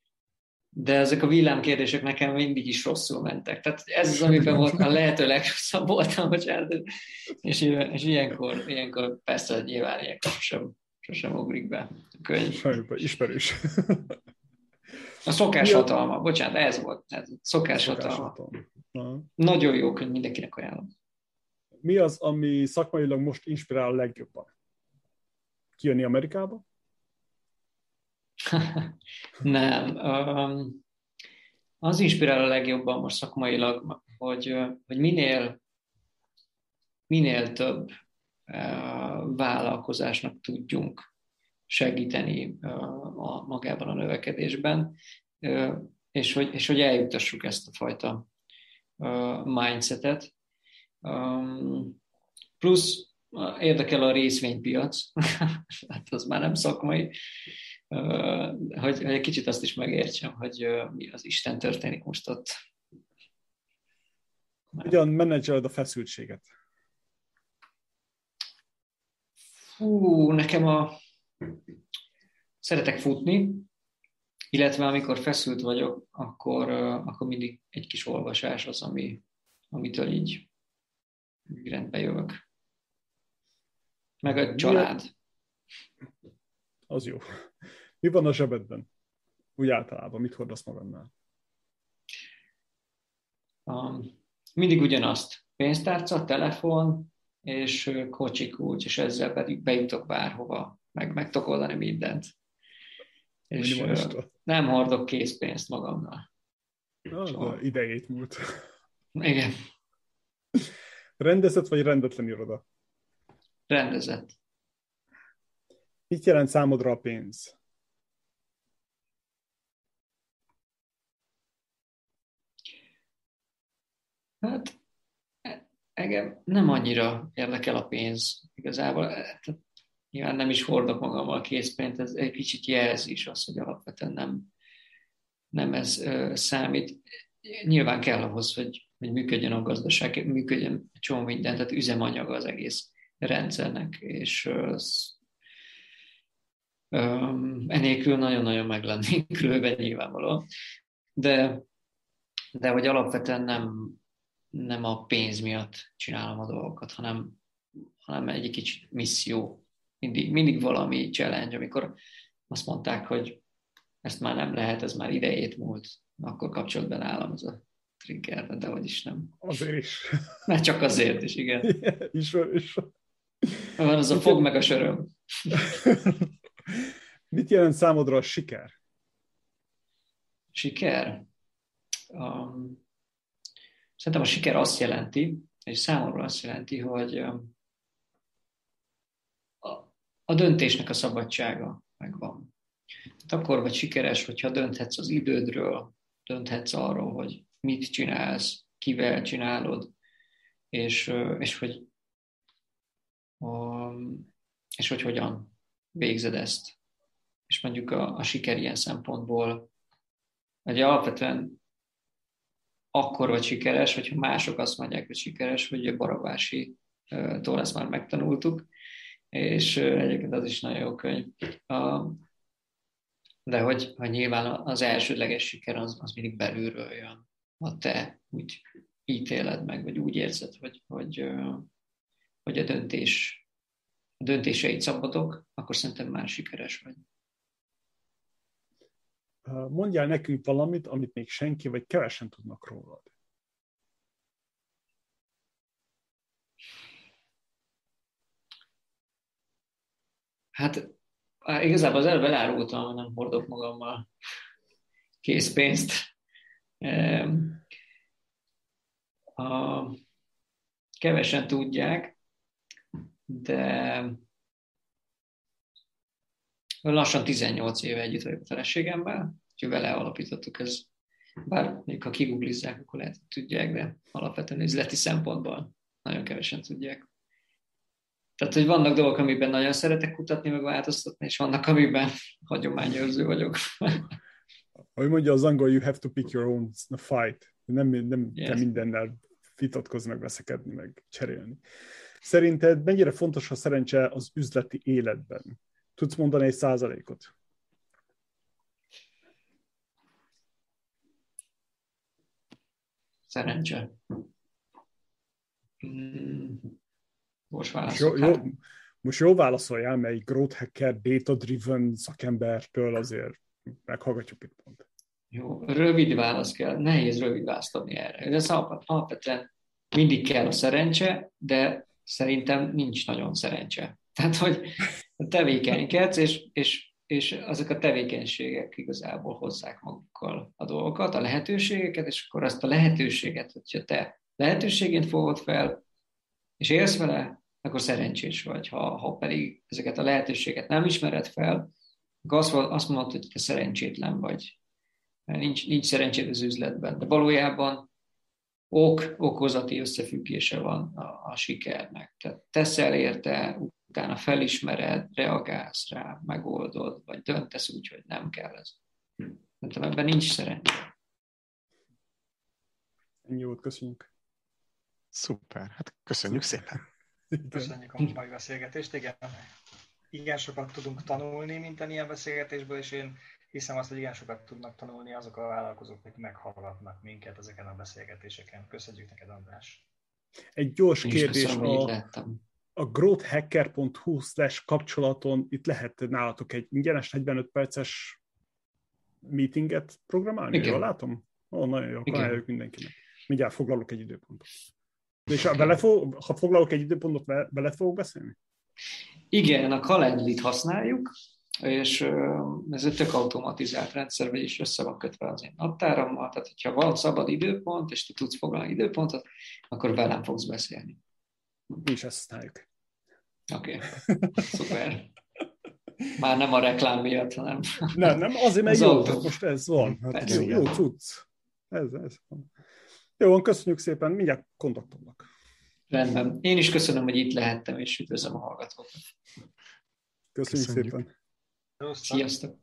de ezek a villámkérdések nekem mindig is rosszul mentek. Tehát ez az, amiben volt a lehető legrosszabb voltam, bocsánat, és, és ilyenkor, ilyenkor persze nyilván ilyenkor sosem, sosem ugrik be a könyv. Sajnálom, ismerős. A szokás ja. hatalma, bocsánat, ez volt. Ez szokás, szokás hatalma. hatalma. Nagyon jó könyv, mindenkinek ajánlom. Mi az, ami szakmailag most inspirál legjobban? Kijönni Amerikába? Nem. Az inspirál a legjobban most szakmailag, hogy, hogy minél, minél több vállalkozásnak tudjunk segíteni a, magában a növekedésben, és hogy, és hogy eljutassuk ezt a fajta mindsetet. Plusz érdekel a részvénypiac, hát az már nem szakmai, hogy, hogy egy kicsit azt is megértsem, hogy mi az Isten történik most ott. Hogyan menedzseled a feszültséget? Fú, nekem a... Szeretek futni, illetve amikor feszült vagyok, akkor, akkor mindig egy kis olvasás az, ami, amitől így, rendbe jövök. Meg a család. Az jó. Mi van a zsebedben? Úgy általában, mit hordasz magadnál? Um, mindig ugyanazt. Pénztárca, telefon és kocsi kulcs, és ezzel pedig bejutok bárhova, meg, meg tudok oldani mindent. És uh, nem hordok készpénzt magamnal. Az Soha. idejét múlt. Igen. Rendezett vagy rendetlen iroda? Rendezett. Mit jelent számodra a pénz? Hát engem nem annyira érdekel a pénz igazából. Tehát nyilván nem is hordok magammal készpénzt, ez egy kicsit jelzi is azt, hogy alapvetően nem, nem ez ö, számít. Nyilván kell ahhoz, hogy, hogy működjön a gazdaság, működjön csomó minden, tehát üzemanyag az egész rendszernek, és az, enélkül nagyon-nagyon meg lennénk lőve nyilvánvalóan. De, de hogy alapvetően nem, nem a pénz miatt csinálom a dolgokat, hanem, hanem egy kicsit misszió. Mindig, mindig valami challenge, amikor azt mondták, hogy ezt már nem lehet, ez már idejét múlt, akkor kapcsolt be nálam az a trigger, de hogy is nem. Azért is. Mert csak azért is, igen. igen is, is. Van az a fog meg a söröm. Mit jelent számodra a siker? Siker? Um, Szerintem a siker azt jelenti, és számomra azt jelenti, hogy a döntésnek a szabadsága megvan. Tehát akkor vagy sikeres, hogyha dönthetsz az idődről, dönthetsz arról, hogy mit csinálsz, kivel csinálod, és, és hogy és hogy hogyan végzed ezt. És mondjuk a, a siker ilyen szempontból, hogy alapvetően akkor vagy sikeres, hogyha mások azt mondják, hogy sikeres, hogy a Barabási tól ezt már megtanultuk, és egyébként az is nagyon jó könyv. De hogy, hogy nyilván az elsődleges siker az, az mindig belülről jön. Ha te úgy ítéled meg, vagy úgy érzed, hogy, hogy, hogy a döntés a döntéseid szabadok, akkor szerintem már sikeres vagy. Mondjál nekünk valamit, amit még senki vagy kevesen tudnak rólad. Hát igazából az előbb elárultam, hogy nem hordok magammal készpénzt. A, kevesen tudják, de lassan 18 éve együtt vagyok a feleségemmel, úgyhogy vele alapítottuk ez. Bár még ha kiguglizzák, akkor lehet, hogy tudják, de alapvetően üzleti szempontból nagyon kevesen tudják. Tehát, hogy vannak dolgok, amiben nagyon szeretek kutatni, meg változtatni, és vannak, amiben hagyományőrző vagyok. Ahogy mondja az angol, you have to pick your own fight. Nem, nem yes. kell mindennel vitatkozni, meg veszekedni, meg cserélni. Szerinted mennyire fontos a szerencse az üzleti életben? Tudsz mondani egy százalékot? Szerencse. Mm. Most most jó, jó, most jó válaszoljál, mert egy growth hacker, data-driven szakembertől azért meghallgatjuk itt pont. Jó, rövid válasz kell, nehéz rövid választ adni erre. Ez alapvetően mindig kell a szerencse, de szerintem nincs nagyon szerencse. Tehát, hogy tevékenykedsz, és, és, és azok a tevékenységek igazából hozzák magukkal a dolgokat, a lehetőségeket, és akkor azt a lehetőséget, hogyha te lehetőségét fogod fel, és élsz vele, akkor szerencsés vagy. Ha, ha pedig ezeket a lehetőséget nem ismered fel, akkor azt, azt mondod, hogy te szerencsétlen vagy. Nincs, nincs szerencsét az üzletben. De valójában ok-okozati összefüggése van a, a sikernek. Tehát teszel érte, utána felismered, reagálsz rá, megoldod, vagy döntesz úgy, hogy nem kell ez. Szerintem ebben nincs szerencse. Ennyi volt, köszönjük. Szuper, hát köszönjük szépen. Köszönjük a mai beszélgetést, igen. Igen sokat tudunk tanulni minden ilyen beszélgetésből, és én hiszem azt, hogy igen sokat tudnak tanulni azok a vállalkozók, akik meghallgatnak minket ezeken a beszélgetéseken. Köszönjük neked, András. Egy gyors kérdés. Köszönöm, a, a growthhacker.hu kapcsolaton itt lehet nálatok egy ingyenes 45 perces meetinget programálni, Igen. jól látom? Ó, nagyon jó, akkor mindenkinek. Mindjárt foglalok egy időpontot. És bele fog, ha foglalok egy időpontot, bele fogok beszélni? Igen, a calendly használjuk, és ez egy tök automatizált rendszer, vagyis össze van kötve az én naptárammal, tehát hogyha van szabad időpont, és te tudsz foglalni időpontot, akkor velem fogsz beszélni. Mi is ezt használjuk. Oké, okay. szuper. Már nem a reklám miatt, hanem... Nem, nem, azért, mert jó, most ez van. Hát jó, jó tudsz. Ez, ez van. Jó, van, köszönjük szépen, mindjárt kontaktolnak. Rendben. Én is köszönöm, hogy itt lehettem, és üdvözlöm a hallgatókat. Köszönjük, köszönjük. szépen. Sziasztok.